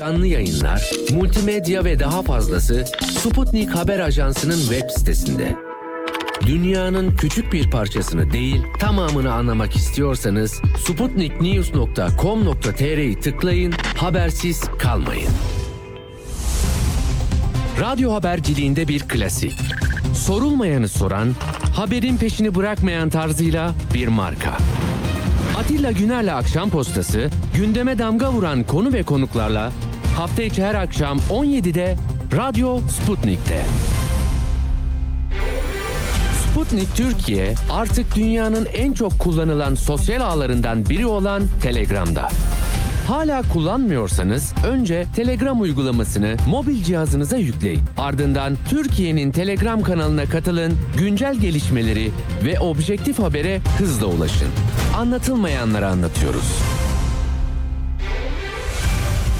Canlı yayınlar, multimedya ve daha fazlası Sputnik Haber Ajansı'nın web sitesinde. Dünyanın küçük bir parçasını değil, tamamını anlamak istiyorsanız sputniknews.com.tr'yi tıklayın, habersiz kalmayın. Radyo haberciliğinde bir klasik. Sorulmayanı soran, haberin peşini bırakmayan tarzıyla bir marka. Atilla Güner'le Akşam Postası, gündeme damga vuran konu ve konuklarla hafta içi her akşam 17'de Radyo Sputnik'te. Sputnik Türkiye artık dünyanın en çok kullanılan sosyal ağlarından biri olan Telegram'da. Hala kullanmıyorsanız önce Telegram uygulamasını mobil cihazınıza yükleyin. Ardından Türkiye'nin Telegram kanalına katılın, güncel gelişmeleri ve objektif habere hızla ulaşın. Anlatılmayanları anlatıyoruz.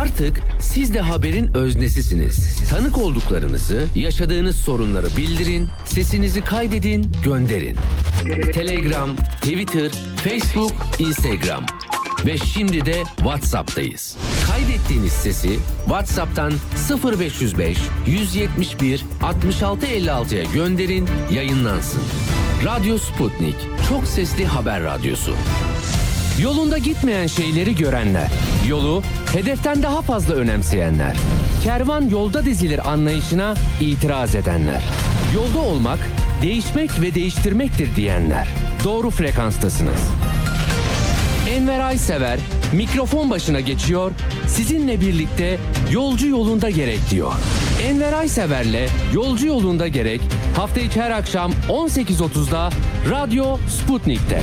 Artık siz de haberin öznesisiniz. Tanık olduklarınızı, yaşadığınız sorunları bildirin, sesinizi kaydedin, gönderin. Telegram, Twitter, Facebook, Instagram ve şimdi de WhatsApp'tayız. Kaydettiğiniz sesi WhatsApp'tan 0505 171 6656'ya gönderin, yayınlansın. Radyo Sputnik, çok sesli haber radyosu. Yolunda gitmeyen şeyleri görenler, yolu hedeften daha fazla önemseyenler, kervan yolda dizilir anlayışına itiraz edenler, yolda olmak, değişmek ve değiştirmektir diyenler. Doğru frekanstasınız. Enver Aysever mikrofon başına geçiyor, sizinle birlikte yolcu yolunda gerek diyor. Enver Aysever'le Yolcu Yolunda Gerek hafta içi her akşam 18.30'da Radyo Sputnik'te.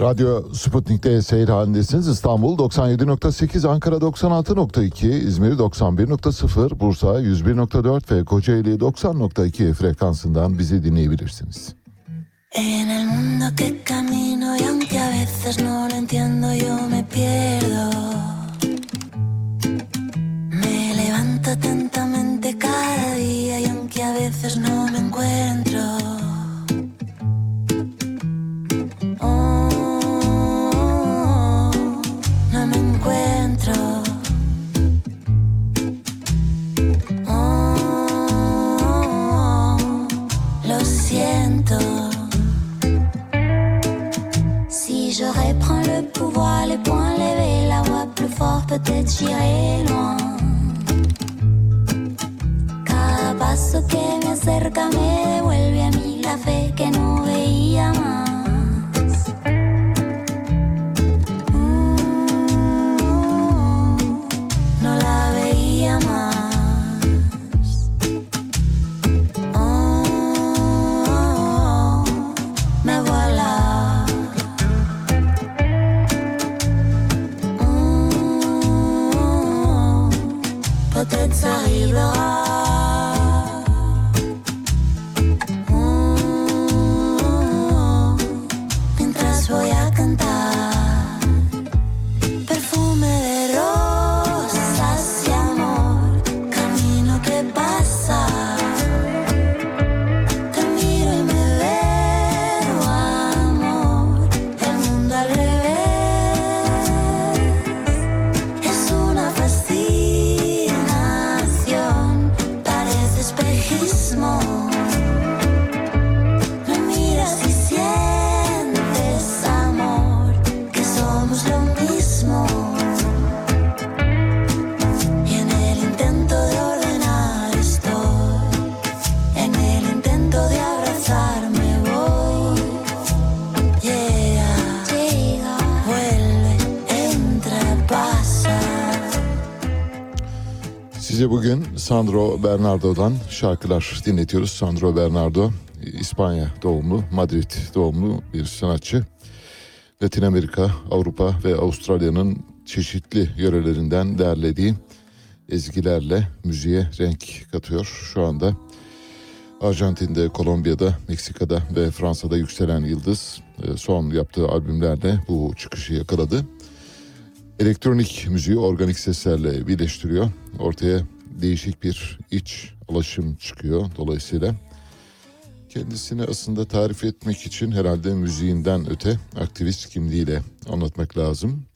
Radyo Sputnik'te seyir halindesiniz. İstanbul 97.8, Ankara 96.2, İzmir 91.0, Bursa 101.4 ve Kocaeli 90.2 frekansından bizi dinleyebilirsiniz. En el mundo que camino y aunque a veces no lo entiendo yo me pierdo. Sandro Bernardo'dan şarkılar dinletiyoruz. Sandro Bernardo İspanya doğumlu, Madrid doğumlu bir sanatçı. Latin Amerika, Avrupa ve Avustralya'nın çeşitli yörelerinden derlediği ezgilerle müziğe renk katıyor. Şu anda Arjantin'de, Kolombiya'da, Meksika'da ve Fransa'da yükselen yıldız e, son yaptığı albümlerle bu çıkışı yakaladı. Elektronik müziği organik seslerle birleştiriyor. Ortaya değişik bir iç alaşım çıkıyor dolayısıyla. Kendisini aslında tarif etmek için herhalde müziğinden öte aktivist kimliğiyle anlatmak lazım.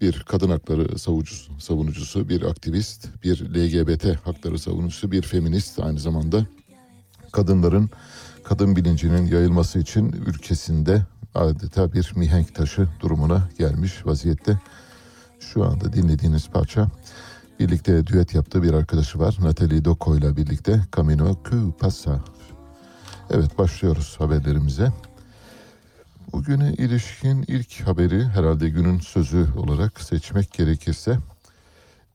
Bir kadın hakları savucusu, savunucusu, bir aktivist, bir LGBT hakları savunucusu, bir feminist aynı zamanda kadınların kadın bilincinin yayılması için ülkesinde adeta bir mihenk taşı durumuna gelmiş vaziyette. Şu anda dinlediğiniz parça birlikte düet yaptığı bir arkadaşı var. Natalie Doko ile birlikte Camino que pasa. Evet başlıyoruz haberlerimize. Bugüne ilişkin ilk haberi herhalde günün sözü olarak seçmek gerekirse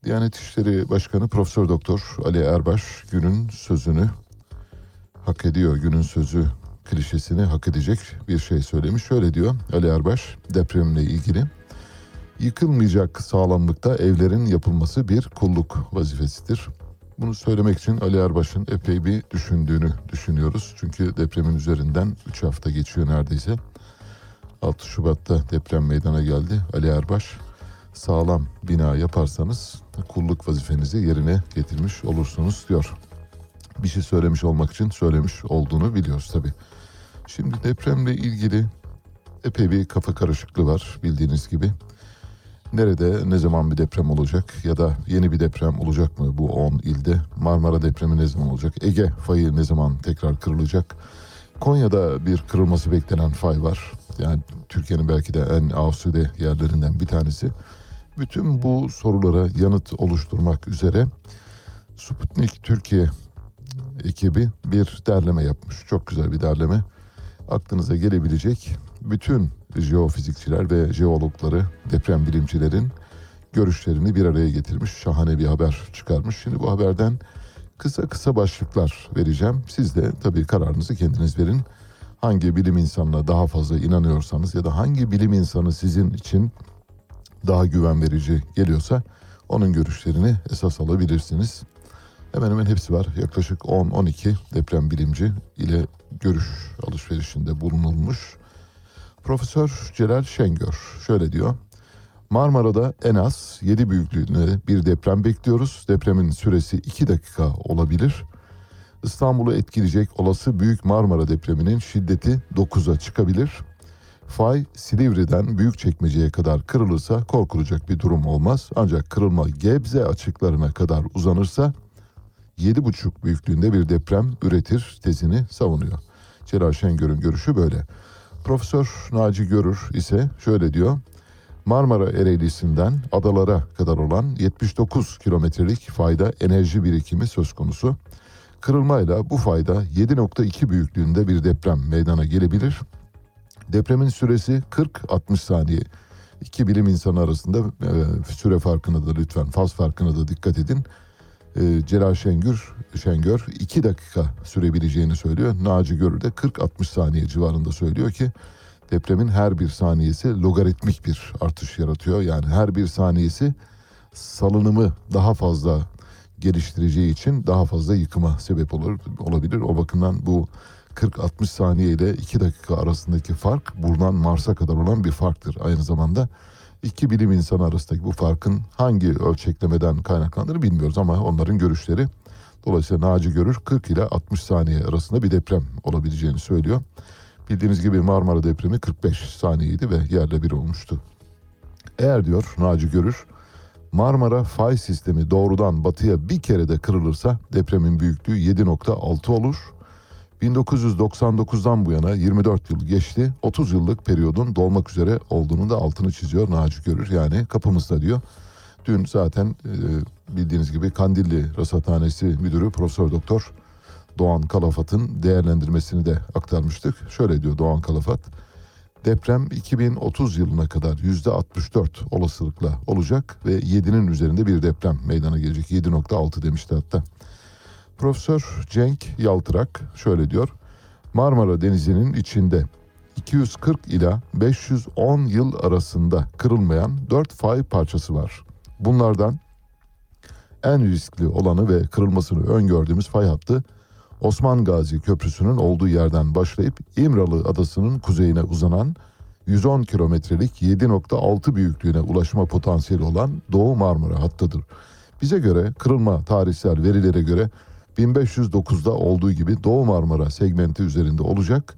Diyanet İşleri Başkanı Profesör Doktor Ali Erbaş günün sözünü hak ediyor. Günün sözü klişesini hak edecek bir şey söylemiş. Şöyle diyor Ali Erbaş depremle ilgili. Yıkılmayacak sağlamlıkta evlerin yapılması bir kulluk vazifesidir. Bunu söylemek için Ali Erbaş'ın epey bir düşündüğünü düşünüyoruz. Çünkü depremin üzerinden 3 hafta geçiyor neredeyse. 6 Şubat'ta deprem meydana geldi. Ali Erbaş sağlam bina yaparsanız kulluk vazifenizi yerine getirmiş olursunuz diyor. Bir şey söylemiş olmak için söylemiş olduğunu biliyoruz tabii. Şimdi depremle ilgili epey bir kafa karışıklığı var bildiğiniz gibi. Nerede ne zaman bir deprem olacak ya da yeni bir deprem olacak mı bu 10 ilde? Marmara depremi ne zaman olacak? Ege fayı ne zaman tekrar kırılacak? Konya'da bir kırılması beklenen fay var. Yani Türkiye'nin belki de en asude yerlerinden bir tanesi. Bütün bu sorulara yanıt oluşturmak üzere Sputnik Türkiye ekibi bir derleme yapmış. Çok güzel bir derleme. Aklınıza gelebilecek bütün jeofizikçiler ve jeologları, deprem bilimcilerin görüşlerini bir araya getirmiş. Şahane bir haber çıkarmış. Şimdi bu haberden kısa kısa başlıklar vereceğim. Siz de tabii kararınızı kendiniz verin. Hangi bilim insanına daha fazla inanıyorsanız ya da hangi bilim insanı sizin için daha güven verici geliyorsa onun görüşlerini esas alabilirsiniz. Hemen hemen hepsi var. Yaklaşık 10-12 deprem bilimci ile görüş alışverişinde bulunulmuş. Profesör Celal Şengör şöyle diyor. Marmara'da en az 7 büyüklüğünde bir deprem bekliyoruz. Depremin süresi 2 dakika olabilir. İstanbul'u etkileyecek olası Büyük Marmara depreminin şiddeti 9'a çıkabilir. Fay Silivri'den Büyükçekmece'ye kadar kırılırsa korkulacak bir durum olmaz. Ancak kırılma Gebze açıklarına kadar uzanırsa 7,5 büyüklüğünde bir deprem üretir tezini savunuyor. Celal Şengör'ün görüşü böyle. Profesör Naci Görür ise şöyle diyor. Marmara Ereğlisi'nden adalara kadar olan 79 kilometrelik fayda enerji birikimi söz konusu. Kırılmayla bu fayda 7.2 büyüklüğünde bir deprem meydana gelebilir. Depremin süresi 40-60 saniye. İki bilim insanı arasında e, süre farkına da lütfen faz farkına da dikkat edin. E, Celal Şengör, Şengör 2 dakika sürebileceğini söylüyor. Naci Görür de 40-60 saniye civarında söylüyor ki depremin her bir saniyesi logaritmik bir artış yaratıyor. Yani her bir saniyesi salınımı daha fazla geliştireceği için daha fazla yıkıma sebep olur olabilir. O bakımdan bu 40-60 saniye ile 2 dakika arasındaki fark buradan Mars'a kadar olan bir farktır. Aynı zamanda iki bilim insanı arasındaki bu farkın hangi ölçeklemeden kaynaklandığını bilmiyoruz ama onların görüşleri dolayısıyla Naci Görür 40 ile 60 saniye arasında bir deprem olabileceğini söylüyor. Bildiğiniz gibi Marmara depremi 45 saniyeydi ve yerle bir olmuştu. Eğer diyor Naci Görür Marmara fay sistemi doğrudan batıya bir kere de kırılırsa depremin büyüklüğü 7.6 olur. 1999'dan bu yana 24 yıl geçti. 30 yıllık periyodun dolmak üzere olduğunu da altını çiziyor Naci Görür. Yani kapımızda diyor. Dün zaten e, bildiğiniz gibi Kandilli Rasathanesi Müdürü Profesör Doktor Doğan Kalafat'ın değerlendirmesini de aktarmıştık. Şöyle diyor Doğan Kalafat. Deprem 2030 yılına kadar %64 olasılıkla olacak ve 7'nin üzerinde bir deprem meydana gelecek. 7.6 demişti hatta. Profesör Cenk Yaltırak şöyle diyor. Marmara Denizi'nin içinde 240 ila 510 yıl arasında kırılmayan 4 fay parçası var. Bunlardan en riskli olanı ve kırılmasını öngördüğümüz fay hattı Osman Gazi Köprüsü'nün olduğu yerden başlayıp İmralı Adası'nın kuzeyine uzanan 110 kilometrelik 7.6 büyüklüğüne ulaşma potansiyeli olan Doğu Marmara hattıdır. Bize göre kırılma tarihsel verilere göre 1509'da olduğu gibi Doğu Marmara segmenti üzerinde olacak.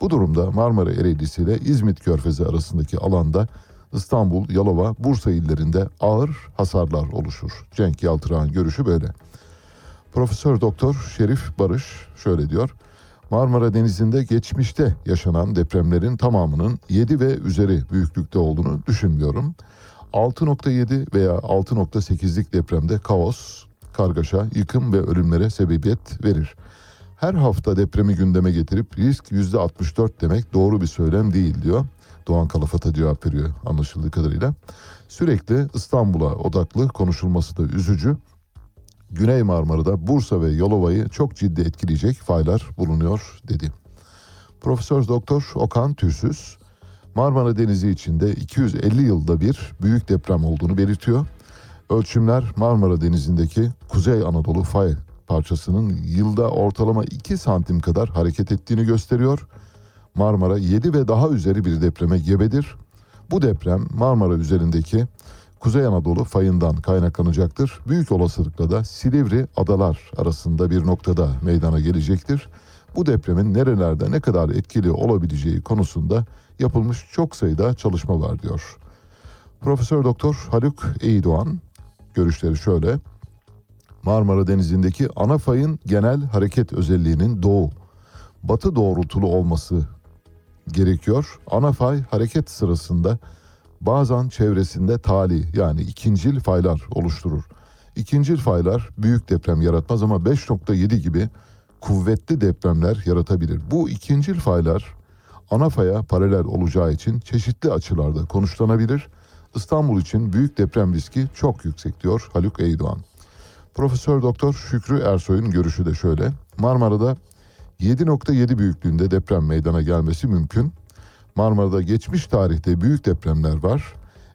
Bu durumda Marmara Ereğlisi ile İzmit Körfezi arasındaki alanda İstanbul, Yalova, Bursa illerinde ağır hasarlar oluşur. Cenk Yaltırak'ın görüşü böyle. Profesör Doktor Şerif Barış şöyle diyor. Marmara Denizi'nde geçmişte yaşanan depremlerin tamamının 7 ve üzeri büyüklükte olduğunu düşünmüyorum. 6.7 veya 6.8'lik depremde kaos, kargaşa, yıkım ve ölümlere sebebiyet verir. Her hafta depremi gündeme getirip risk %64 demek doğru bir söylem değil diyor. Doğan Kalafat'a cevap veriyor anlaşıldığı kadarıyla. Sürekli İstanbul'a odaklı konuşulması da üzücü. Güney Marmara'da Bursa ve Yalova'yı çok ciddi etkileyecek faylar bulunuyor dedi. Profesör Doktor Okan Tüysüz Marmara Denizi içinde 250 yılda bir büyük deprem olduğunu belirtiyor. Ölçümler Marmara Denizi'ndeki Kuzey Anadolu fay parçasının yılda ortalama 2 santim kadar hareket ettiğini gösteriyor. Marmara 7 ve daha üzeri bir depreme gebedir. Bu deprem Marmara üzerindeki Kuzey Anadolu fayından kaynaklanacaktır. Büyük olasılıkla da Silivri adalar arasında bir noktada meydana gelecektir. Bu depremin nerelerde ne kadar etkili olabileceği konusunda yapılmış çok sayıda çalışma var diyor. Profesör Doktor Haluk Eydoğan görüşleri şöyle. Marmara Denizi'ndeki ana fayın genel hareket özelliğinin doğu, batı doğrultulu olması gerekiyor. Ana fay hareket sırasında bazen çevresinde tali yani ikincil faylar oluşturur. İkincil faylar büyük deprem yaratmaz ama 5.7 gibi kuvvetli depremler yaratabilir. Bu ikincil faylar ana faya paralel olacağı için çeşitli açılarda konuşlanabilir. İstanbul için büyük deprem riski çok yüksek diyor Haluk Eydoğan. Profesör Doktor Şükrü Ersoy'un görüşü de şöyle. Marmara'da 7.7 büyüklüğünde deprem meydana gelmesi mümkün. Marmara'da geçmiş tarihte büyük depremler var.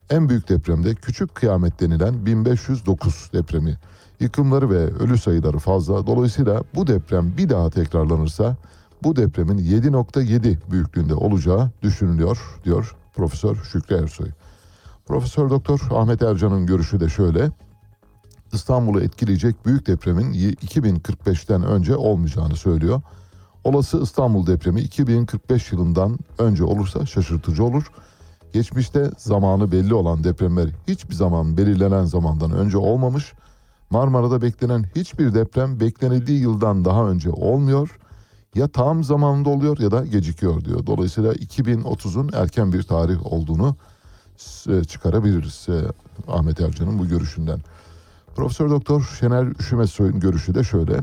En büyük depremde Küçük Kıyamet denilen 1509 depremi. Yıkımları ve ölü sayıları fazla. Dolayısıyla bu deprem bir daha tekrarlanırsa bu depremin 7.7 büyüklüğünde olacağı düşünülüyor diyor Profesör Şükrü Ersoy. Profesör Doktor Ahmet Ercan'ın görüşü de şöyle. İstanbul'u etkileyecek büyük depremin 2045'ten önce olmayacağını söylüyor. Olası İstanbul depremi 2045 yılından önce olursa şaşırtıcı olur. Geçmişte zamanı belli olan depremler hiçbir zaman belirlenen zamandan önce olmamış. Marmara'da beklenen hiçbir deprem beklenildiği yıldan daha önce olmuyor. Ya tam zamanında oluyor ya da gecikiyor diyor. Dolayısıyla 2030'un erken bir tarih olduğunu e, çıkarabiliriz e, Ahmet Ercan'ın bu görüşünden. Profesör Doktor Şener Üşümesoy'un görüşü de şöyle.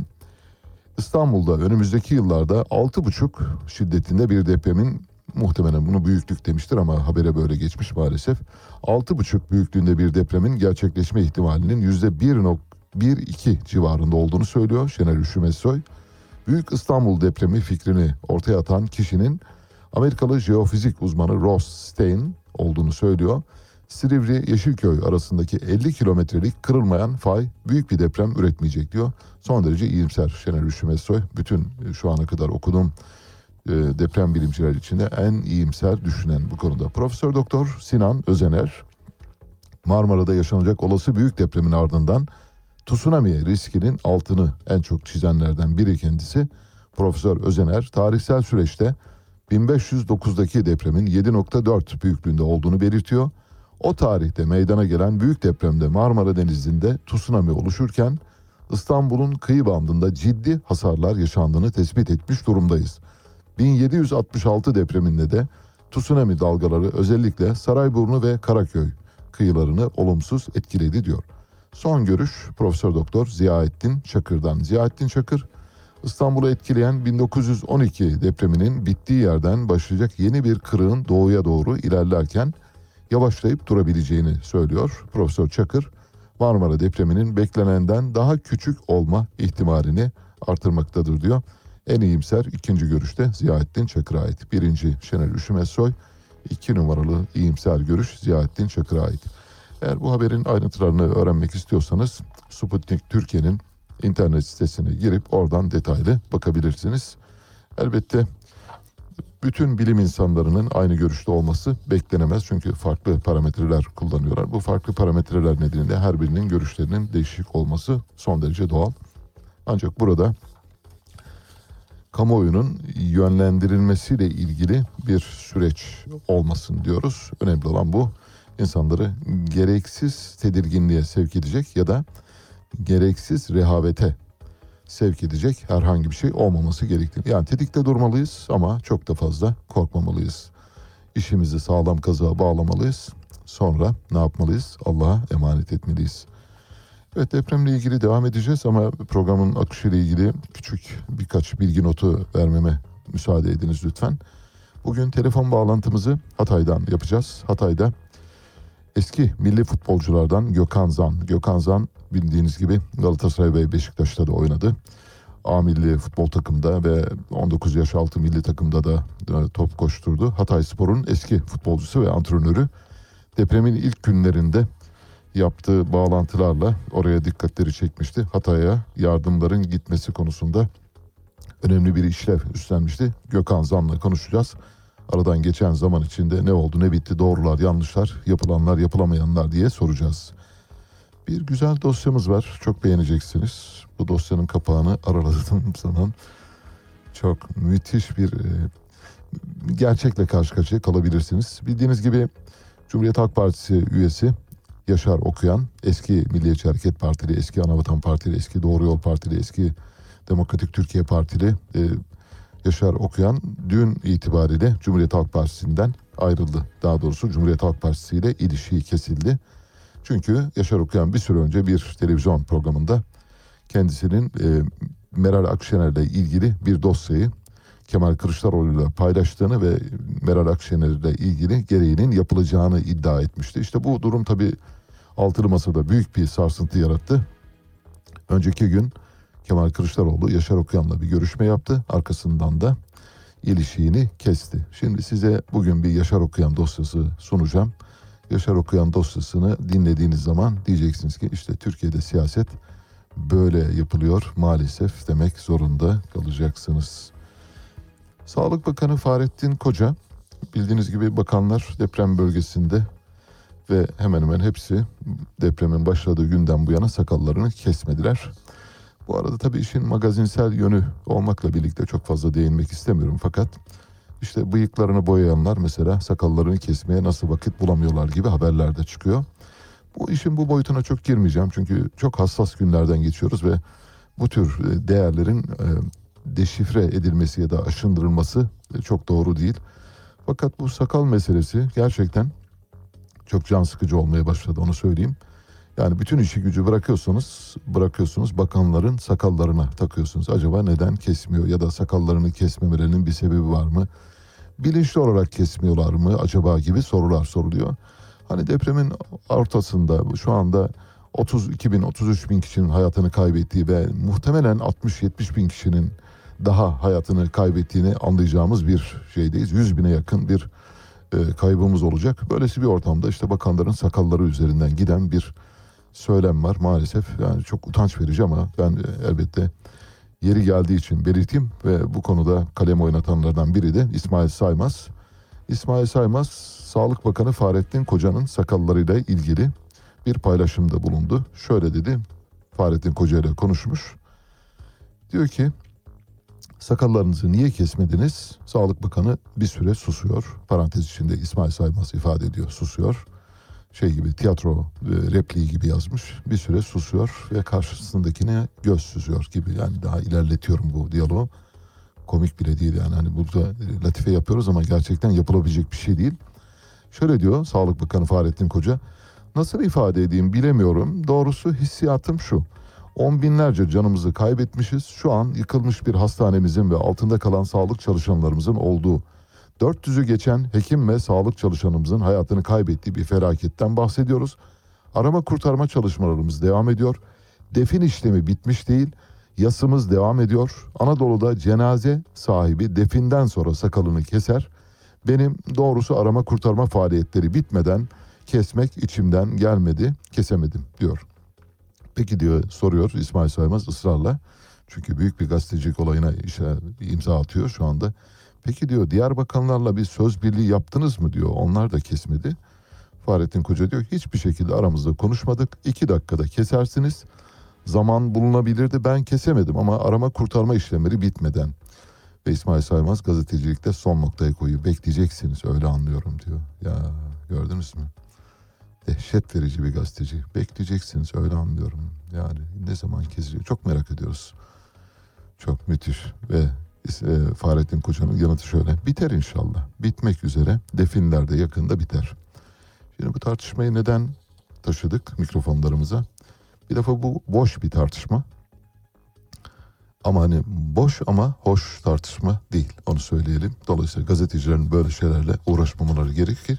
İstanbul'da önümüzdeki yıllarda 6,5 şiddetinde bir depremin muhtemelen bunu büyüklük demiştir ama habere böyle geçmiş maalesef. 6,5 büyüklüğünde bir depremin gerçekleşme ihtimalinin %1.12 civarında olduğunu söylüyor Şener Üşümesoy. Büyük İstanbul depremi fikrini ortaya atan kişinin Amerikalı jeofizik uzmanı Ross Stein olduğunu söylüyor. Silivri Yeşilköy arasındaki 50 kilometrelik kırılmayan fay büyük bir deprem üretmeyecek diyor. Son derece iyimser Şener Üşümesoy. Bütün e, şu ana kadar okuduğum e, deprem bilimciler içinde en iyimser düşünen bu konuda. Profesör Doktor Sinan Özener Marmara'da yaşanacak olası büyük depremin ardından tsunami riskinin altını en çok çizenlerden biri kendisi. Profesör Özener tarihsel süreçte 1509'daki depremin 7.4 büyüklüğünde olduğunu belirtiyor. O tarihte meydana gelen büyük depremde Marmara Denizi'nde tsunami oluşurken İstanbul'un kıyı bandında ciddi hasarlar yaşandığını tespit etmiş durumdayız. 1766 depreminde de tsunami dalgaları özellikle Sarayburnu ve Karaköy kıyılarını olumsuz etkiledi diyor. Son görüş Profesör Doktor Ziyaettin Çakır'dan. Ziyaettin Çakır İstanbul'u etkileyen 1912 depreminin bittiği yerden başlayacak yeni bir kırığın doğuya doğru ilerlerken yavaşlayıp durabileceğini söylüyor Profesör Çakır. Marmara depreminin beklenenden daha küçük olma ihtimalini artırmaktadır diyor. En iyimser ikinci görüşte Ziyaettin Çakır'a ait. Birinci Şener Üşümezsoy, iki numaralı iyimser görüş Ziyaettin Çakır'a ait. Eğer bu haberin ayrıntılarını öğrenmek istiyorsanız Sputnik Türkiye'nin internet sitesine girip oradan detaylı bakabilirsiniz. Elbette bütün bilim insanlarının aynı görüşte olması beklenemez. Çünkü farklı parametreler kullanıyorlar. Bu farklı parametreler nedeniyle her birinin görüşlerinin değişik olması son derece doğal. Ancak burada kamuoyunun yönlendirilmesiyle ilgili bir süreç olmasın diyoruz. Önemli olan bu. İnsanları gereksiz tedirginliğe sevk edecek ya da gereksiz rehavete sevk edecek herhangi bir şey olmaması gerektiğini. Yani tetikte durmalıyız ama çok da fazla korkmamalıyız. İşimizi sağlam kazığa bağlamalıyız. Sonra ne yapmalıyız? Allah'a emanet etmeliyiz. Evet depremle ilgili devam edeceğiz ama programın akışıyla ilgili küçük birkaç bilgi notu vermeme müsaade ediniz lütfen. Bugün telefon bağlantımızı Hatay'dan yapacağız. Hatay'da eski milli futbolculardan Gökhan Zan. Gökhan Zan bildiğiniz gibi Galatasaray ve Beşiktaş'ta da oynadı. A milli futbol takımda ve 19 yaş altı milli takımda da top koşturdu. Hatay Spor'un eski futbolcusu ve antrenörü depremin ilk günlerinde yaptığı bağlantılarla oraya dikkatleri çekmişti. Hatay'a yardımların gitmesi konusunda önemli bir işlev üstlenmişti. Gökhan Zan'la konuşacağız. Aradan geçen zaman içinde ne oldu ne bitti doğrular yanlışlar yapılanlar yapılamayanlar diye soracağız. Bir güzel dosyamız var çok beğeneceksiniz. Bu dosyanın kapağını araladığım zaman çok müthiş bir e, gerçekle karşı karşıya kalabilirsiniz. Bildiğiniz gibi Cumhuriyet Halk Partisi üyesi Yaşar Okuyan, eski Milliyetçi Hareket Partili, eski Anavatan Partili, eski Doğru Yol Partili, eski Demokratik Türkiye Partili e, Yaşar Okuyan dün itibariyle Cumhuriyet Halk Partisi'nden ayrıldı. Daha doğrusu Cumhuriyet Halk Partisi ile ilişiği kesildi. Çünkü Yaşar Okuyan bir süre önce bir televizyon programında kendisinin e, Meral Akşener'le ilgili bir dosyayı Kemal Kılıçdaroğlu ile paylaştığını ve Meral Akşener ile ilgili gereğinin yapılacağını iddia etmişti. İşte bu durum tabii altılı masada büyük bir sarsıntı yarattı. Önceki gün Kemal Kılıçdaroğlu Yaşar Okuyan'la bir görüşme yaptı. Arkasından da ilişiğini kesti. Şimdi size bugün bir Yaşar Okuyan dosyası sunacağım. Yaşar Okuyan dosyasını dinlediğiniz zaman diyeceksiniz ki işte Türkiye'de siyaset böyle yapılıyor maalesef demek zorunda kalacaksınız. Sağlık Bakanı Fahrettin Koca bildiğiniz gibi bakanlar deprem bölgesinde ve hemen hemen hepsi depremin başladığı günden bu yana sakallarını kesmediler. Bu arada tabii işin magazinsel yönü olmakla birlikte çok fazla değinmek istemiyorum fakat işte bıyıklarını boyayanlar mesela sakallarını kesmeye nasıl vakit bulamıyorlar gibi haberler de çıkıyor. Bu işin bu boyutuna çok girmeyeceğim çünkü çok hassas günlerden geçiyoruz ve bu tür e, değerlerin e, deşifre edilmesi ya da aşındırılması e, çok doğru değil. Fakat bu sakal meselesi gerçekten çok can sıkıcı olmaya başladı onu söyleyeyim. Yani bütün işi gücü bırakıyorsunuz, bırakıyorsunuz bakanların sakallarına takıyorsunuz. Acaba neden kesmiyor ya da sakallarını kesmemelerinin bir sebebi var mı? Bilinçli olarak kesmiyorlar mı acaba gibi sorular soruluyor. Hani depremin ortasında şu anda 32 bin 33 bin kişinin hayatını kaybettiği ve muhtemelen 60-70 bin kişinin daha hayatını kaybettiğini anlayacağımız bir şeydeyiz. 100 bine yakın bir e, kaybımız olacak. Böylesi bir ortamda işte bakanların sakalları üzerinden giden bir söylem var maalesef. Yani çok utanç verici ama ben e, elbette yeri geldiği için belirteyim ve bu konuda kalem oynatanlardan biri de İsmail Saymaz. İsmail Saymaz Sağlık Bakanı Fahrettin Koca'nın sakallarıyla ilgili bir paylaşımda bulundu. Şöyle dedi Fahrettin Koca ile konuşmuş. Diyor ki sakallarınızı niye kesmediniz? Sağlık Bakanı bir süre susuyor. Parantez içinde İsmail Saymaz ifade ediyor susuyor. Şey gibi tiyatro e, repliği gibi yazmış. Bir süre susuyor ve karşısındakine göz süzüyor gibi. Yani daha ilerletiyorum bu diyaloğu. Komik bile değil yani. Hani burada latife yapıyoruz ama gerçekten yapılabilecek bir şey değil. Şöyle diyor Sağlık Bakanı Fahrettin Koca. Nasıl ifade edeyim bilemiyorum. Doğrusu hissiyatım şu. On binlerce canımızı kaybetmişiz. Şu an yıkılmış bir hastanemizin ve altında kalan sağlık çalışanlarımızın olduğu 400'ü geçen hekim ve sağlık çalışanımızın hayatını kaybettiği bir felaketten bahsediyoruz. Arama kurtarma çalışmalarımız devam ediyor. Defin işlemi bitmiş değil. Yasımız devam ediyor. Anadolu'da cenaze sahibi definden sonra sakalını keser. Benim doğrusu arama kurtarma faaliyetleri bitmeden kesmek içimden gelmedi, kesemedim diyor. Peki diyor soruyor İsmail Saymaz ısrarla. Çünkü büyük bir gazetecilik olayına işte imza atıyor şu anda. Peki diyor diğer bakanlarla bir söz birliği yaptınız mı diyor. Onlar da kesmedi. Fahrettin Koca diyor hiçbir şekilde aramızda konuşmadık. İki dakikada kesersiniz. Zaman bulunabilirdi ben kesemedim ama arama kurtarma işlemleri bitmeden. Ve İsmail Saymaz gazetecilikte son noktayı koyuyor. Bekleyeceksiniz öyle anlıyorum diyor. Ya gördünüz mü? Dehşet verici bir gazeteci. Bekleyeceksiniz öyle anlıyorum. Yani ne zaman kesecek çok merak ediyoruz. Çok müthiş ve Fahrettin Koca'nın yanıtı şöyle. Biter inşallah. Bitmek üzere. Definler de yakında biter. Şimdi bu tartışmayı neden taşıdık mikrofonlarımıza? Bir defa bu boş bir tartışma. Ama hani boş ama hoş tartışma değil. Onu söyleyelim. Dolayısıyla gazetecilerin böyle şeylerle uğraşmamaları gerekir.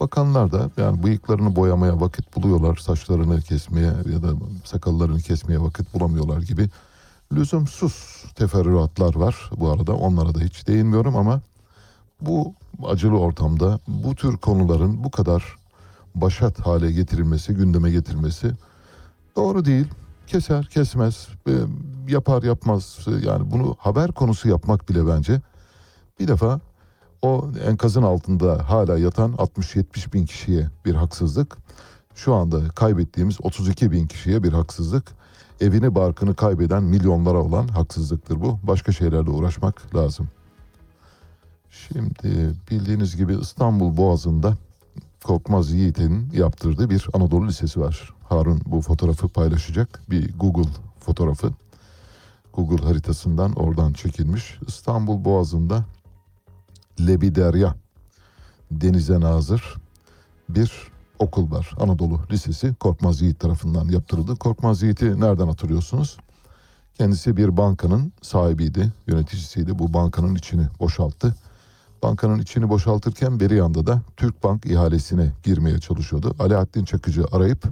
Bakanlar da yani bıyıklarını boyamaya vakit buluyorlar. Saçlarını kesmeye ya da sakallarını kesmeye vakit bulamıyorlar gibi lüzumsuz teferruatlar var. Bu arada onlara da hiç değinmiyorum ama bu acılı ortamda bu tür konuların bu kadar başat hale getirilmesi, gündeme getirilmesi doğru değil. Keser, kesmez, e, yapar, yapmaz. Yani bunu haber konusu yapmak bile bence bir defa o enkazın altında hala yatan 60-70 bin kişiye bir haksızlık. Şu anda kaybettiğimiz 32 bin kişiye bir haksızlık. Evini barkını kaybeden milyonlara olan haksızlıktır bu. Başka şeylerle uğraşmak lazım. Şimdi bildiğiniz gibi İstanbul Boğazı'nda Korkmaz Yiğit'in yaptırdığı bir Anadolu Lisesi var. Harun bu fotoğrafı paylaşacak. Bir Google fotoğrafı. Google haritasından oradan çekilmiş. İstanbul Boğazı'nda Lebiderya denize nazır bir okul var. Anadolu Lisesi Korkmaz Yiğit tarafından yaptırıldı. Korkmaz Yiğit'i nereden hatırlıyorsunuz? Kendisi bir bankanın sahibiydi, yöneticisiydi. Bu bankanın içini boşalttı. Bankanın içini boşaltırken beri yanda da Türk Bank ihalesine girmeye çalışıyordu. Alaaddin Çakıcı arayıp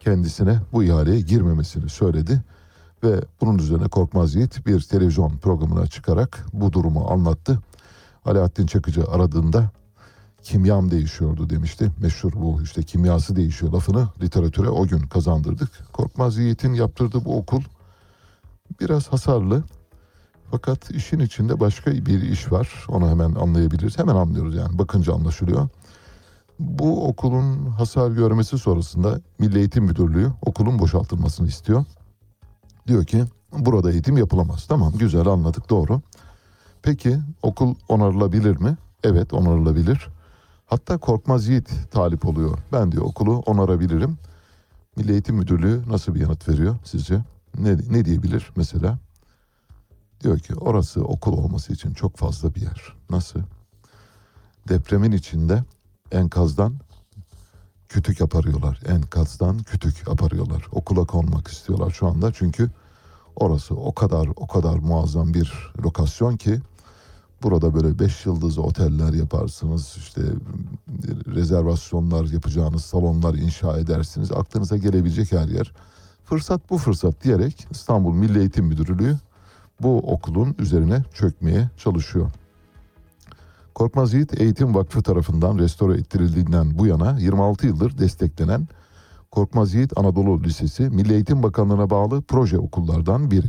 kendisine bu ihaleye girmemesini söyledi. Ve bunun üzerine Korkmaz Yiğit bir televizyon programına çıkarak bu durumu anlattı. Alaaddin Çakıcı aradığında kimyam değişiyordu demişti. Meşhur bu işte kimyası değişiyor lafını literatüre o gün kazandırdık. Korkmaz Yiğit'in yaptırdığı bu okul biraz hasarlı. Fakat işin içinde başka bir iş var. Onu hemen anlayabiliriz. Hemen anlıyoruz yani bakınca anlaşılıyor. Bu okulun hasar görmesi sonrasında Milli Eğitim Müdürlüğü okulun boşaltılmasını istiyor. Diyor ki burada eğitim yapılamaz. Tamam güzel anladık doğru. Peki okul onarılabilir mi? Evet onarılabilir. Hatta Korkmaz Yiğit talip oluyor. Ben diyor okulu onarabilirim. Milli Eğitim Müdürlüğü nasıl bir yanıt veriyor sizce? Ne, ne diyebilir mesela? Diyor ki orası okul olması için çok fazla bir yer. Nasıl? Depremin içinde enkazdan kütük aparıyorlar. Enkazdan kütük aparıyorlar. Okula konmak istiyorlar şu anda çünkü orası o kadar o kadar muazzam bir lokasyon ki burada böyle beş yıldızlı oteller yaparsınız işte rezervasyonlar yapacağınız salonlar inşa edersiniz aklınıza gelebilecek her yer fırsat bu fırsat diyerek İstanbul Milli Eğitim Müdürlüğü bu okulun üzerine çökmeye çalışıyor. Korkmaz Yiğit Eğitim Vakfı tarafından restore ettirildiğinden bu yana 26 yıldır desteklenen Korkmaz Yiğit Anadolu Lisesi Milli Eğitim Bakanlığı'na bağlı proje okullardan biri.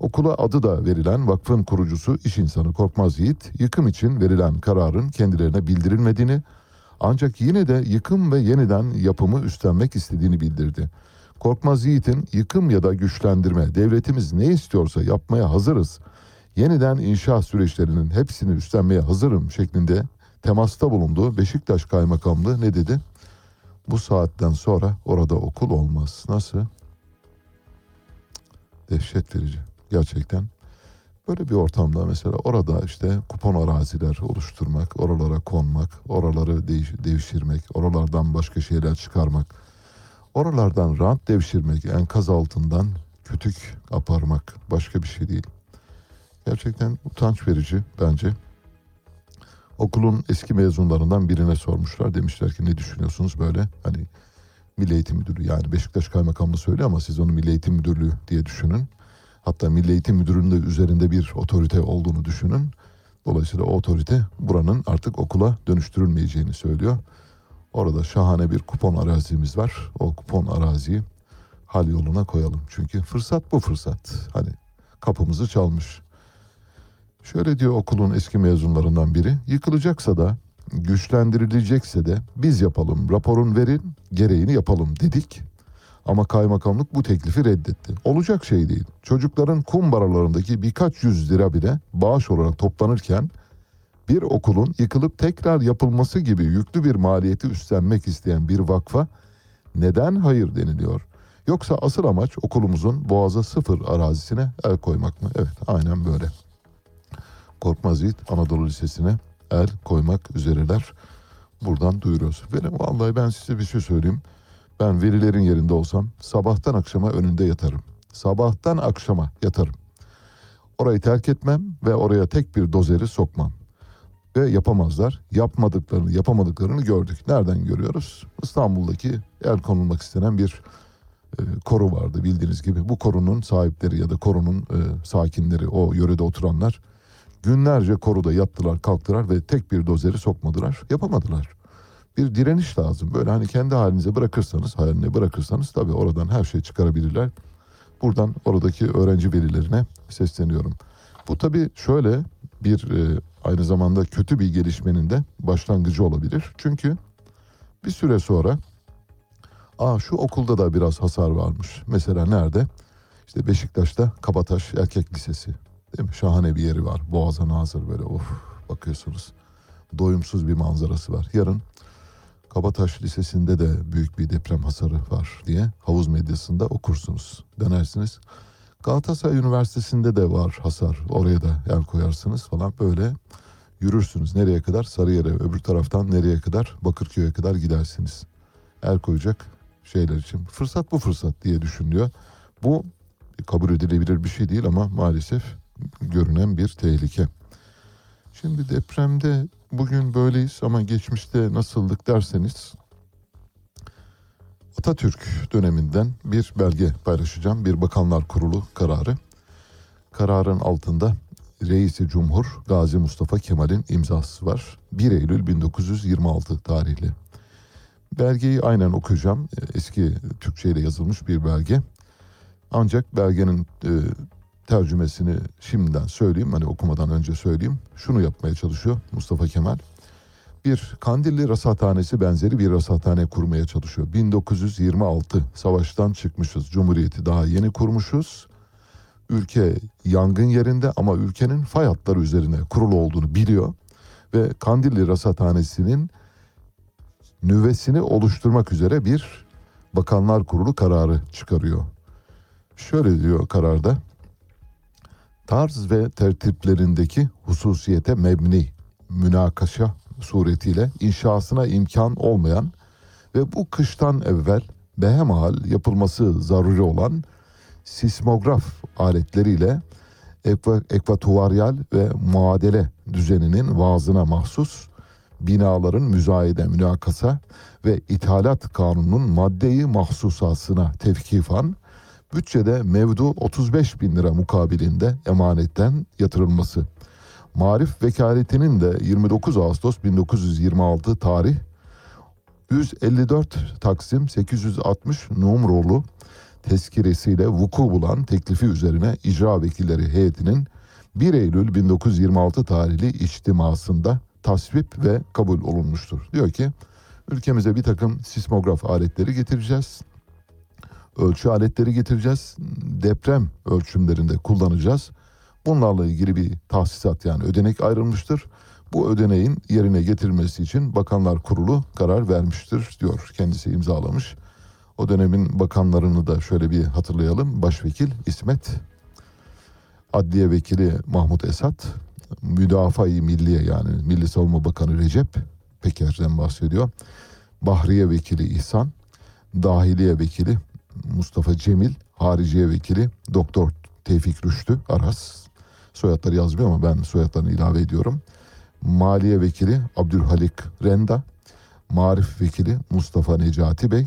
Okula adı da verilen vakfın kurucusu iş insanı Korkmaz Yiğit, yıkım için verilen kararın kendilerine bildirilmediğini ancak yine de yıkım ve yeniden yapımı üstlenmek istediğini bildirdi. Korkmaz Yiğit'in yıkım ya da güçlendirme, devletimiz ne istiyorsa yapmaya hazırız, yeniden inşa süreçlerinin hepsini üstlenmeye hazırım şeklinde temasta bulundu. Beşiktaş Kaymakamlığı ne dedi? Bu saatten sonra orada okul olmaz. Nasıl? Dehşet verici gerçekten. Böyle bir ortamda mesela orada işte kupon araziler oluşturmak, oralara konmak, oraları değiş, devşirmek, oralardan başka şeyler çıkarmak, Oralardan rant devşirmek, enkaz altından kütük aparmak başka bir şey değil. Gerçekten utanç verici bence. Okulun eski mezunlarından birine sormuşlar. Demişler ki ne düşünüyorsunuz böyle? Hani Milli Eğitim Müdürlüğü yani Beşiktaş Kaymakamlığı söylüyor ama siz onu Milli Eğitim Müdürlüğü diye düşünün. Hatta Milli Eğitim Müdürlüğü'nün de üzerinde bir otorite olduğunu düşünün. Dolayısıyla o otorite buranın artık okula dönüştürülmeyeceğini söylüyor. Orada şahane bir kupon arazimiz var. O kupon araziyi hal yoluna koyalım. Çünkü fırsat bu fırsat. Hani kapımızı çalmış. Şöyle diyor okulun eski mezunlarından biri. Yıkılacaksa da güçlendirilecekse de biz yapalım. Raporun verin gereğini yapalım dedik. Ama kaymakamlık bu teklifi reddetti. Olacak şey değil. Çocukların kumbaralarındaki birkaç yüz lira bile bağış olarak toplanırken bir okulun yıkılıp tekrar yapılması gibi yüklü bir maliyeti üstlenmek isteyen bir vakfa neden hayır deniliyor? Yoksa asıl amaç okulumuzun boğaza sıfır arazisine el koymak mı? Evet aynen böyle. Korkmaz Yiğit Anadolu Lisesi'ne el koymak üzereler. Buradan duyuruyoruz. Benim vallahi ben size bir şey söyleyeyim. Ben verilerin yerinde olsam sabahtan akşama önünde yatarım. Sabahtan akşama yatarım. Orayı terk etmem ve oraya tek bir dozeri sokmam. Ve yapamazlar. Yapmadıklarını, yapamadıklarını gördük. Nereden görüyoruz? İstanbul'daki el konulmak istenen bir e, koru vardı bildiğiniz gibi. Bu korunun sahipleri ya da korunun e, sakinleri, o yörede oturanlar günlerce koruda yattılar, kalktılar ve tek bir dozeri sokmadılar, yapamadılar. Bir direniş lazım. Böyle hani kendi halinize bırakırsanız, haline bırakırsanız tabii oradan her şey çıkarabilirler. Buradan oradaki öğrenci velilerine sesleniyorum. Bu tabii şöyle bir e, aynı zamanda kötü bir gelişmenin de başlangıcı olabilir. Çünkü bir süre sonra Aa şu okulda da biraz hasar varmış. Mesela nerede? İşte Beşiktaş'ta Kabataş Erkek Lisesi. Değil mi? Şahane bir yeri var. Boğaza nazır böyle of bakıyorsunuz. Doyumsuz bir manzarası var. Yarın Kabataş Lisesi'nde de büyük bir deprem hasarı var diye havuz medyasında okursunuz. Denersiniz. Galatasaray Üniversitesi'nde de var hasar. Oraya da el koyarsınız falan böyle yürürsünüz. Nereye kadar? Sarıyer'e. Öbür taraftan nereye kadar? Bakırköy'e kadar gidersiniz. El koyacak şeyler için. Fırsat bu fırsat diye düşünülüyor. Bu kabul edilebilir bir şey değil ama maalesef görünen bir tehlike. Şimdi depremde bugün böyleyiz ama geçmişte nasıldık derseniz Atatürk döneminden bir belge paylaşacağım. Bir Bakanlar Kurulu kararı. Kararın altında Reisi Cumhur Gazi Mustafa Kemal'in imzası var. 1 Eylül 1926 tarihli. Belgeyi aynen okuyacağım. Eski Türkçe ile yazılmış bir belge. Ancak belgenin e, tercümesini şimdiden söyleyeyim. Hani okumadan önce söyleyeyim. Şunu yapmaya çalışıyor Mustafa Kemal. Bir Kandilli Rasathanesi benzeri bir rasathane kurmaya çalışıyor. 1926 savaştan çıkmışız. Cumhuriyeti daha yeni kurmuşuz. Ülke yangın yerinde ama ülkenin fay hatları üzerine kurulu olduğunu biliyor. Ve Kandilli Rasathanesi'nin nüvesini oluşturmak üzere bir Bakanlar Kurulu kararı çıkarıyor. Şöyle diyor kararda. Tarz ve tertiplerindeki hususiyete mebni münakaşa suretiyle inşasına imkan olmayan ve bu kıştan evvel behemahal yapılması zaruri olan sismograf aletleriyle ekva, ekvatoryal ve muadele düzeninin vaazına mahsus binaların müzayede münakasa ve ithalat kanununun maddeyi mahsusasına tevkifan bütçede mevdu 35 bin lira mukabilinde emanetten yatırılması. Marif vekaletinin de 29 Ağustos 1926 tarih 154 Taksim 860 numaralı tezkiresiyle vuku bulan teklifi üzerine icra vekilleri heyetinin 1 Eylül 1926 tarihli içtimasında tasvip ve kabul olunmuştur. Diyor ki ülkemize bir takım sismograf aletleri getireceğiz. Ölçü aletleri getireceğiz. Deprem ölçümlerinde kullanacağız. Bunlarla ilgili bir tahsisat yani ödenek ayrılmıştır. Bu ödeneğin yerine getirilmesi için Bakanlar Kurulu karar vermiştir diyor. Kendisi imzalamış. O dönemin bakanlarını da şöyle bir hatırlayalım. Başvekil İsmet, Adliye Vekili Mahmut Esat, Müdafaa-i Milliye yani Milli Savunma Bakanı Recep Peker'den bahsediyor. Bahriye Vekili İhsan Dahiliye Vekili Mustafa Cemil, Hariciye Vekili Doktor Tevfik Rüştü Aras. Soyadları yazmıyor ama ben soyadlarını ilave ediyorum. Maliye Vekili Abdülhalik Renda, Marif Vekili Mustafa Necati Bey,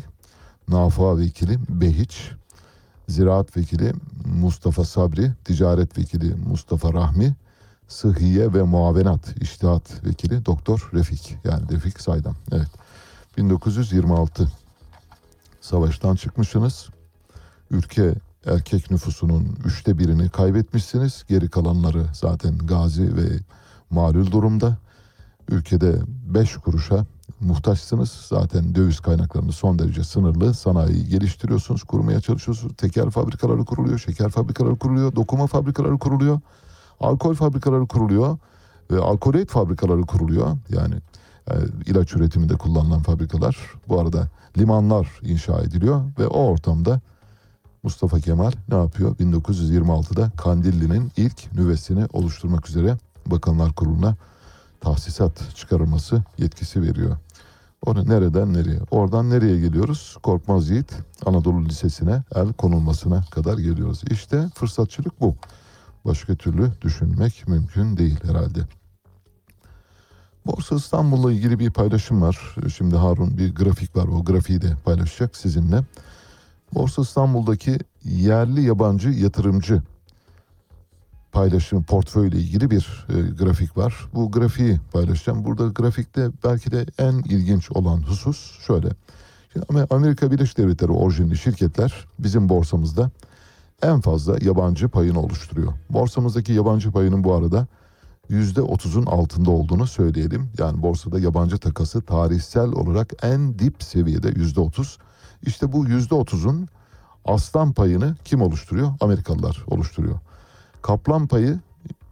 Nafa Vekili Behiç, Ziraat Vekili Mustafa Sabri, Ticaret Vekili Mustafa Rahmi, Sıhhiye ve Muavenat İştihat Vekili Doktor Refik yani Refik Saydam. Evet. 1926 savaştan çıkmışsınız. Ülke erkek nüfusunun üçte birini kaybetmişsiniz. Geri kalanları zaten gazi ve malul durumda. Ülkede beş kuruşa muhtaçsınız. Zaten döviz kaynaklarını son derece sınırlı. Sanayiyi geliştiriyorsunuz, kurmaya çalışıyorsunuz. Tekel fabrikaları kuruluyor, şeker fabrikaları kuruluyor, dokuma fabrikaları kuruluyor. Alkol fabrikaları kuruluyor ve alkolet fabrikaları kuruluyor. Yani e, ilaç üretiminde kullanılan fabrikalar. Bu arada limanlar inşa ediliyor ve o ortamda Mustafa Kemal ne yapıyor? 1926'da Kandilli'nin ilk nüvesini oluşturmak üzere Bakanlar Kurulu'na tahsisat çıkarılması yetkisi veriyor. Onu nereden nereye? Oradan nereye geliyoruz? Korkmaz Yiğit Anadolu Lisesi'ne el konulmasına kadar geliyoruz. İşte fırsatçılık bu. Başka türlü düşünmek mümkün değil herhalde. Borsa İstanbul'la ilgili bir paylaşım var. Şimdi Harun bir grafik var. O grafiği de paylaşacak sizinle. Borsa İstanbul'daki yerli yabancı yatırımcı paylaşım portföyle ilgili bir e, grafik var. Bu grafiği paylaşacağım. Burada grafikte belki de en ilginç olan husus şöyle. Şimdi Amerika Birleşik Devletleri orijinli şirketler bizim borsamızda en fazla yabancı payını oluşturuyor. Borsamızdaki yabancı payının bu arada %30'un altında olduğunu söyleyelim. Yani borsada yabancı takası tarihsel olarak en dip seviyede %30. İşte bu %30'un aslan payını kim oluşturuyor? Amerikalılar oluşturuyor. Kaplan payı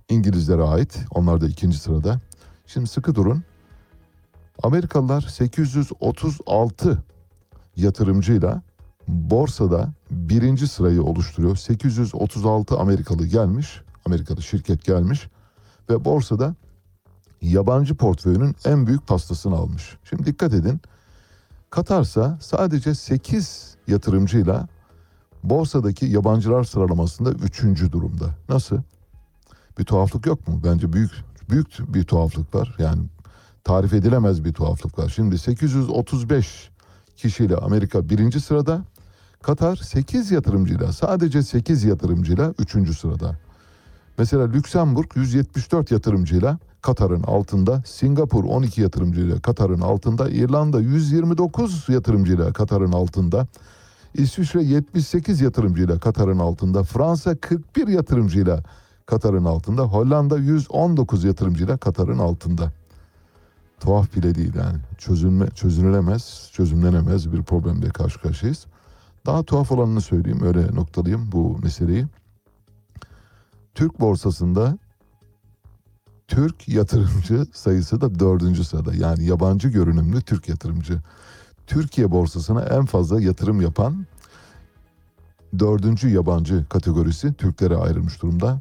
İngilizlere ait. Onlar da ikinci sırada. Şimdi sıkı durun. Amerikalılar 836 yatırımcıyla borsada birinci sırayı oluşturuyor. 836 Amerikalı gelmiş, Amerikalı şirket gelmiş ve borsada yabancı portföyünün en büyük pastasını almış. Şimdi dikkat edin. Katarsa sadece 8 yatırımcıyla borsadaki yabancılar sıralamasında 3. durumda. Nasıl? Bir tuhaflık yok mu? Bence büyük büyük bir tuhaflık var. Yani tarif edilemez bir tuhaflık var. Şimdi 835 kişiyle Amerika birinci sırada. Katar 8 yatırımcıyla sadece 8 yatırımcıyla 3. sırada. Mesela Lüksemburg 174 yatırımcıyla Katar'ın altında, Singapur 12 yatırımcıyla Katar'ın altında, İrlanda 129 yatırımcıyla Katar'ın altında, İsviçre 78 yatırımcıyla Katar'ın altında, Fransa 41 yatırımcıyla Katar'ın altında, Hollanda 119 yatırımcıyla Katar'ın altında. Tuhaf bile değil yani. Çözülme, çözünülemez, çözümlenemez bir problemle karşı karşıyayız. Daha tuhaf olanını söyleyeyim, öyle noktalayayım bu meseleyi. Türk borsasında Türk yatırımcı sayısı da dördüncü sırada. Yani yabancı görünümlü Türk yatırımcı. Türkiye borsasına en fazla yatırım yapan dördüncü yabancı kategorisi Türklere ayrılmış durumda.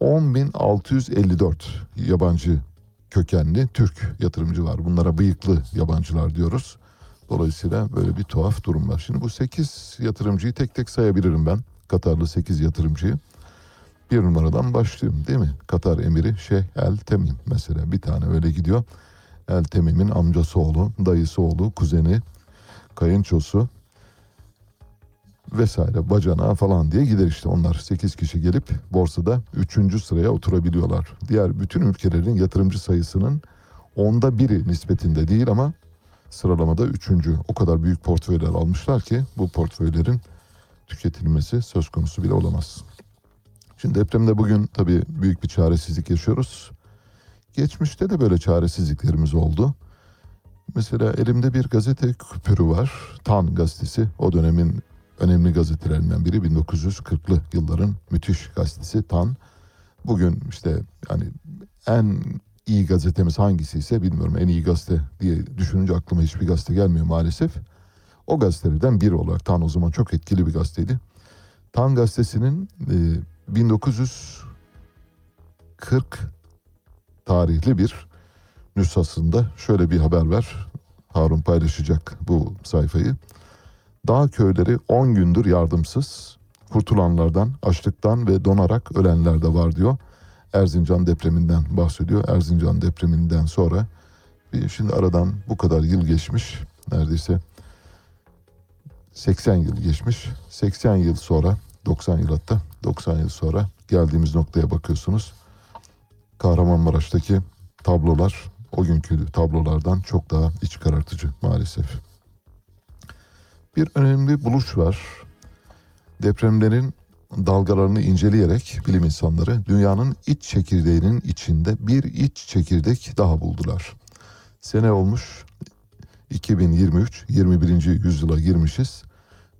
10.654 yabancı kökenli Türk yatırımcı var. Bunlara bıyıklı yabancılar diyoruz. Dolayısıyla böyle bir tuhaf durum var. Şimdi bu 8 yatırımcıyı tek tek sayabilirim ben. Katarlı 8 yatırımcıyı. Bir numaradan başlayayım değil mi? Katar emiri Şeyh El Temim mesela bir tane öyle gidiyor. El Temim'in amcası oğlu, dayısı oğlu, kuzeni, kayınçosu vesaire bacana falan diye gider işte. Onlar 8 kişi gelip borsada 3. sıraya oturabiliyorlar. Diğer bütün ülkelerin yatırımcı sayısının onda biri nispetinde değil ama sıralamada üçüncü. O kadar büyük portföyler almışlar ki bu portföylerin tüketilmesi söz konusu bile olamaz. Şimdi depremde bugün tabii büyük bir çaresizlik yaşıyoruz. Geçmişte de böyle çaresizliklerimiz oldu. Mesela elimde bir gazete küpürü var. Tan gazetesi. O dönemin önemli gazetelerinden biri 1940'lı yılların müthiş gazetesi Tan. Bugün işte yani en iyi gazetemiz hangisi ise bilmiyorum. En iyi gazete diye düşününce aklıma hiçbir gazete gelmiyor maalesef. O gazetelerden biri olarak Tan o zaman çok etkili bir gazeteydi. Tan gazetesinin 1940 tarihli bir nüshasında şöyle bir haber var. Harun paylaşacak bu sayfayı. Dağ köyleri 10 gündür yardımsız. Kurtulanlardan, açlıktan ve donarak ölenler de var diyor. Erzincan depreminden bahsediyor. Erzincan depreminden sonra şimdi aradan bu kadar yıl geçmiş. Neredeyse 80 yıl geçmiş. 80 yıl sonra 90 yıl hatta 90 yıl sonra geldiğimiz noktaya bakıyorsunuz. Kahramanmaraş'taki tablolar o günkü tablolardan çok daha iç karartıcı maalesef. Bir önemli buluş var. Depremlerin dalgalarını inceleyerek bilim insanları dünyanın iç çekirdeğinin içinde bir iç çekirdek daha buldular. Sene olmuş 2023, 21. yüzyıla girmişiz.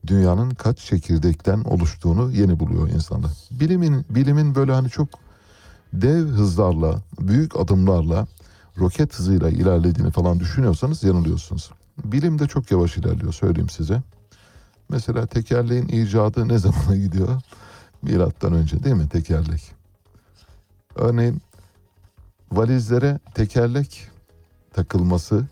Dünyanın kaç çekirdekten oluştuğunu yeni buluyor insanlar. Bilimin bilimin böyle hani çok dev hızlarla, büyük adımlarla, roket hızıyla ilerlediğini falan düşünüyorsanız yanılıyorsunuz. Bilim de çok yavaş ilerliyor söyleyeyim size. Mesela tekerleğin icadı ne zamana gidiyor? Milattan önce değil mi tekerlek? Örneğin valizlere tekerlek takılması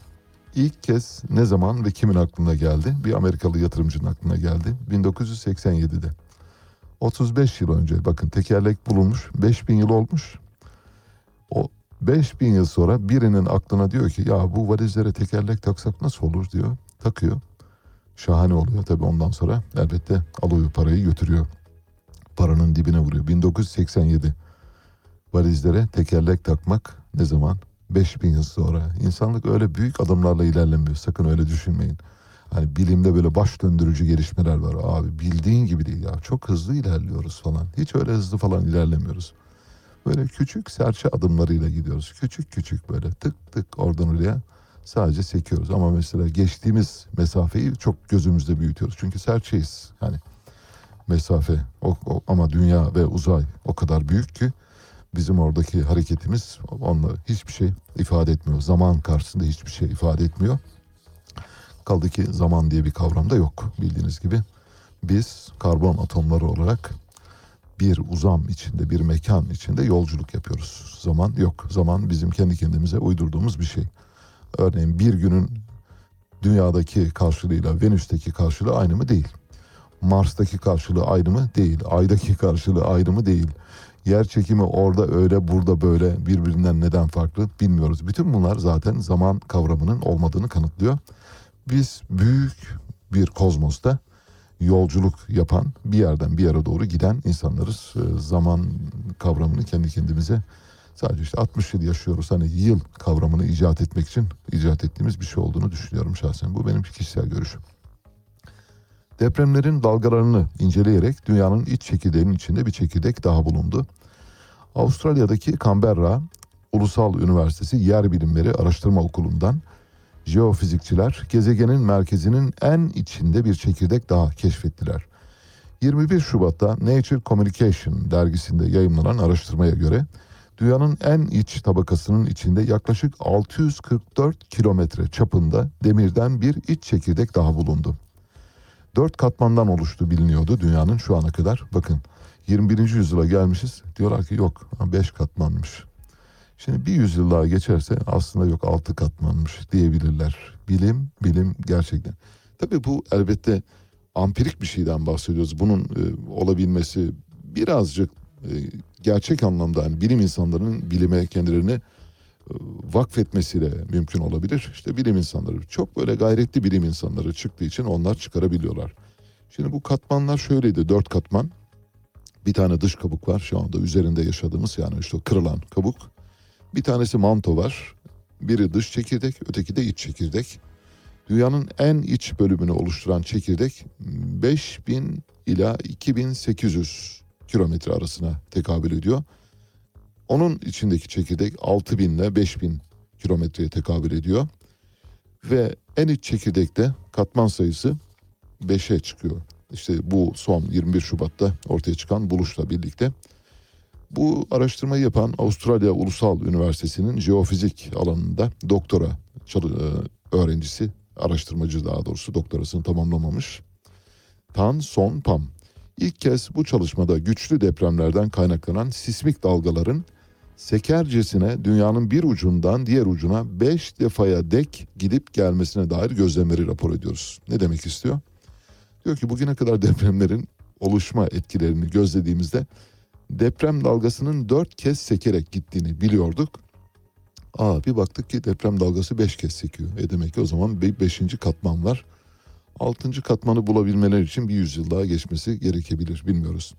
ilk kez ne zaman ve kimin aklına geldi? Bir Amerikalı yatırımcının aklına geldi. 1987'de. 35 yıl önce bakın tekerlek bulunmuş. 5000 yıl olmuş. O 5000 yıl sonra birinin aklına diyor ki ya bu valizlere tekerlek taksak nasıl olur diyor. Takıyor. Şahane oluyor tabii ondan sonra elbette alıyor parayı götürüyor. Paranın dibine vuruyor. 1987 valizlere tekerlek takmak ne zaman? 5000 yıl sonra. İnsanlık öyle büyük adımlarla ilerlemiyor. Sakın öyle düşünmeyin. Hani bilimde böyle baş döndürücü gelişmeler var. Abi bildiğin gibi değil ya. Çok hızlı ilerliyoruz falan. Hiç öyle hızlı falan ilerlemiyoruz. Böyle küçük serçe adımlarıyla gidiyoruz. Küçük küçük böyle tık tık oradan oraya sadece sekiyoruz. Ama mesela geçtiğimiz mesafeyi çok gözümüzde büyütüyoruz. Çünkü serçeyiz. Hani mesafe o, o- ama dünya ve uzay o kadar büyük ki bizim oradaki hareketimiz onunla hiçbir şey ifade etmiyor. Zaman karşısında hiçbir şey ifade etmiyor. Kaldı ki zaman diye bir kavram da yok bildiğiniz gibi. Biz karbon atomları olarak bir uzam içinde, bir mekan içinde yolculuk yapıyoruz. Zaman yok. Zaman bizim kendi kendimize uydurduğumuz bir şey. Örneğin bir günün dünyadaki karşılığıyla Venüs'teki karşılığı aynı mı? Değil. Mars'taki karşılığı aynı mı? Değil. Ay'daki karşılığı aynı mı? Değil. Yer çekimi orada öyle, burada böyle birbirinden neden farklı bilmiyoruz. Bütün bunlar zaten zaman kavramının olmadığını kanıtlıyor. Biz büyük bir kozmosta yolculuk yapan, bir yerden bir yere doğru giden insanlarız. Ee, Zaman kavramını kendi kendimize sadece işte 60 yıl yaşıyoruz. Hani yıl kavramını icat etmek için icat ettiğimiz bir şey olduğunu düşünüyorum şahsen. Bu benim kişisel görüşüm. Depremlerin dalgalarını inceleyerek dünyanın iç çekirdeğinin içinde bir çekirdek daha bulundu. Avustralya'daki Canberra Ulusal Üniversitesi Yer Bilimleri Araştırma Okulu'ndan jeofizikçiler gezegenin merkezinin en içinde bir çekirdek daha keşfettiler. 21 Şubat'ta Nature Communication dergisinde yayımlanan araştırmaya göre dünyanın en iç tabakasının içinde yaklaşık 644 kilometre çapında demirden bir iç çekirdek daha bulundu. Dört katmandan oluştu biliniyordu dünyanın şu ana kadar. Bakın 21. yüzyıla gelmişiz. Diyorlar ki yok 5 katmanmış. Şimdi bir yüzyıl daha geçerse aslında yok altı katmanmış diyebilirler. Bilim, bilim gerçekten. Tabii bu elbette ampirik bir şeyden bahsediyoruz. Bunun e, olabilmesi birazcık e, gerçek anlamda yani bilim insanlarının bilime kendilerini vakfetmesiyle mümkün olabilir. İşte bilim insanları çok böyle gayretli bilim insanları çıktığı için onlar çıkarabiliyorlar. Şimdi bu katmanlar şöyleydi dört katman. Bir tane dış kabuk var şu anda üzerinde yaşadığımız yani işte kırılan kabuk. Bir tanesi manto var. Biri dış çekirdek, öteki de iç çekirdek. Dünyanın en iç bölümünü oluşturan çekirdek 5000 ila 2800 kilometre arasına tekabül ediyor. Onun içindeki çekirdek 6000 ile 5000 kilometreye tekabül ediyor. Ve en iç çekirdekte katman sayısı 5'e çıkıyor. İşte bu son 21 Şubat'ta ortaya çıkan buluşla birlikte. Bu araştırmayı yapan Avustralya Ulusal Üniversitesi'nin jeofizik alanında doktora e, öğrencisi, araştırmacı daha doğrusu doktorasını tamamlamamış. Tan Son Pam. İlk kez bu çalışmada güçlü depremlerden kaynaklanan sismik dalgaların sekercesine dünyanın bir ucundan diğer ucuna 5 defaya dek gidip gelmesine dair gözlemleri rapor ediyoruz. Ne demek istiyor? Diyor ki bugüne kadar depremlerin oluşma etkilerini gözlediğimizde deprem dalgasının dört kez sekerek gittiğini biliyorduk. Aa bir baktık ki deprem dalgası beş kez sekiyor. E demek ki o zaman bir beşinci katman var. Altıncı katmanı bulabilmeleri için bir yüzyıl daha geçmesi gerekebilir bilmiyoruz.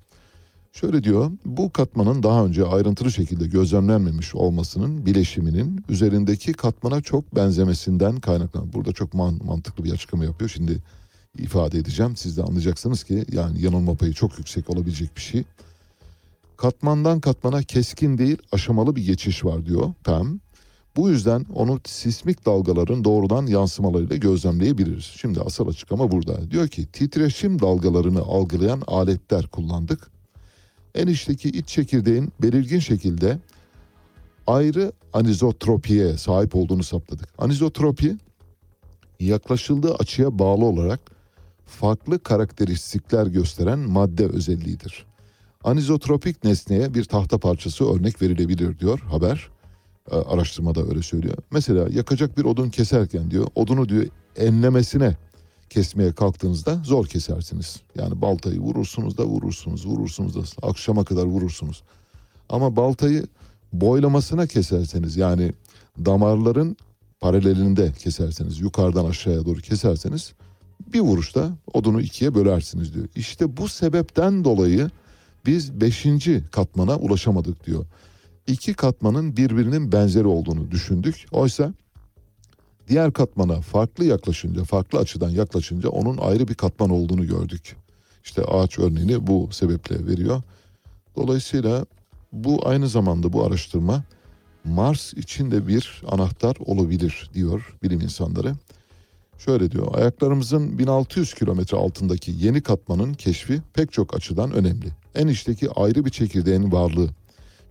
Şöyle diyor, bu katmanın daha önce ayrıntılı şekilde gözlemlenmemiş olmasının bileşiminin üzerindeki katmana çok benzemesinden kaynaklanan. Burada çok man- mantıklı bir açıklama yapıyor. Şimdi ifade edeceğim. Siz de anlayacaksınız ki yani yanılma payı çok yüksek olabilecek bir şey. Katmandan katmana keskin değil aşamalı bir geçiş var diyor Pem. Bu yüzden onu sismik dalgaların doğrudan yansımalarıyla gözlemleyebiliriz. Şimdi asıl açıklama burada. Diyor ki titreşim dalgalarını algılayan aletler kullandık. En içteki iç çekirdeğin belirgin şekilde ayrı anizotropiye sahip olduğunu saptadık. Anizotropi yaklaşıldığı açıya bağlı olarak farklı karakteristikler gösteren madde özelliğidir. Anizotropik nesneye bir tahta parçası örnek verilebilir diyor haber. E, Araştırmada öyle söylüyor. Mesela yakacak bir odun keserken diyor odunu diyor enlemesine kesmeye kalktığınızda zor kesersiniz. Yani baltayı vurursunuz da vurursunuz, vurursunuz da akşama kadar vurursunuz. Ama baltayı boylamasına keserseniz yani damarların paralelinde keserseniz, yukarıdan aşağıya doğru keserseniz bir vuruşta odunu ikiye bölersiniz diyor. İşte bu sebepten dolayı biz beşinci katmana ulaşamadık diyor. İki katmanın birbirinin benzeri olduğunu düşündük. Oysa diğer katmana farklı yaklaşınca, farklı açıdan yaklaşınca onun ayrı bir katman olduğunu gördük. İşte ağaç örneğini bu sebeple veriyor. Dolayısıyla bu aynı zamanda bu araştırma Mars için de bir anahtar olabilir diyor bilim insanları. Şöyle diyor, ayaklarımızın 1600 kilometre altındaki yeni katmanın keşfi pek çok açıdan önemli. En içteki ayrı bir çekirdeğin varlığı,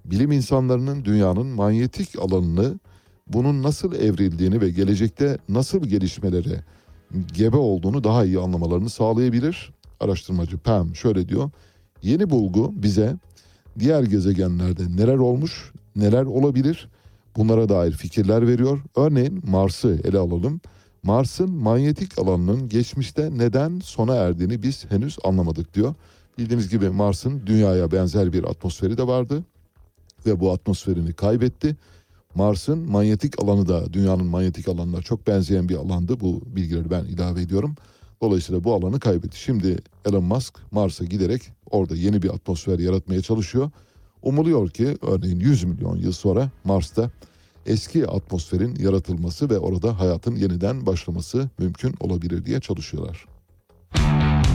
bilim insanlarının dünyanın manyetik alanını, bunun nasıl evrildiğini ve gelecekte nasıl gelişmelere gebe olduğunu daha iyi anlamalarını sağlayabilir. Araştırmacı Pam şöyle diyor, yeni bulgu bize diğer gezegenlerde neler olmuş, neler olabilir bunlara dair fikirler veriyor. Örneğin Mars'ı ele alalım. Mars'ın manyetik alanının geçmişte neden sona erdiğini biz henüz anlamadık diyor. Bildiğiniz gibi Mars'ın dünyaya benzer bir atmosferi de vardı ve bu atmosferini kaybetti. Mars'ın manyetik alanı da dünyanın manyetik alanına çok benzeyen bir alandı. Bu bilgileri ben ilave ediyorum. Dolayısıyla bu alanı kaybetti. Şimdi Elon Musk Mars'a giderek orada yeni bir atmosfer yaratmaya çalışıyor. Umuluyor ki örneğin 100 milyon yıl sonra Mars'ta eski atmosferin yaratılması ve orada hayatın yeniden başlaması mümkün olabilir diye çalışıyorlar.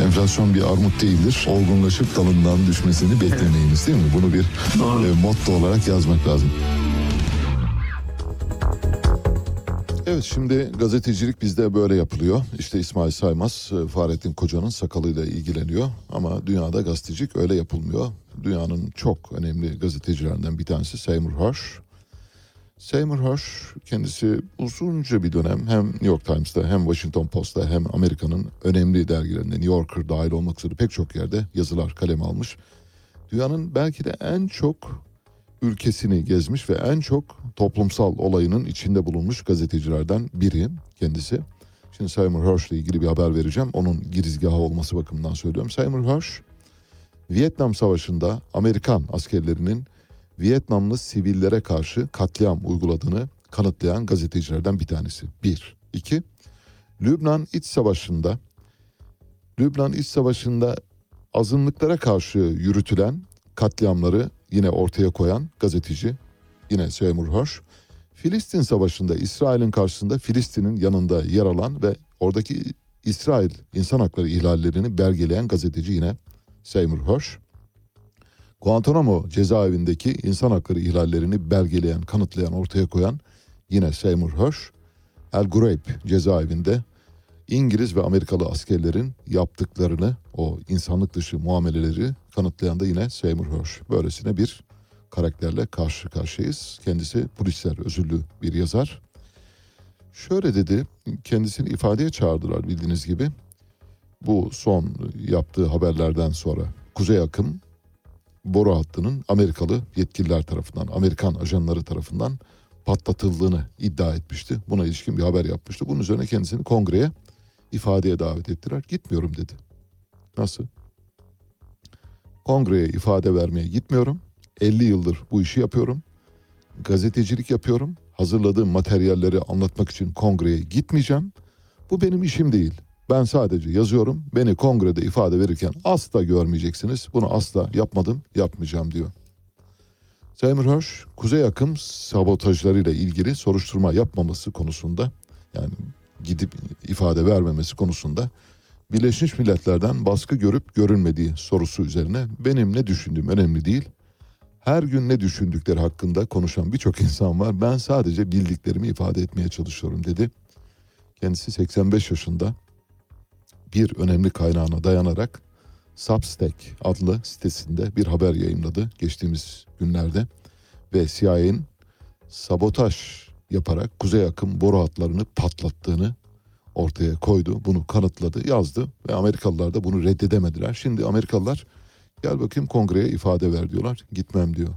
Enflasyon bir armut değildir. Olgunlaşıp dalından düşmesini beklemeyiniz değil mi? Bunu bir Doğru. e, motto olarak yazmak lazım. Evet şimdi gazetecilik bizde böyle yapılıyor. İşte İsmail Saymaz e, Fahrettin Koca'nın sakalıyla ilgileniyor. Ama dünyada gazetecilik öyle yapılmıyor. Dünyanın çok önemli gazetecilerinden bir tanesi Seymour Hersh. Seymour Hersh kendisi uzunca bir dönem hem New York Times'ta hem Washington Post'ta hem Amerika'nın önemli dergilerinde New Yorker dahil olmak üzere pek çok yerde yazılar kaleme almış. Dünyanın belki de en çok ülkesini gezmiş ve en çok toplumsal olayının içinde bulunmuş gazetecilerden biri kendisi. Şimdi Seymour Hersh ile ilgili bir haber vereceğim. Onun girizgahı olması bakımından söylüyorum. Seymour Hersh Vietnam Savaşı'nda Amerikan askerlerinin Vietnamlı sivillere karşı katliam uyguladığını kanıtlayan gazetecilerden bir tanesi. Bir. İki, Lübnan İç Savaşı'nda Lübnan İç Savaşı'nda azınlıklara karşı yürütülen katliamları yine ortaya koyan gazeteci yine Seymour Hersh. Filistin Savaşı'nda İsrail'in karşısında Filistin'in yanında yer alan ve oradaki İsrail insan hakları ihlallerini belgeleyen gazeteci yine Seymour Hersh. Guantanamo cezaevindeki insan hakları ihlallerini belgeleyen, kanıtlayan, ortaya koyan yine Seymour Hersh. El Ghuraib cezaevinde İngiliz ve Amerikalı askerlerin yaptıklarını, o insanlık dışı muameleleri kanıtlayan da yine Seymour Hersh. Böylesine bir karakterle karşı karşıyayız. Kendisi polisler özürlü bir yazar. Şöyle dedi, kendisini ifadeye çağırdılar bildiğiniz gibi. Bu son yaptığı haberlerden sonra Kuzey Akım boru hattının Amerikalı yetkililer tarafından, Amerikan ajanları tarafından patlatıldığını iddia etmişti. Buna ilişkin bir haber yapmıştı. Bunun üzerine kendisini kongreye ifadeye davet ettiler. Gitmiyorum dedi. Nasıl? Kongreye ifade vermeye gitmiyorum. 50 yıldır bu işi yapıyorum. Gazetecilik yapıyorum. Hazırladığım materyalleri anlatmak için kongreye gitmeyeceğim. Bu benim işim değil. Ben sadece yazıyorum. Beni kongrede ifade verirken asla görmeyeceksiniz. Bunu asla yapmadım, yapmayacağım diyor. Seymour Hersh, Kuzey Akım sabotajlarıyla ilgili soruşturma yapmaması konusunda yani gidip ifade vermemesi konusunda Birleşmiş Milletler'den baskı görüp görünmediği sorusu üzerine benim ne düşündüğüm önemli değil. Her gün ne düşündükleri hakkında konuşan birçok insan var. Ben sadece bildiklerimi ifade etmeye çalışıyorum dedi. Kendisi 85 yaşında bir önemli kaynağına dayanarak Substack adlı sitesinde bir haber yayınladı geçtiğimiz günlerde ve CIA'nin sabotaj yaparak kuzey akım boru hatlarını patlattığını ortaya koydu. Bunu kanıtladı, yazdı ve Amerikalılar da bunu reddedemediler. Şimdi Amerikalılar gel bakayım kongreye ifade ver diyorlar. Gitmem diyor.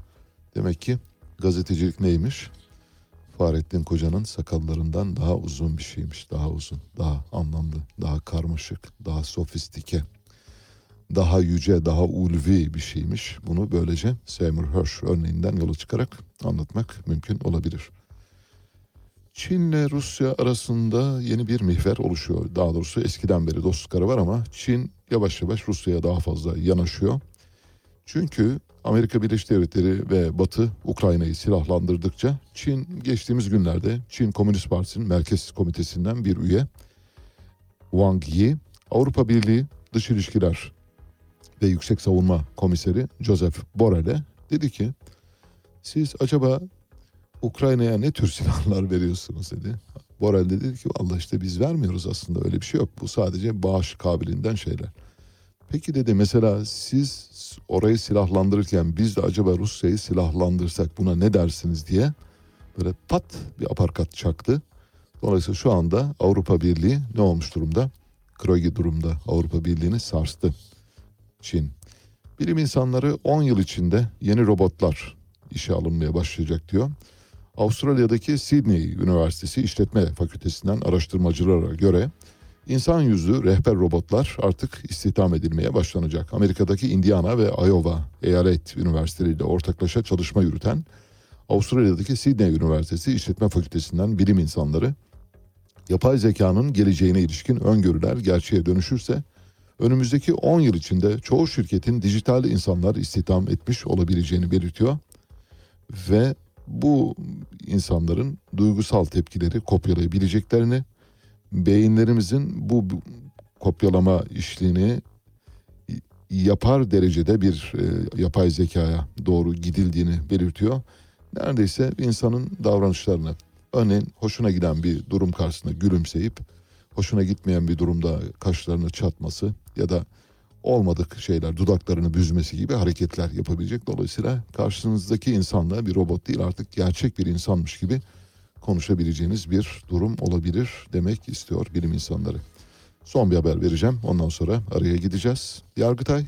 Demek ki gazetecilik neymiş? Fahrettin Koca'nın sakallarından daha uzun bir şeymiş. Daha uzun, daha anlamlı, daha karmaşık, daha sofistike, daha yüce, daha ulvi bir şeymiş. Bunu böylece Seymour Hersh örneğinden yola çıkarak anlatmak mümkün olabilir. Çin'le Rusya arasında yeni bir mihver oluşuyor. Daha doğrusu eskiden beri dostlukları var ama Çin yavaş yavaş Rusya'ya daha fazla yanaşıyor. Çünkü Amerika Birleşik Devletleri ve Batı Ukrayna'yı silahlandırdıkça Çin geçtiğimiz günlerde Çin Komünist Partisi'nin Merkez Komitesi'nden bir üye Wang Yi, Avrupa Birliği Dış İlişkiler ve Yüksek Savunma Komiseri Joseph Borrell'e dedi ki siz acaba Ukrayna'ya ne tür silahlar veriyorsunuz dedi. Borrell de dedi ki Allah işte biz vermiyoruz aslında öyle bir şey yok. Bu sadece bağış kabiliğinden şeyler. Peki dedi mesela siz orayı silahlandırırken biz de acaba Rusya'yı silahlandırsak buna ne dersiniz diye böyle pat bir aparkat çaktı. Dolayısıyla şu anda Avrupa Birliği ne olmuş durumda? Krogi durumda Avrupa Birliği'ni sarstı Çin. Bilim insanları 10 yıl içinde yeni robotlar işe alınmaya başlayacak diyor. Avustralya'daki Sydney Üniversitesi İşletme Fakültesinden araştırmacılara göre insan yüzlü rehber robotlar artık istihdam edilmeye başlanacak. Amerika'daki Indiana ve Iowa eyalet üniversiteleriyle ortaklaşa çalışma yürüten Avustralya'daki Sydney Üniversitesi İşletme Fakültesinden bilim insanları yapay zekanın geleceğine ilişkin öngörüler gerçeğe dönüşürse önümüzdeki 10 yıl içinde çoğu şirketin dijital insanlar istihdam etmiş olabileceğini belirtiyor ve bu insanların duygusal tepkileri kopyalayabileceklerini, beyinlerimizin bu kopyalama işliğini yapar derecede bir e, yapay zekaya doğru gidildiğini belirtiyor. Neredeyse insanın davranışlarını, örneğin hoşuna giden bir durum karşısında gülümseyip, hoşuna gitmeyen bir durumda kaşlarını çatması ya da olmadık şeyler, dudaklarını büzmesi gibi hareketler yapabilecek. Dolayısıyla karşınızdaki insanla bir robot değil artık gerçek bir insanmış gibi konuşabileceğiniz bir durum olabilir demek istiyor bilim insanları. Son bir haber vereceğim. Ondan sonra araya gideceğiz. Yargıtay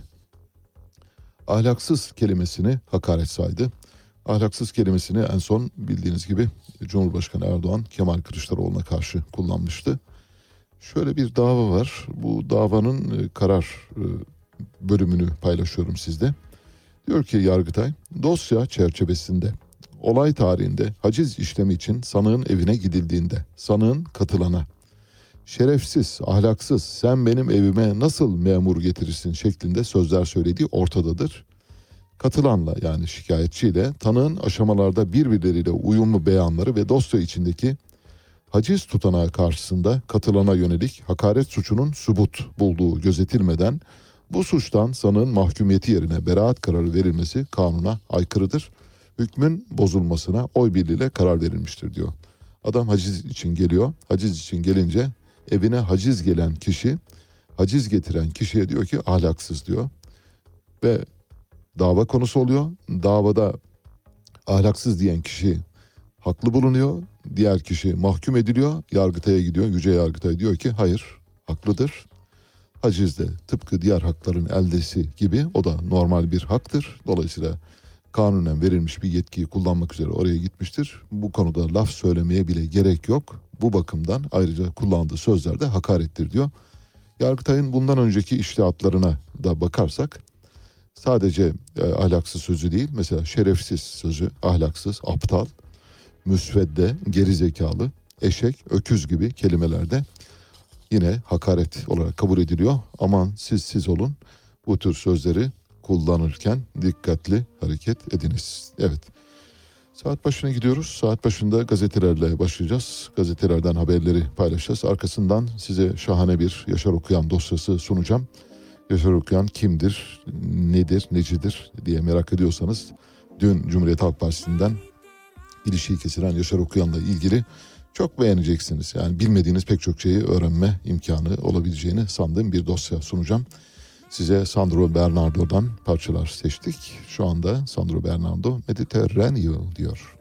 ahlaksız kelimesini hakaret saydı. Ahlaksız kelimesini en son bildiğiniz gibi Cumhurbaşkanı Erdoğan Kemal Kılıçdaroğlu'na karşı kullanmıştı. Şöyle bir dava var. Bu davanın e, karar e, bölümünü paylaşıyorum sizde. Diyor ki Yargıtay dosya çerçevesinde olay tarihinde haciz işlemi için sanığın evine gidildiğinde sanığın katılana şerefsiz, ahlaksız sen benim evime nasıl memur getirirsin şeklinde sözler söylediği ortadadır. Katılanla yani şikayetçiyle tanığın aşamalarda birbirleriyle uyumlu beyanları ve dosya içindeki haciz tutanağı karşısında katılana yönelik hakaret suçunun subut bulduğu gözetilmeden bu suçtan sanığın mahkumiyeti yerine beraat kararı verilmesi kanuna aykırıdır. Hükmün bozulmasına oy birliğiyle karar verilmiştir diyor. Adam haciz için geliyor. Haciz için gelince evine haciz gelen kişi haciz getiren kişiye diyor ki ahlaksız diyor. Ve dava konusu oluyor. Davada ahlaksız diyen kişi haklı bulunuyor. Diğer kişi mahkum ediliyor. Yargıtay'a gidiyor. Yüce Yargıtay diyor ki hayır haklıdır. Haciz de tıpkı diğer hakların eldesi gibi o da normal bir haktır. Dolayısıyla kanunen verilmiş bir yetkiyi kullanmak üzere oraya gitmiştir. Bu konuda laf söylemeye bile gerek yok. Bu bakımdan ayrıca kullandığı sözler de hakarettir diyor. Yargıtay'ın bundan önceki iştihatlarına da bakarsak sadece e, ahlaksız sözü değil mesela şerefsiz sözü ahlaksız, aptal, müsvedde, gerizekalı, eşek, öküz gibi kelimelerde yine hakaret olarak kabul ediliyor. Aman siz siz olun bu tür sözleri kullanırken dikkatli hareket ediniz. Evet. Saat başına gidiyoruz. Saat başında gazetelerle başlayacağız. Gazetelerden haberleri paylaşacağız. Arkasından size şahane bir Yaşar Okuyan dosyası sunacağım. Yaşar Okuyan kimdir, nedir, necidir diye merak ediyorsanız dün Cumhuriyet Halk Partisi'nden ilişiği kesilen Yaşar Okuyan'la ilgili çok beğeneceksiniz. Yani bilmediğiniz pek çok şeyi öğrenme imkanı olabileceğini sandığım bir dosya sunacağım. Size Sandro Bernardo'dan parçalar seçtik. Şu anda Sandro Bernardo Mediterraneo diyor.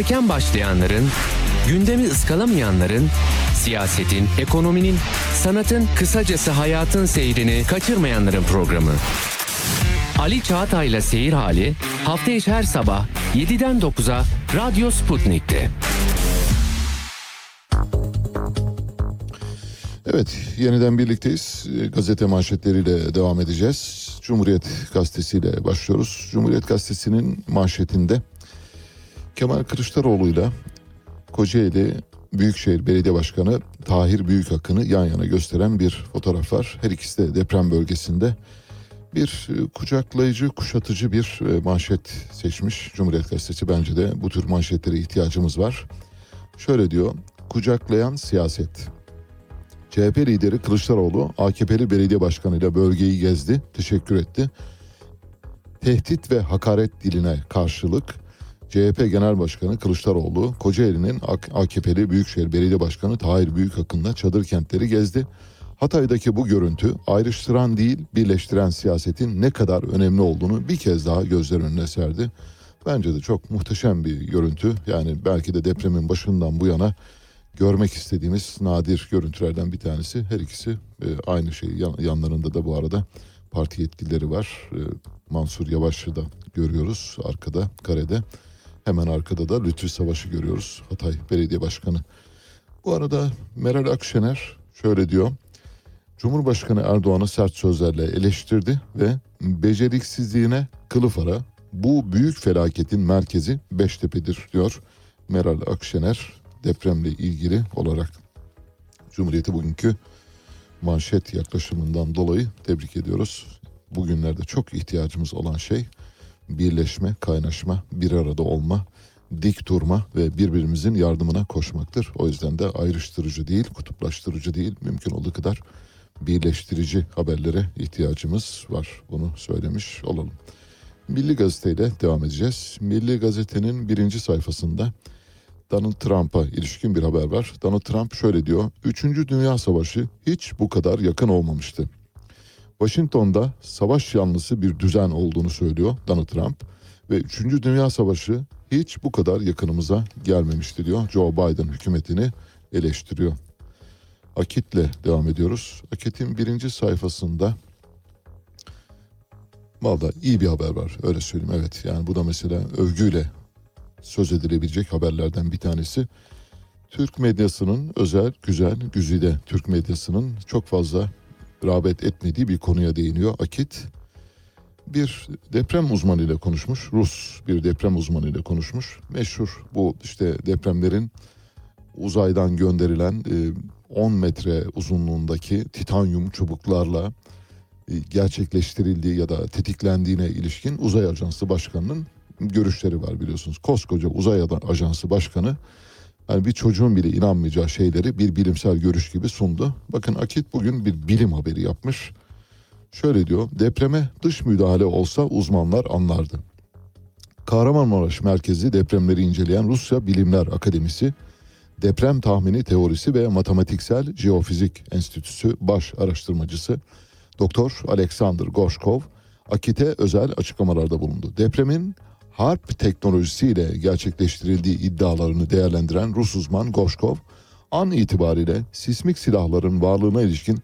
Erken başlayanların, gündemi ıskalamayanların, siyasetin, ekonominin, sanatın, kısacası hayatın seyrini kaçırmayanların programı. Ali Çağatay'la Seyir Hali hafta içi her sabah 7'den 9'a Radyo Sputnik'te. Evet, yeniden birlikteyiz. E, Gazete manşetleriyle devam edeceğiz. Cumhuriyet Gazetesi'yle başlıyoruz. Cumhuriyet Gazetesi'nin manşetinde Kemal Kılıçdaroğlu'yla Kocaeli Büyükşehir Belediye Başkanı Tahir Büyükakın'ı yan yana gösteren bir fotoğraf var. Her ikisi de deprem bölgesinde bir e, kucaklayıcı, kuşatıcı bir e, manşet seçmiş Cumhuriyet Gazetesi. Bence de bu tür manşetlere ihtiyacımız var. Şöyle diyor, kucaklayan siyaset. CHP lideri Kılıçdaroğlu AKP'li belediye başkanıyla bölgeyi gezdi, teşekkür etti. Tehdit ve hakaret diline karşılık CHP Genel Başkanı Kılıçdaroğlu Kocaeli'nin AKP'li Büyükşehir Belediye Başkanı Tahir Büyükakın'la çadır kentleri gezdi. Hatay'daki bu görüntü ayrıştıran değil birleştiren siyasetin ne kadar önemli olduğunu bir kez daha gözler önüne serdi. Bence de çok muhteşem bir görüntü. Yani belki de depremin başından bu yana görmek istediğimiz nadir görüntülerden bir tanesi. Her ikisi e, aynı şey. Yan, yanlarında da bu arada parti yetkilileri var. E, Mansur Yavaş'ı da görüyoruz arkada, karede. Hemen arkada da Lütfü Savaş'ı görüyoruz. Hatay Belediye Başkanı. Bu arada Meral Akşener şöyle diyor. Cumhurbaşkanı Erdoğan'ı sert sözlerle eleştirdi ve beceriksizliğine kılıf ara bu büyük felaketin merkezi Beştepe'dir diyor Meral Akşener depremle ilgili olarak. Cumhuriyeti bugünkü manşet yaklaşımından dolayı tebrik ediyoruz. Bugünlerde çok ihtiyacımız olan şey birleşme, kaynaşma, bir arada olma, dik durma ve birbirimizin yardımına koşmaktır. O yüzden de ayrıştırıcı değil, kutuplaştırıcı değil, mümkün olduğu kadar birleştirici haberlere ihtiyacımız var. Bunu söylemiş olalım. Milli Gazete ile devam edeceğiz. Milli Gazete'nin birinci sayfasında Donald Trump'a ilişkin bir haber var. Donald Trump şöyle diyor. Üçüncü Dünya Savaşı hiç bu kadar yakın olmamıştı. Washington'da savaş yanlısı bir düzen olduğunu söylüyor Donald Trump. Ve Üçüncü Dünya Savaşı hiç bu kadar yakınımıza gelmemişti diyor. Joe Biden hükümetini eleştiriyor. Akit'le devam ediyoruz. Akit'in birinci sayfasında Valla iyi bir haber var öyle söyleyeyim evet. Yani bu da mesela övgüyle söz edilebilecek haberlerden bir tanesi. Türk medyasının özel, güzel, güzide Türk medyasının çok fazla rağbet etmediği bir konuya değiniyor Akit. Bir deprem uzmanıyla konuşmuş, Rus bir deprem uzmanıyla konuşmuş. Meşhur bu işte depremlerin uzaydan gönderilen 10 metre uzunluğundaki titanyum çubuklarla e, gerçekleştirildiği ya da tetiklendiğine ilişkin uzay ajansı başkanının görüşleri var biliyorsunuz. Koskoca uzay ajansı başkanı yani bir çocuğun bile inanmayacağı şeyleri bir bilimsel görüş gibi sundu. Bakın Akit bugün bir bilim haberi yapmış. Şöyle diyor, depreme dış müdahale olsa uzmanlar anlardı. Kahramanmaraş merkezi depremleri inceleyen Rusya Bilimler Akademisi, Deprem Tahmini Teorisi ve Matematiksel Jeofizik Enstitüsü baş araştırmacısı Doktor Alexander Gorshkov, Akit'e özel açıklamalarda bulundu. Depremin harp teknolojisiyle gerçekleştirildiği iddialarını değerlendiren Rus uzman Gorshkov, an itibariyle sismik silahların varlığına ilişkin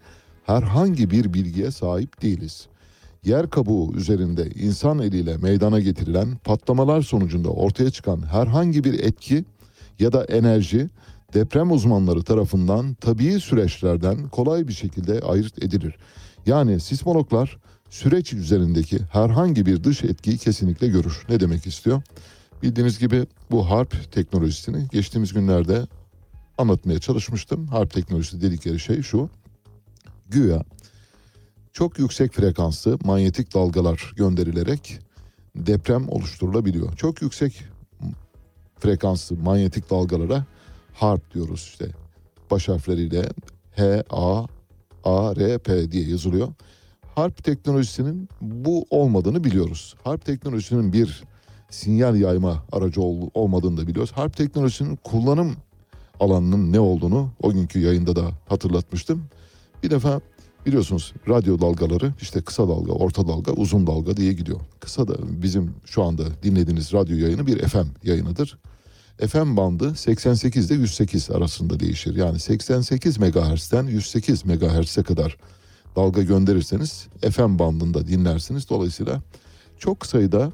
herhangi bir bilgiye sahip değiliz. Yer kabuğu üzerinde insan eliyle meydana getirilen patlamalar sonucunda ortaya çıkan herhangi bir etki ya da enerji deprem uzmanları tarafından tabii süreçlerden kolay bir şekilde ayırt edilir. Yani sismologlar süreç üzerindeki herhangi bir dış etkiyi kesinlikle görür. Ne demek istiyor? Bildiğiniz gibi bu harp teknolojisini geçtiğimiz günlerde anlatmaya çalışmıştım. Harp teknolojisi dedikleri şey şu. Güya çok yüksek frekanslı manyetik dalgalar gönderilerek deprem oluşturulabiliyor. Çok yüksek frekanslı manyetik dalgalara harp diyoruz işte. Baş harfleriyle H, A, A, R, P diye yazılıyor. Harp teknolojisinin bu olmadığını biliyoruz. Harp teknolojisinin bir sinyal yayma aracı ol, olmadığını da biliyoruz. Harp teknolojisinin kullanım alanının ne olduğunu o günkü yayında da hatırlatmıştım. Bir defa biliyorsunuz radyo dalgaları işte kısa dalga, orta dalga, uzun dalga diye gidiyor. Kısa da bizim şu anda dinlediğiniz radyo yayını bir FM yayınıdır. FM bandı 88 ile 108 arasında değişir. Yani 88 MHz'den 108 MHz'e kadar dalga gönderirseniz FM bandında dinlersiniz. Dolayısıyla çok sayıda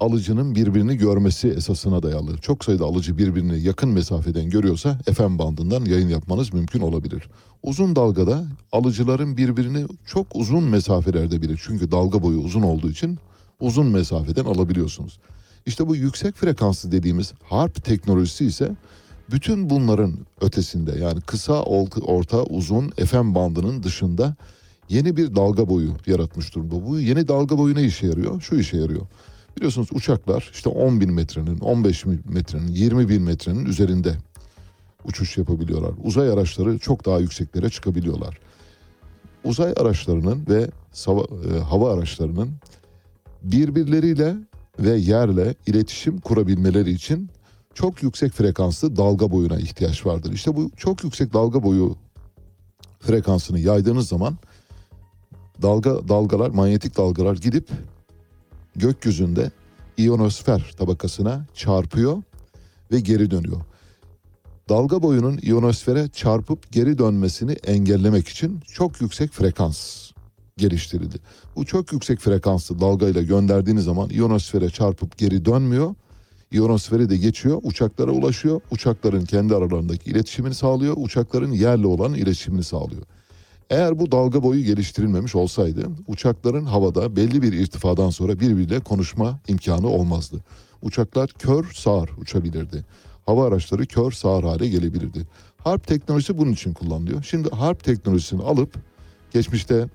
alıcının birbirini görmesi esasına dayalı. Çok sayıda alıcı birbirini yakın mesafeden görüyorsa FM bandından yayın yapmanız mümkün olabilir. Uzun dalgada alıcıların birbirini çok uzun mesafelerde bile çünkü dalga boyu uzun olduğu için uzun mesafeden alabiliyorsunuz. İşte bu yüksek frekanslı dediğimiz harp teknolojisi ise bütün bunların ötesinde yani kısa, orta, uzun FM bandının dışında yeni bir dalga boyu yaratmış durumda. Bu yeni dalga boyu ne işe yarıyor? Şu işe yarıyor. Biliyorsunuz uçaklar işte 10 bin metrenin, 15 bin metrenin, 20 bin metrenin üzerinde uçuş yapabiliyorlar. Uzay araçları çok daha yükseklere çıkabiliyorlar. Uzay araçlarının ve e, hava araçlarının birbirleriyle ve yerle iletişim kurabilmeleri için çok yüksek frekanslı dalga boyuna ihtiyaç vardır. İşte bu çok yüksek dalga boyu frekansını yaydığınız zaman dalga dalgalar, manyetik dalgalar gidip gökyüzünde iyonosfer tabakasına çarpıyor ve geri dönüyor. Dalga boyunun iyonosfere çarpıp geri dönmesini engellemek için çok yüksek frekans geliştirildi. Bu çok yüksek frekanslı dalgayla gönderdiğiniz zaman iyonosfere çarpıp geri dönmüyor. İyonosferi de geçiyor, uçaklara ulaşıyor. Uçakların kendi aralarındaki iletişimini sağlıyor, uçakların yerle olan iletişimini sağlıyor. Eğer bu dalga boyu geliştirilmemiş olsaydı uçakların havada belli bir irtifadan sonra birbiriyle konuşma imkanı olmazdı. Uçaklar kör sağır uçabilirdi. Hava araçları kör sağır hale gelebilirdi. Harp teknolojisi bunun için kullanılıyor. Şimdi harp teknolojisini alıp geçmişte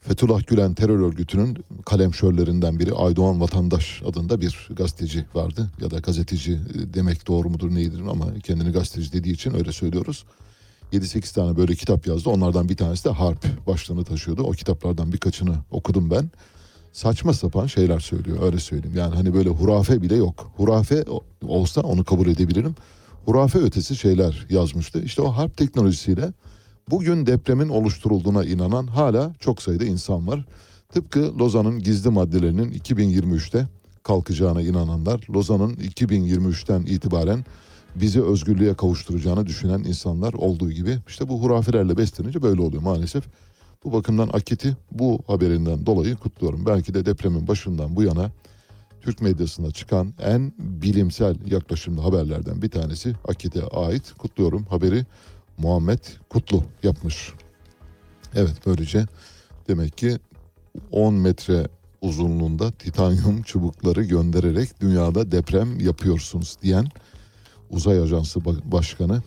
Fethullah Gülen terör örgütünün kalemşörlerinden biri Aydoğan Vatandaş adında bir gazeteci vardı. Ya da gazeteci demek doğru mudur neydir ama kendini gazeteci dediği için öyle söylüyoruz. 7-8 tane böyle kitap yazdı. Onlardan bir tanesi de Harp başlığını taşıyordu. O kitaplardan birkaçını okudum ben. Saçma sapan şeyler söylüyor öyle söyleyeyim. Yani hani böyle hurafe bile yok. Hurafe olsa onu kabul edebilirim. Hurafe ötesi şeyler yazmıştı. İşte o harp teknolojisiyle bugün depremin oluşturulduğuna inanan hala çok sayıda insan var. Tıpkı Lozan'ın gizli maddelerinin 2023'te kalkacağına inananlar, Lozan'ın 2023'ten itibaren bizi özgürlüğe kavuşturacağını düşünen insanlar olduğu gibi işte bu hurafelerle beslenince böyle oluyor maalesef. Bu bakımdan Akit'i bu haberinden dolayı kutluyorum. Belki de depremin başından bu yana Türk medyasında çıkan en bilimsel yaklaşımlı haberlerden bir tanesi Akit'e ait. Kutluyorum haberi Muhammed Kutlu yapmış. Evet böylece demek ki 10 metre uzunluğunda titanyum çubukları göndererek dünyada deprem yapıyorsunuz diyen Uzay Ajansı Başkanı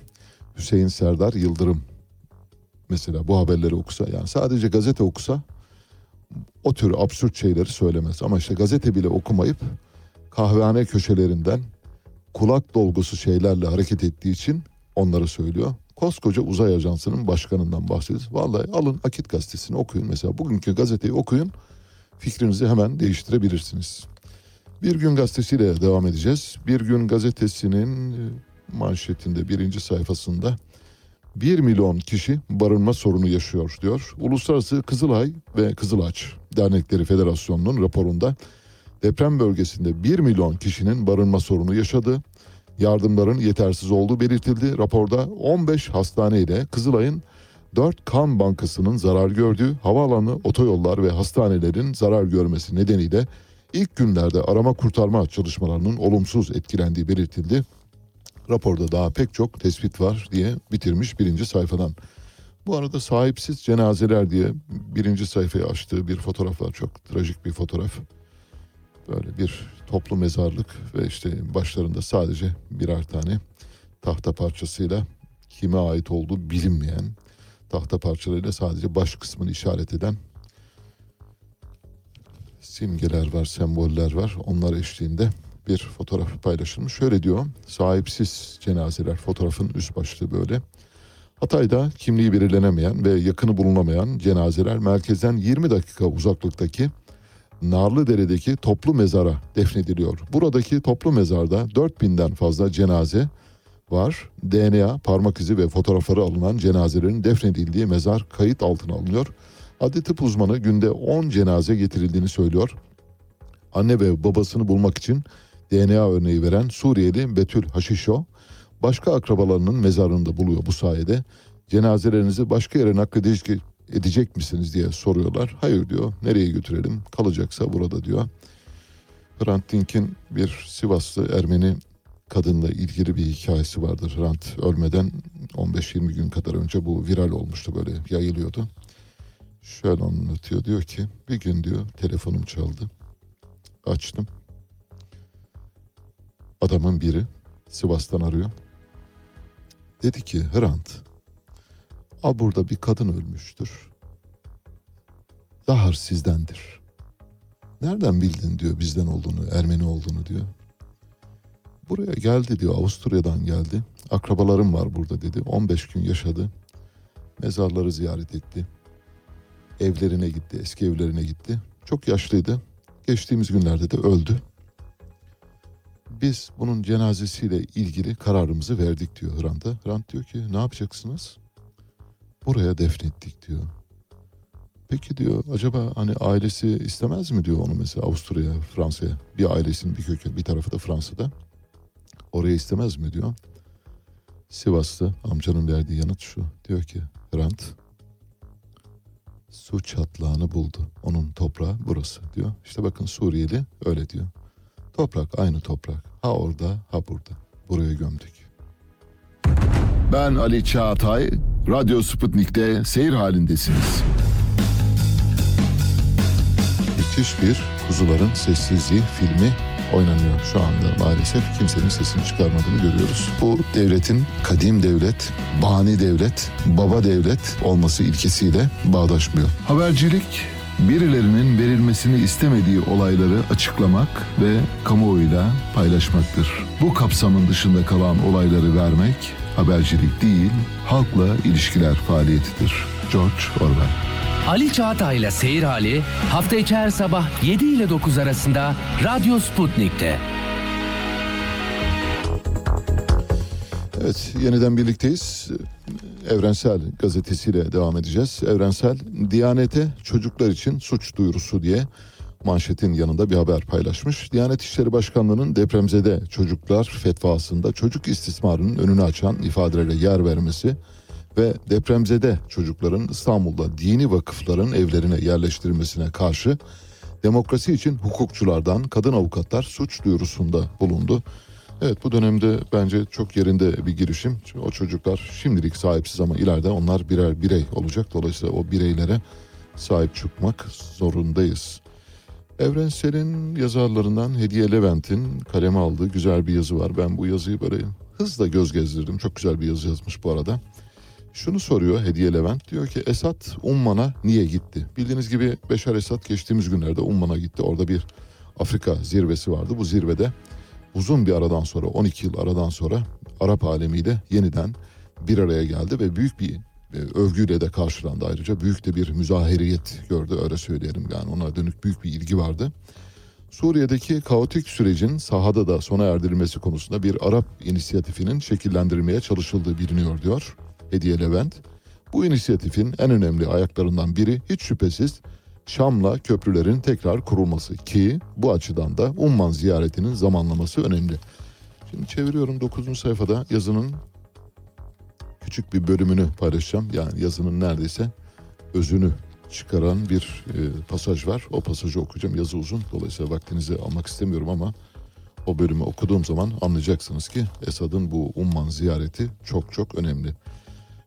Hüseyin Serdar Yıldırım mesela bu haberleri okusa yani sadece gazete okusa o tür absürt şeyleri söylemez. Ama işte gazete bile okumayıp kahvehane köşelerinden kulak dolgusu şeylerle hareket ettiği için onları söylüyor. Koskoca uzay ajansının başkanından bahsediyoruz. Vallahi alın Akit gazetesini okuyun mesela. Bugünkü gazeteyi okuyun. Fikrinizi hemen değiştirebilirsiniz. Bir gün gazetesiyle devam edeceğiz. Bir gün gazetesinin e, manşetinde birinci sayfasında 1 milyon kişi barınma sorunu yaşıyor diyor. Uluslararası Kızılay ve Kızılaç Dernekleri Federasyonu'nun raporunda deprem bölgesinde 1 milyon kişinin barınma sorunu yaşadı. Yardımların yetersiz olduğu belirtildi. Raporda 15 hastane ile Kızılay'ın 4 kan bankasının zarar gördüğü, havaalanı, otoyollar ve hastanelerin zarar görmesi nedeniyle ilk günlerde arama kurtarma çalışmalarının olumsuz etkilendiği belirtildi. Raporda daha pek çok tespit var diye bitirmiş birinci sayfadan. Bu arada sahipsiz cenazeler diye birinci sayfayı açtığı bir fotoğraf var. Çok trajik bir fotoğraf. Böyle bir toplu mezarlık ve işte başlarında sadece birer tane tahta parçasıyla kime ait olduğu bilinmeyen tahta parçalarıyla sadece baş kısmını işaret eden simgeler var, semboller var. Onlar eşliğinde bir fotoğraf paylaşılmış. Şöyle diyor, sahipsiz cenazeler fotoğrafın üst başlığı böyle. Hatay'da kimliği belirlenemeyen ve yakını bulunamayan cenazeler merkezden 20 dakika uzaklıktaki Narlıdere'deki toplu mezara defnediliyor. Buradaki toplu mezarda 4000'den fazla cenaze var. DNA, parmak izi ve fotoğrafları alınan cenazelerin defnedildiği mezar kayıt altına alınıyor. Adli tıp uzmanı günde 10 cenaze getirildiğini söylüyor. Anne ve babasını bulmak için DNA örneği veren Suriyeli Betül Haşişo başka akrabalarının mezarında buluyor bu sayede. Cenazelerinizi başka yere nakledecek edecek misiniz diye soruyorlar. Hayır diyor. Nereye götürelim? Kalacaksa burada diyor. Hrant Dink'in bir Sivaslı Ermeni kadınla ilgili bir hikayesi vardır. Hrant ölmeden 15-20 gün kadar önce bu viral olmuştu böyle yayılıyordu. Şöyle anlatıyor diyor ki bir gün diyor telefonum çaldı. Açtım. adamın biri Sivas'tan arıyor. Dedi ki Hrant, al burada bir kadın ölmüştür. Dahar sizdendir. Nereden bildin diyor bizden olduğunu, Ermeni olduğunu diyor. Buraya geldi diyor, Avusturya'dan geldi. Akrabalarım var burada dedi. 15 gün yaşadı. Mezarları ziyaret etti. Evlerine gitti, eski evlerine gitti. Çok yaşlıydı. Geçtiğimiz günlerde de öldü. Biz bunun cenazesiyle ilgili kararımızı verdik diyor Hrant'a. Hrant diyor ki ne yapacaksınız? Buraya defnettik diyor. Peki diyor acaba hani ailesi istemez mi diyor onu mesela Avusturya'ya, Fransa'ya. Bir ailesinin bir kökü, bir tarafı da Fransa'da. Oraya istemez mi diyor. Sivas'ta amcanın verdiği yanıt şu. Diyor ki Hrant su çatlağını buldu. Onun toprağı burası diyor. İşte bakın Suriyeli öyle diyor. Toprak aynı toprak. Ha orada ha burada. Buraya gömdük. Ben Ali Çağatay, Radyo Sputnik'te seyir halindesiniz. Müthiş bir Kuzuların Sessizliği filmi oynanıyor şu anda maalesef. Kimsenin sesini çıkarmadığını görüyoruz. Bu devletin kadim devlet, bani devlet, baba devlet olması ilkesiyle bağdaşmıyor. Habercilik, birilerinin verilmesini istemediği olayları açıklamak ve kamuoyuyla paylaşmaktır. Bu kapsamın dışında kalan olayları vermek habercilik değil, halkla ilişkiler faaliyetidir. George Orwell Ali Çağatay'la Seyir Hali hafta içi her sabah 7 ile 9 arasında Radyo Sputnik'te. Evet, yeniden birlikteyiz. Evrensel gazetesiyle devam edeceğiz. Evrensel, Diyanete çocuklar için suç duyurusu diye manşetin yanında bir haber paylaşmış. Diyanet İşleri Başkanlığı'nın depremzede çocuklar fetvasında çocuk istismarının önünü açan ifadelere yer vermesi ve depremzede çocukların İstanbul'da dini vakıfların evlerine yerleştirilmesine karşı demokrasi için hukukçulardan kadın avukatlar suç duyurusunda bulundu. Evet bu dönemde bence çok yerinde bir girişim. O çocuklar şimdilik sahipsiz ama ileride onlar birer birey olacak. Dolayısıyla o bireylere sahip çıkmak zorundayız. Evrensel'in yazarlarından Hediye Levent'in kaleme aldığı güzel bir yazı var. Ben bu yazıyı böyle hızla göz gezdirdim. Çok güzel bir yazı yazmış bu arada. Şunu soruyor Hediye Levent. Diyor ki Esat Umman'a niye gitti? Bildiğiniz gibi Beşar Esat geçtiğimiz günlerde Umman'a gitti. Orada bir Afrika zirvesi vardı. Bu zirvede uzun bir aradan sonra 12 yıl aradan sonra Arap alemiyle yeniden bir araya geldi ve büyük bir övgüyle de karşılandı ayrıca. Büyük de bir müzaheriyet gördü öyle söyleyelim yani ona dönük büyük bir ilgi vardı. Suriye'deki kaotik sürecin sahada da sona erdirilmesi konusunda bir Arap inisiyatifinin şekillendirilmeye çalışıldığı biliniyor diyor Hediye Levent. Bu inisiyatifin en önemli ayaklarından biri hiç şüphesiz Şam'la köprülerin tekrar kurulması ki bu açıdan da Umman ziyaretinin zamanlaması önemli. Şimdi çeviriyorum 9. sayfada yazının küçük bir bölümünü paylaşacağım. Yani yazının neredeyse özünü çıkaran bir e, pasaj var. O pasajı okuyacağım. Yazı uzun. Dolayısıyla vaktinizi almak istemiyorum ama o bölümü okuduğum zaman anlayacaksınız ki Esad'ın bu Umman ziyareti çok çok önemli.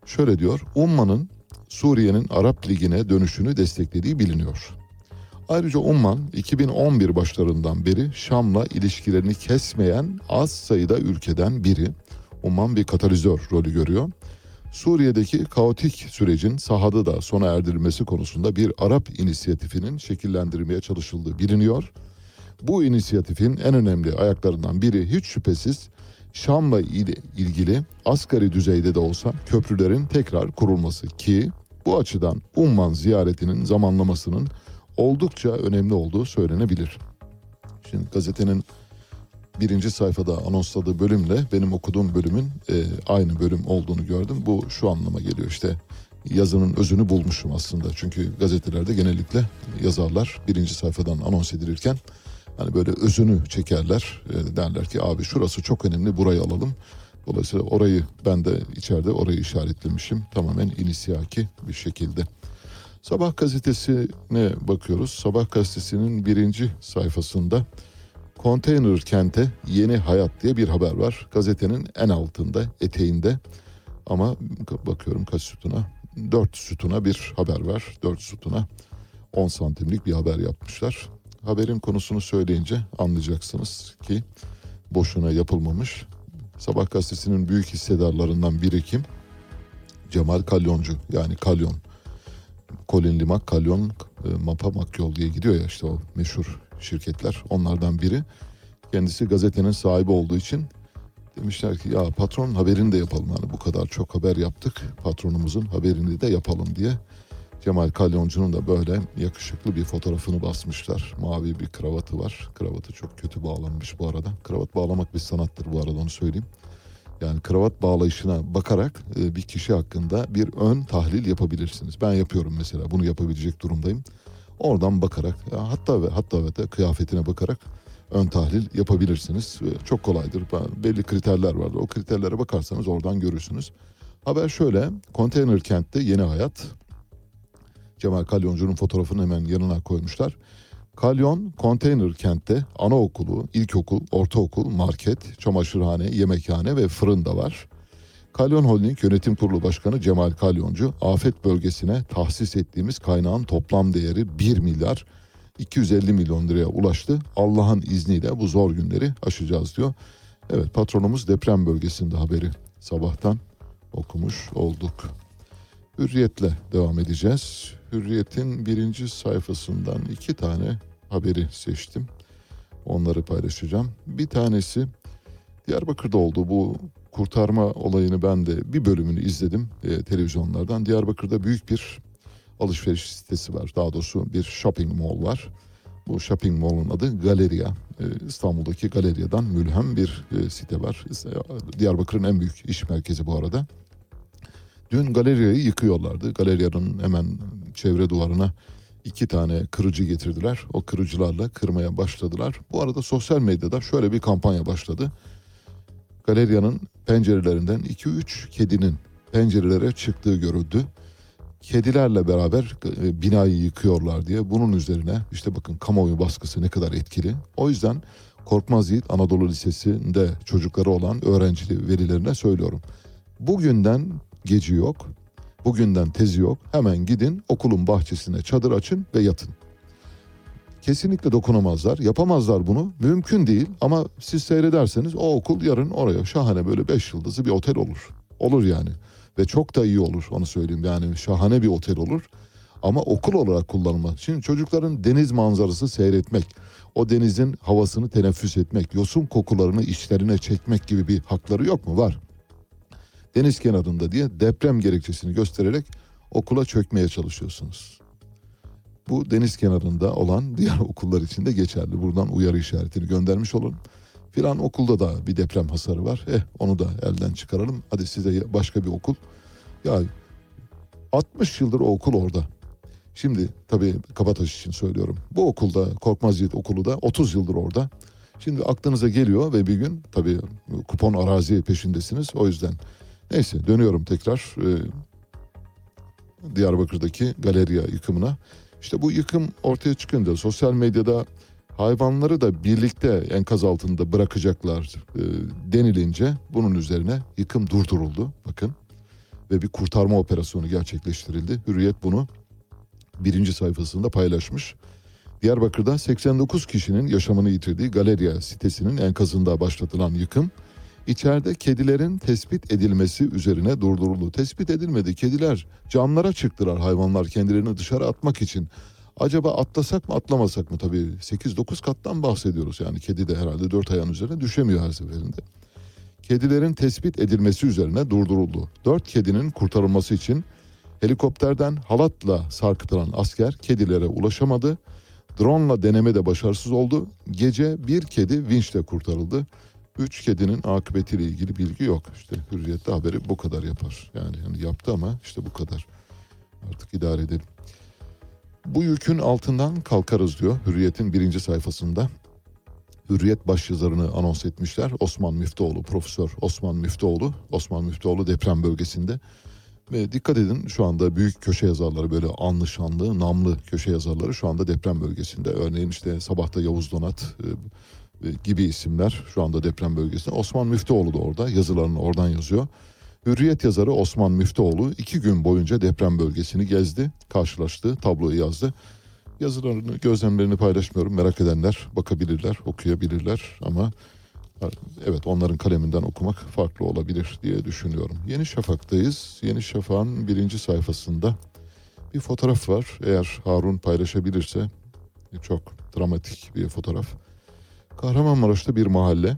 Şöyle diyor. Umman'ın Suriye'nin Arap Ligi'ne dönüşünü desteklediği biliniyor. Ayrıca Umman 2011 başlarından beri Şam'la ilişkilerini kesmeyen az sayıda ülkeden biri. Umman bir katalizör rolü görüyor. Suriye'deki kaotik sürecin sahada da sona erdirilmesi konusunda bir Arap inisiyatifinin şekillendirilmeye çalışıldığı biliniyor. Bu inisiyatifin en önemli ayaklarından biri hiç şüphesiz Şam'la ilgili asgari düzeyde de olsa köprülerin tekrar kurulması ki bu açıdan Umman ziyaretinin zamanlamasının oldukça önemli olduğu söylenebilir. Şimdi gazetenin birinci sayfada anonsladığı bölümle benim okuduğum bölümün e, aynı bölüm olduğunu gördüm. Bu şu anlama geliyor işte yazının özünü bulmuşum aslında. Çünkü gazetelerde genellikle yazarlar birinci sayfadan anons edilirken hani böyle özünü çekerler. E, derler ki abi şurası çok önemli burayı alalım. Dolayısıyla orayı ben de içeride orayı işaretlemişim. Tamamen inisiyaki bir şekilde. Sabah gazetesine bakıyoruz. Sabah gazetesinin birinci sayfasında konteyner kente yeni hayat diye bir haber var. Gazetenin en altında, eteğinde ama bakıyorum kaç sütuna? Dört sütuna bir haber var. Dört sütuna 10 santimlik bir haber yapmışlar. Haberin konusunu söyleyince anlayacaksınız ki boşuna yapılmamış. Sabah gazetesinin büyük hissedarlarından biri kim? Cemal Kalyoncu yani Kalyon. Colin Limak, Kalyon, e, Mapa Makyol diye gidiyor ya işte o meşhur şirketler. Onlardan biri. Kendisi gazetenin sahibi olduğu için demişler ki ya patron haberini de yapalım. Hani bu kadar çok haber yaptık. Patronumuzun haberini de yapalım diye. Cemal Kalyoncu'nun da böyle yakışıklı bir fotoğrafını basmışlar. Mavi bir kravatı var. Kravatı çok kötü bağlanmış bu arada. Kravat bağlamak bir sanattır bu arada onu söyleyeyim. Yani kravat bağlayışına bakarak e, bir kişi hakkında bir ön tahlil yapabilirsiniz. Ben yapıyorum mesela bunu yapabilecek durumdayım. Oradan bakarak hatta ve hatta ve de kıyafetine bakarak ön tahlil yapabilirsiniz. Çok kolaydır. Belli kriterler vardır. O kriterlere bakarsanız oradan görürsünüz. Haber şöyle. Konteyner kentte yeni hayat. Cemal Kalyoncu'nun fotoğrafını hemen yanına koymuşlar. Kalyon konteyner kentte anaokulu, ilkokul, ortaokul, market, çamaşırhane, yemekhane ve fırın da var. Kalyon Holding Yönetim Kurulu Başkanı Cemal Kalyoncu, afet bölgesine tahsis ettiğimiz kaynağın toplam değeri 1 milyar 250 milyon liraya ulaştı. Allah'ın izniyle bu zor günleri aşacağız diyor. Evet patronumuz deprem bölgesinde haberi sabahtan okumuş olduk. Hürriyetle devam edeceğiz. Hürriyet'in birinci sayfasından iki tane haberi seçtim. Onları paylaşacağım. Bir tanesi Diyarbakır'da oldu bu kurtarma olayını ben de bir bölümünü izledim e, televizyonlardan. Diyarbakır'da büyük bir alışveriş sitesi var. Daha doğrusu bir shopping mall var. Bu shopping mall'un adı Galeria. E, İstanbul'daki Galeria'dan mülhem bir e, site var. Diyarbakır'ın en büyük iş merkezi bu arada. Dün galeriayı yıkıyorlardı. Galeriyanın hemen çevre duvarına iki tane kırıcı getirdiler. O kırıcılarla kırmaya başladılar. Bu arada sosyal medyada şöyle bir kampanya başladı. Galeriyanın pencerelerinden 2-3 kedinin pencerelere çıktığı görüldü. Kedilerle beraber e, binayı yıkıyorlar diye bunun üzerine işte bakın kamuoyu baskısı ne kadar etkili. O yüzden Korkmaz Yiğit Anadolu Lisesi'nde çocukları olan öğrenci velilerine söylüyorum. Bugünden geci yok. Bugünden tezi yok. Hemen gidin okulun bahçesine çadır açın ve yatın. Kesinlikle dokunamazlar. Yapamazlar bunu. Mümkün değil ama siz seyrederseniz o okul yarın oraya şahane böyle beş yıldızlı bir otel olur. Olur yani. Ve çok da iyi olur onu söyleyeyim. Yani şahane bir otel olur. Ama okul olarak kullanılmaz. Şimdi çocukların deniz manzarası seyretmek, o denizin havasını teneffüs etmek, yosun kokularını içlerine çekmek gibi bir hakları yok mu? Var deniz kenarında diye deprem gerekçesini göstererek okula çökmeye çalışıyorsunuz. Bu deniz kenarında olan diğer okullar için de geçerli. Buradan uyarı işaretini göndermiş olun. Filan okulda da bir deprem hasarı var. Eh onu da elden çıkaralım. Hadi size başka bir okul. Ya 60 yıldır o okul orada. Şimdi tabii Kabataş için söylüyorum. Bu okulda Korkmaz Yiğit okulu da 30 yıldır orada. Şimdi aklınıza geliyor ve bir gün tabii kupon arazi peşindesiniz. O yüzden Neyse dönüyorum tekrar e, Diyarbakır'daki galeriya yıkımına. İşte bu yıkım ortaya çıkınca sosyal medyada hayvanları da birlikte enkaz altında bırakacaklar e, denilince bunun üzerine yıkım durduruldu. Bakın ve bir kurtarma operasyonu gerçekleştirildi. Hürriyet bunu birinci sayfasında paylaşmış. Diyarbakır'da 89 kişinin yaşamını yitirdiği galeriya sitesinin enkazında başlatılan yıkım İçeride kedilerin tespit edilmesi üzerine durduruldu. Tespit edilmedi. Kediler camlara çıktılar hayvanlar kendilerini dışarı atmak için. Acaba atlasak mı atlamasak mı? Tabii 8-9 kattan bahsediyoruz. Yani kedi de herhalde 4 ayağın üzerine düşemiyor her seferinde. Kedilerin tespit edilmesi üzerine durduruldu. 4 kedinin kurtarılması için helikopterden halatla sarkıtılan asker kedilere ulaşamadı. Drone'la deneme de başarısız oldu. Gece bir kedi vinçle kurtarıldı. Üç kedinin akıbetiyle ilgili bilgi yok. İşte Hürriyet'te haberi bu kadar yapar. Yani, yani yaptı ama işte bu kadar. Artık idare edelim. Bu yükün altından kalkarız diyor Hürriyet'in birinci sayfasında. Hürriyet başyazarını anons etmişler. Osman Müftüoğlu, Profesör Osman Müftüoğlu. Osman Müftüoğlu deprem bölgesinde. Ve dikkat edin şu anda büyük köşe yazarları böyle anlı şanlı, namlı köşe yazarları şu anda deprem bölgesinde. Örneğin işte sabahta Yavuz Donat, e, gibi isimler şu anda deprem bölgesinde. Osman Müftüoğlu da orada yazılarını oradan yazıyor. Hürriyet yazarı Osman Müftüoğlu iki gün boyunca deprem bölgesini gezdi, karşılaştı, tabloyu yazdı. Yazılarını, gözlemlerini paylaşmıyorum. Merak edenler bakabilirler, okuyabilirler ama Evet onların kaleminden okumak farklı olabilir diye düşünüyorum. Yeni Şafak'tayız. Yeni Şafak'ın birinci sayfasında bir fotoğraf var. Eğer Harun paylaşabilirse çok dramatik bir fotoğraf. Kahramanmaraş'ta bir mahalle.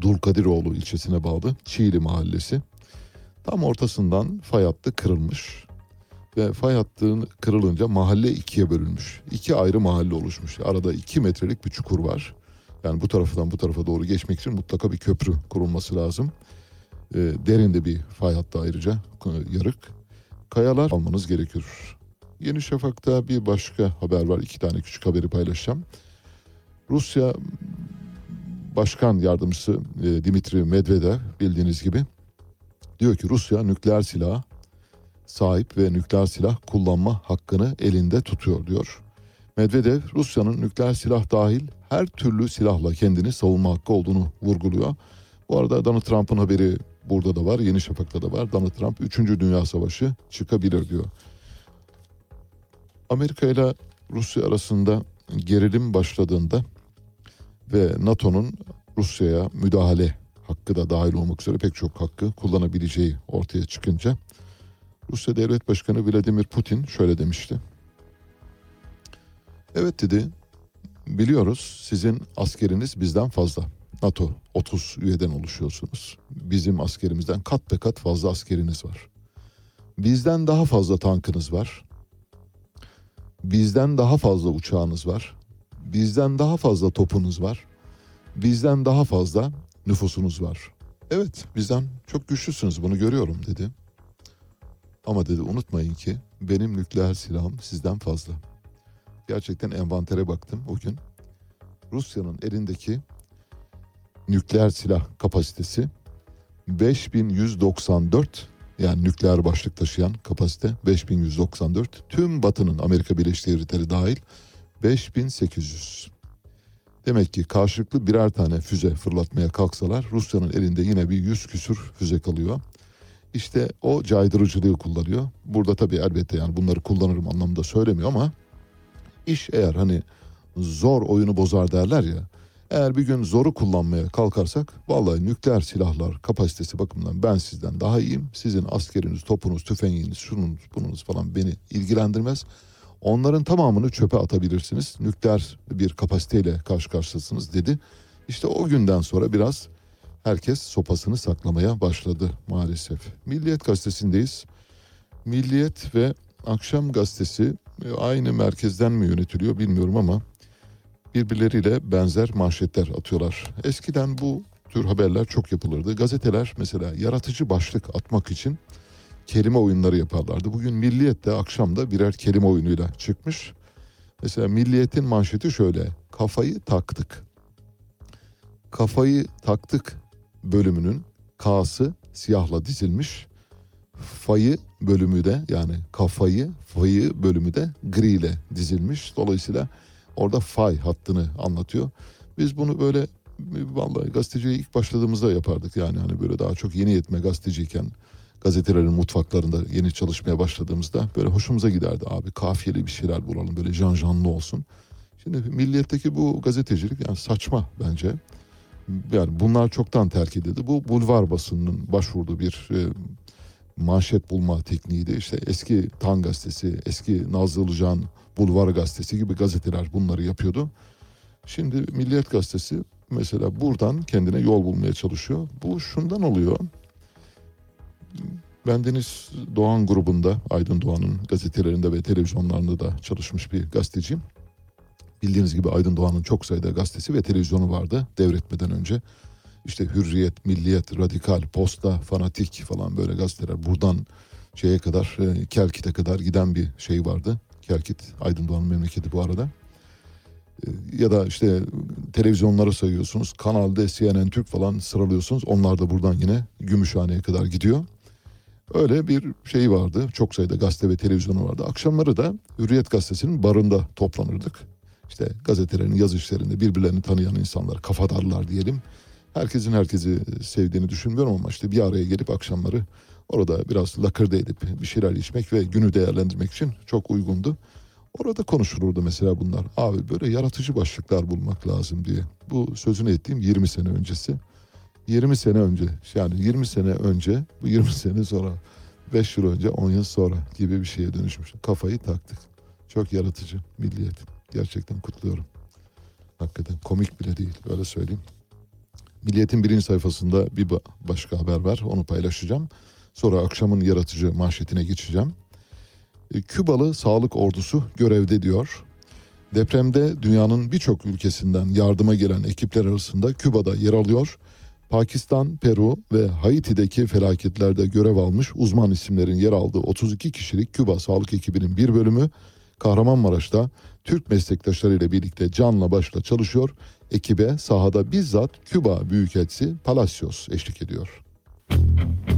Dulkadiroğlu ilçesine bağlı Çiğli mahallesi. Tam ortasından fay hattı kırılmış. Ve fay hattı kırılınca mahalle ikiye bölünmüş. İki ayrı mahalle oluşmuş. Arada iki metrelik bir çukur var. Yani bu taraftan bu tarafa doğru geçmek için mutlaka bir köprü kurulması lazım. E, derin de bir fay hattı ayrıca e, yarık. Kayalar almanız gerekiyor. Yeni Şafak'ta bir başka haber var. İki tane küçük haberi paylaşacağım. Rusya Başkan Yardımcısı e, Dimitri Medvedev bildiğiniz gibi diyor ki Rusya nükleer silah sahip ve nükleer silah kullanma hakkını elinde tutuyor diyor. Medvedev Rusya'nın nükleer silah dahil her türlü silahla kendini savunma hakkı olduğunu vurguluyor. Bu arada Donald Trump'ın haberi burada da var, Yeni Şafak'ta da var. Donald Trump 3. Dünya Savaşı çıkabilir diyor. Amerika ile Rusya arasında gerilim başladığında ve NATO'nun Rusya'ya müdahale hakkı da dahil olmak üzere pek çok hakkı kullanabileceği ortaya çıkınca Rusya Devlet Başkanı Vladimir Putin şöyle demişti. Evet dedi. Biliyoruz sizin askeriniz bizden fazla. NATO 30 üyeden oluşuyorsunuz. Bizim askerimizden kat be kat fazla askeriniz var. Bizden daha fazla tankınız var. Bizden daha fazla uçağınız var. Bizden daha fazla topunuz var. Bizden daha fazla nüfusunuz var. Evet bizden çok güçlüsünüz bunu görüyorum dedi. Ama dedi unutmayın ki benim nükleer silahım sizden fazla. Gerçekten envantere baktım o gün. Rusya'nın elindeki nükleer silah kapasitesi 5194 yani nükleer başlık taşıyan kapasite 5194. Tüm Batı'nın Amerika Birleşik Devletleri dahil 5800. Demek ki karşılıklı birer tane füze fırlatmaya kalksalar Rusya'nın elinde yine bir yüz küsür füze kalıyor. İşte o caydırıcılığı kullanıyor. Burada tabii elbette yani bunları kullanırım anlamında söylemiyor ama iş eğer hani zor oyunu bozar derler ya. Eğer bir gün zoru kullanmaya kalkarsak vallahi nükleer silahlar kapasitesi bakımından ben sizden daha iyiyim. Sizin askeriniz, topunuz, tüfeğiniz, şununuz, bununuz falan beni ilgilendirmez. Onların tamamını çöpe atabilirsiniz. Nükleer bir kapasiteyle karşı karşıyasınız dedi. İşte o günden sonra biraz herkes sopasını saklamaya başladı maalesef. Milliyet gazetesindeyiz. Milliyet ve Akşam gazetesi e, aynı merkezden mi yönetiliyor bilmiyorum ama birbirleriyle benzer manşetler atıyorlar. Eskiden bu tür haberler çok yapılırdı. Gazeteler mesela yaratıcı başlık atmak için kelime oyunları yaparlardı. Bugün Milliyet de akşamda birer kelime oyunuyla çıkmış. Mesela Milliyet'in manşeti şöyle. Kafayı taktık. Kafayı taktık bölümünün K'sı siyahla dizilmiş. Fayı bölümü de yani kafayı, fayı bölümü de gri ile dizilmiş. Dolayısıyla orada fay hattını anlatıyor. Biz bunu böyle vallahi gazeteciye ilk başladığımızda yapardık. Yani hani böyle daha çok yeni yetme gazeteciyken gazetelerin mutfaklarında yeni çalışmaya başladığımızda böyle hoşumuza giderdi abi kafiyeli bir şeyler bulalım böyle can canlı olsun. Şimdi milliyetteki bu gazetecilik yani saçma bence. Yani bunlar çoktan terk edildi. Bu bulvar basınının başvurduğu bir e, manşet bulma tekniğiydi. İşte eski Tan gazetesi, eski Nazlı Ilıcan Bulvar gazetesi gibi gazeteler bunları yapıyordu. Şimdi Milliyet gazetesi mesela buradan kendine yol bulmaya çalışıyor. Bu şundan oluyor. Bendeniz Doğan grubunda, Aydın Doğan'ın gazetelerinde ve televizyonlarında da çalışmış bir gazeteciyim. Bildiğiniz gibi Aydın Doğan'ın çok sayıda gazetesi ve televizyonu vardı devretmeden önce. İşte Hürriyet, Milliyet, Radikal, Posta, Fanatik falan böyle gazeteler buradan şeye kadar, e, Kelkit'e kadar giden bir şey vardı. Kelkit, Aydın Doğan'ın memleketi bu arada. E, Ya da işte televizyonları sayıyorsunuz. Kanal D, CNN Türk falan sıralıyorsunuz. Onlar da buradan yine Gümüşhane'ye kadar gidiyor. Öyle bir şey vardı. Çok sayıda gazete ve televizyonu vardı. Akşamları da Hürriyet Gazetesi'nin barında toplanırdık. İşte gazetelerin yaz işlerinde birbirlerini tanıyan insanlar, kafadarlar diyelim. Herkesin herkesi sevdiğini düşünmüyorum ama işte bir araya gelip akşamları orada biraz lakırdı edip bir şeyler içmek ve günü değerlendirmek için çok uygundu. Orada konuşulurdu mesela bunlar. Abi böyle yaratıcı başlıklar bulmak lazım diye. Bu sözünü ettiğim 20 sene öncesi. 20 sene önce yani 20 sene önce bu 20 sene sonra 5 yıl önce 10 yıl sonra gibi bir şeye dönüşmüş. Kafayı taktık. Çok yaratıcı milliyet. Gerçekten kutluyorum. Hakikaten komik bile değil öyle söyleyeyim. Milliyet'in birinci sayfasında bir ba- başka haber var onu paylaşacağım. Sonra akşamın yaratıcı manşetine geçeceğim. E, Kübalı sağlık ordusu görevde diyor. Depremde dünyanın birçok ülkesinden yardıma gelen ekipler arasında Küba'da yer alıyor. Pakistan, Peru ve Haiti'deki felaketlerde görev almış uzman isimlerin yer aldığı 32 kişilik Küba sağlık ekibinin bir bölümü Kahramanmaraş'ta Türk meslektaşlarıyla birlikte canla başla çalışıyor. Ekibe sahada bizzat Küba Büyükelçisi Palacios eşlik ediyor. E,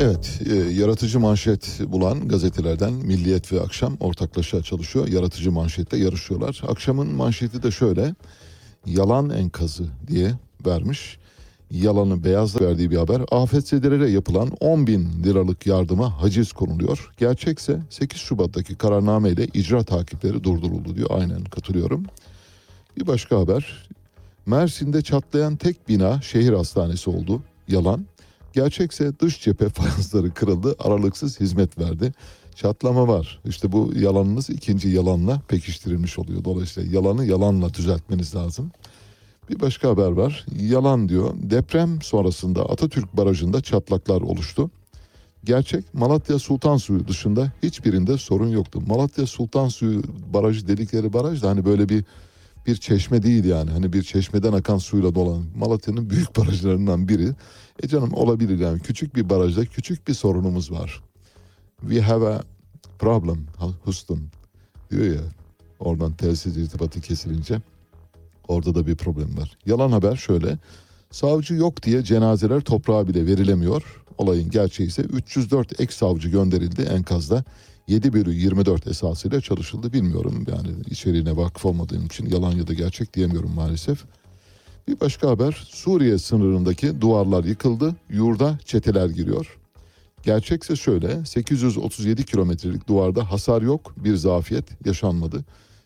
Evet, e, yaratıcı manşet bulan gazetelerden Milliyet ve Akşam ortaklaşa çalışıyor. Yaratıcı manşette yarışıyorlar. Akşamın manşeti de şöyle. Yalan enkazı diye vermiş. Yalanı beyazla verdiği bir haber. Afetzedelere yapılan 10 bin liralık yardıma haciz konuluyor. Gerçekse 8 Şubat'taki kararnameyle icra takipleri durduruldu diyor. Aynen katılıyorum. Bir başka haber. Mersin'de çatlayan tek bina şehir hastanesi oldu. Yalan. Gerçekse dış cephe fayansları kırıldı, aralıksız hizmet verdi. Çatlama var. İşte bu yalanınız ikinci yalanla pekiştirilmiş oluyor. Dolayısıyla yalanı yalanla düzeltmeniz lazım. Bir başka haber var. Yalan diyor. Deprem sonrasında Atatürk Barajı'nda çatlaklar oluştu. Gerçek Malatya Sultan Suyu dışında hiçbirinde sorun yoktu. Malatya Sultan Suyu barajı dedikleri baraj da hani böyle bir bir çeşme değil yani. Hani bir çeşmeden akan suyla dolan. Malatya'nın büyük barajlarından biri. E canım olabilir yani. Küçük bir barajda küçük bir sorunumuz var. We have a problem Houston diyor ya. Oradan telsiz irtibatı kesilince orada da bir problem var. Yalan haber şöyle. Savcı yok diye cenazeler toprağa bile verilemiyor. Olayın gerçeği ise 304 ek savcı gönderildi enkazda. 7 bölü 24 esasıyla çalışıldı bilmiyorum. Yani içeriğine vakıf olmadığım için yalan ya da gerçek diyemiyorum maalesef. Bir başka haber Suriye sınırındaki duvarlar yıkıldı. Yurda çeteler giriyor. Gerçekse şöyle 837 kilometrelik duvarda hasar yok bir zafiyet yaşanmadı.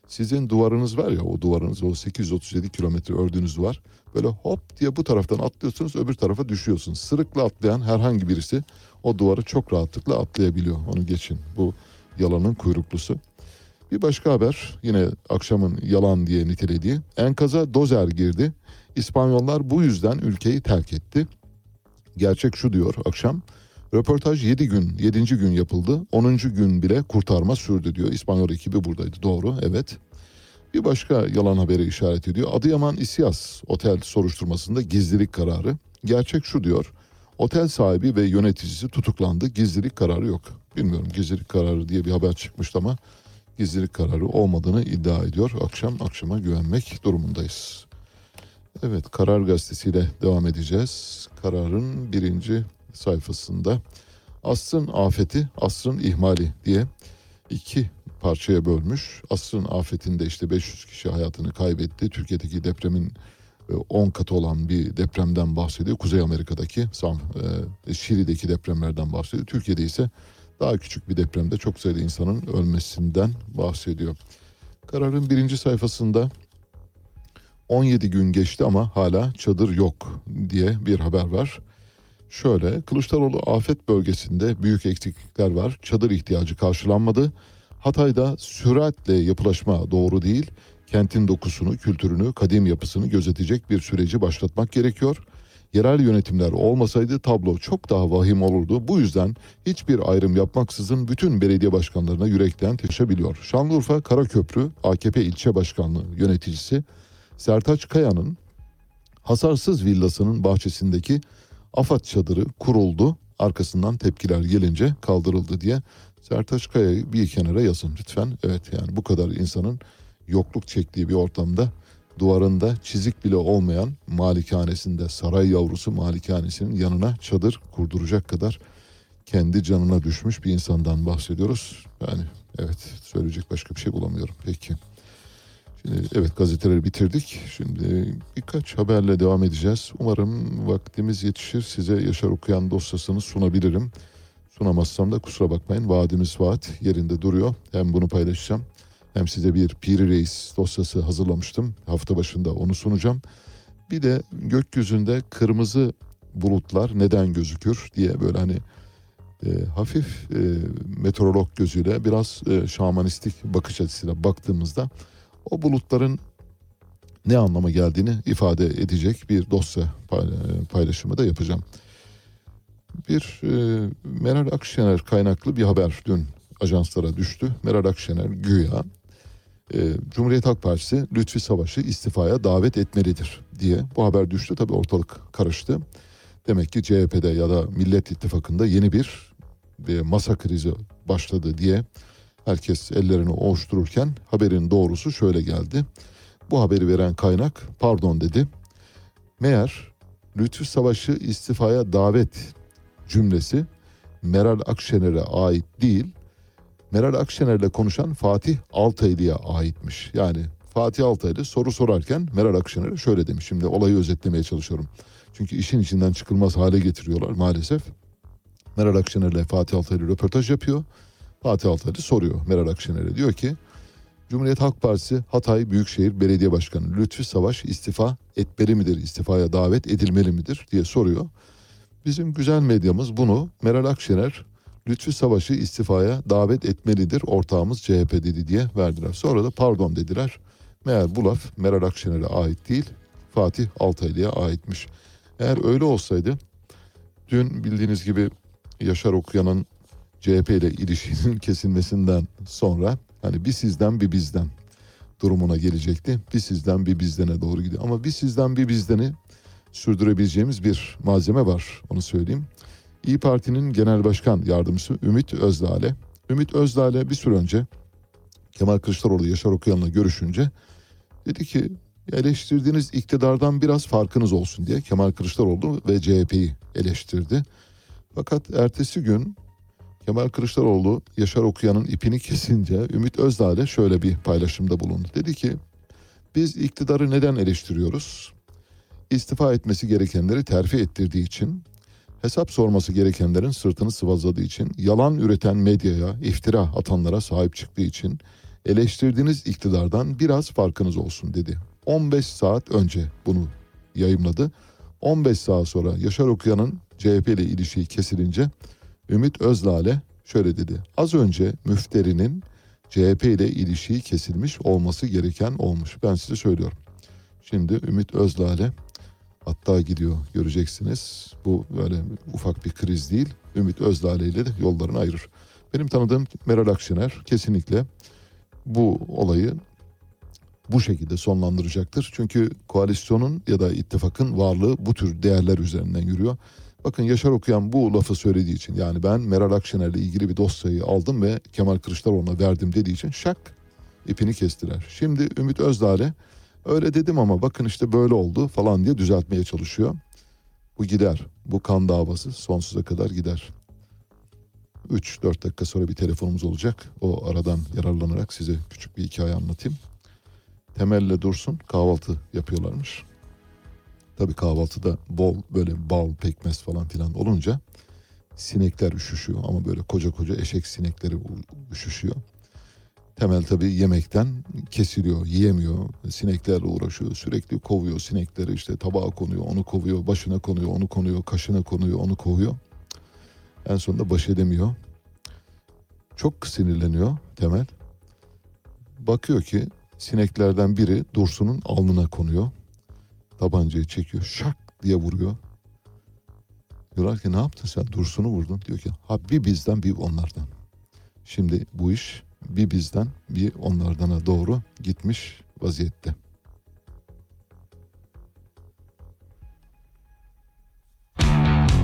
Sizin duvarınız var ya o duvarınız o 837 kilometre ördüğünüz duvar böyle hop diye bu taraftan atlıyorsunuz öbür tarafa düşüyorsunuz. Sırıkla atlayan herhangi birisi o duvarı çok rahatlıkla atlayabiliyor onu geçin bu yalanın kuyruklusu. Bir başka haber yine akşamın yalan diye nitelediği enkaza dozer girdi. İspanyollar bu yüzden ülkeyi terk etti. Gerçek şu diyor akşam. Röportaj 7 gün, 7. gün yapıldı. 10. gün bile kurtarma sürdü diyor. İspanyol ekibi buradaydı. Doğru, evet. Bir başka yalan haberi işaret ediyor. Adıyaman İsyas otel soruşturmasında gizlilik kararı. Gerçek şu diyor. Otel sahibi ve yöneticisi tutuklandı. Gizlilik kararı yok. Bilmiyorum gizlilik kararı diye bir haber çıkmıştı ama gizlilik kararı olmadığını iddia ediyor. Akşam akşama güvenmek durumundayız. Evet Karar Gazetesi'yle devam edeceğiz. Kararın birinci sayfasında asrın afeti, asrın ihmali diye iki parçaya bölmüş. Asrın afetinde işte 500 kişi hayatını kaybetti. Türkiye'deki depremin 10 katı olan bir depremden bahsediyor. Kuzey Amerika'daki, Sam, e, Şili'deki depremlerden bahsediyor. Türkiye'de ise daha küçük bir depremde çok sayıda insanın ölmesinden bahsediyor. Kararın birinci sayfasında 17 gün geçti ama hala çadır yok diye bir haber var. Şöyle Kılıçdaroğlu afet bölgesinde büyük eksiklikler var. Çadır ihtiyacı karşılanmadı. Hatay'da süratle yapılaşma doğru değil. Kentin dokusunu, kültürünü, kadim yapısını gözetecek bir süreci başlatmak gerekiyor. Yerel yönetimler olmasaydı tablo çok daha vahim olurdu. Bu yüzden hiçbir ayrım yapmaksızın bütün belediye başkanlarına yürekten teşebiliyor. Şanlıurfa Karaköprü AKP ilçe başkanlığı yöneticisi Sertaç Kaya'nın hasarsız villasının bahçesindeki AFAD çadırı kuruldu. Arkasından tepkiler gelince kaldırıldı diye Sertaç Kaya'yı bir kenara yazın lütfen. Evet yani bu kadar insanın yokluk çektiği bir ortamda duvarında çizik bile olmayan malikanesinde saray yavrusu malikanesinin yanına çadır kurduracak kadar kendi canına düşmüş bir insandan bahsediyoruz. Yani evet söyleyecek başka bir şey bulamıyorum. Peki. Şimdi evet gazeteleri bitirdik. Şimdi birkaç haberle devam edeceğiz. Umarım vaktimiz yetişir. Size Yaşar Okuyan dosyasını sunabilirim. Sunamazsam da kusura bakmayın. Vaadimiz vaat yerinde duruyor. Hem bunu paylaşacağım. Hem size bir Piri Reis dosyası hazırlamıştım. Hafta başında onu sunacağım. Bir de gökyüzünde kırmızı bulutlar neden gözükür diye böyle hani e, hafif e, meteorolog gözüyle biraz e, şamanistik bakış açısıyla baktığımızda o bulutların ne anlama geldiğini ifade edecek bir dosya pay- paylaşımı da yapacağım. Bir e, Meral Akşener kaynaklı bir haber dün ajanslara düştü. Meral Akşener güya e, Cumhuriyet Halk Partisi Lütfi Savaş'ı istifaya davet etmelidir diye bu haber düştü. Tabii ortalık karıştı. Demek ki CHP'de ya da Millet İttifakı'nda yeni bir, bir masa krizi başladı diye herkes ellerini ovuştururken haberin doğrusu şöyle geldi. Bu haberi veren kaynak pardon dedi. Meğer Lütfi Savaş'ı istifaya davet cümlesi Meral Akşener'e ait değil, Meral Akşener'le konuşan Fatih Altaylı'ya aitmiş. Yani Fatih Altaylı soru sorarken Meral Akşener'e şöyle demiş. Şimdi olayı özetlemeye çalışıyorum. Çünkü işin içinden çıkılmaz hale getiriyorlar maalesef. Meral Akşener'le Fatih Altaylı röportaj yapıyor. Fatih Altaylı soruyor Meral Akşener'e. Diyor ki Cumhuriyet Halk Partisi Hatay Büyükşehir Belediye Başkanı Lütfi Savaş istifa etmeli midir, istifaya davet edilmeli midir diye soruyor. Bizim güzel medyamız bunu Meral Akşener Lütfi Savaş'ı istifaya davet etmelidir ortağımız CHP dedi diye verdiler. Sonra da pardon dediler. Meğer bu laf Meral Akşener'e ait değil Fatih Altaylı'ya aitmiş. Eğer öyle olsaydı dün bildiğiniz gibi Yaşar Okuyan'ın CHP ile ilişkinin kesilmesinden sonra hani bir sizden bir bizden durumuna gelecekti. Bir sizden bir bizdene doğru gidiyor. Ama bir sizden bir bizdeni sürdürebileceğimiz bir malzeme var onu söyleyeyim. İyi Parti'nin genel başkan yardımcısı Ümit Özdağ'le. Ümit Özdağ'le bir süre önce Kemal Kılıçdaroğlu Yaşar Okuyan'la görüşünce dedi ki eleştirdiğiniz iktidardan biraz farkınız olsun diye Kemal Kılıçdaroğlu ve CHP'yi eleştirdi. Fakat ertesi gün Kemal Kılıçdaroğlu Yaşar Okuyan'ın ipini kesince Ümit Özdağ'le şöyle bir paylaşımda bulundu. Dedi ki biz iktidarı neden eleştiriyoruz? İstifa etmesi gerekenleri terfi ettirdiği için, hesap sorması gerekenlerin sırtını sıvazladığı için, yalan üreten medyaya, iftira atanlara sahip çıktığı için eleştirdiğiniz iktidardan biraz farkınız olsun dedi. 15 saat önce bunu yayımladı. 15 saat sonra Yaşar Okuyan'ın CHP ile ilişiği kesilince Ümit Özdağ'le şöyle dedi. Az önce müfterinin CHP ile ilişiği kesilmiş olması gereken olmuş. Ben size söylüyorum. Şimdi Ümit Özdağ'le hatta gidiyor göreceksiniz. Bu böyle ufak bir kriz değil. Ümit Özdağ ile de yollarını ayırır. Benim tanıdığım Meral Akşener kesinlikle bu olayı bu şekilde sonlandıracaktır. Çünkü koalisyonun ya da ittifakın varlığı bu tür değerler üzerinden yürüyor. Bakın Yaşar Okuyan bu lafı söylediği için yani ben Meral Akşener'le ilgili bir dosyayı aldım ve Kemal Kılıçdaroğlu'na verdim dediği için şak ipini kestiler. Şimdi Ümit Özdağ'le öyle dedim ama bakın işte böyle oldu falan diye düzeltmeye çalışıyor. Bu gider. Bu kan davası sonsuza kadar gider. 3-4 dakika sonra bir telefonumuz olacak. O aradan yararlanarak size küçük bir hikaye anlatayım. Temelle Dursun kahvaltı yapıyorlarmış. Tabii kahvaltıda bol böyle bal, pekmez falan filan olunca sinekler üşüşüyor ama böyle koca koca eşek sinekleri üşüşüyor. Temel tabii yemekten kesiliyor, yiyemiyor. Sineklerle uğraşıyor, sürekli kovuyor sinekleri işte tabağa konuyor, onu kovuyor, başına konuyor, onu konuyor, kaşına konuyor, onu kovuyor. En sonunda baş edemiyor. Çok sinirleniyor Temel. Bakıyor ki sineklerden biri Dursun'un alnına konuyor. Tabancayı çekiyor, şak diye vuruyor. Diyorlar ki ne yaptın sen Dursun'u vurdun. Diyor ki ha bir bizden bir onlardan. Şimdi bu iş bir bizden bir onlardana doğru gitmiş vaziyette.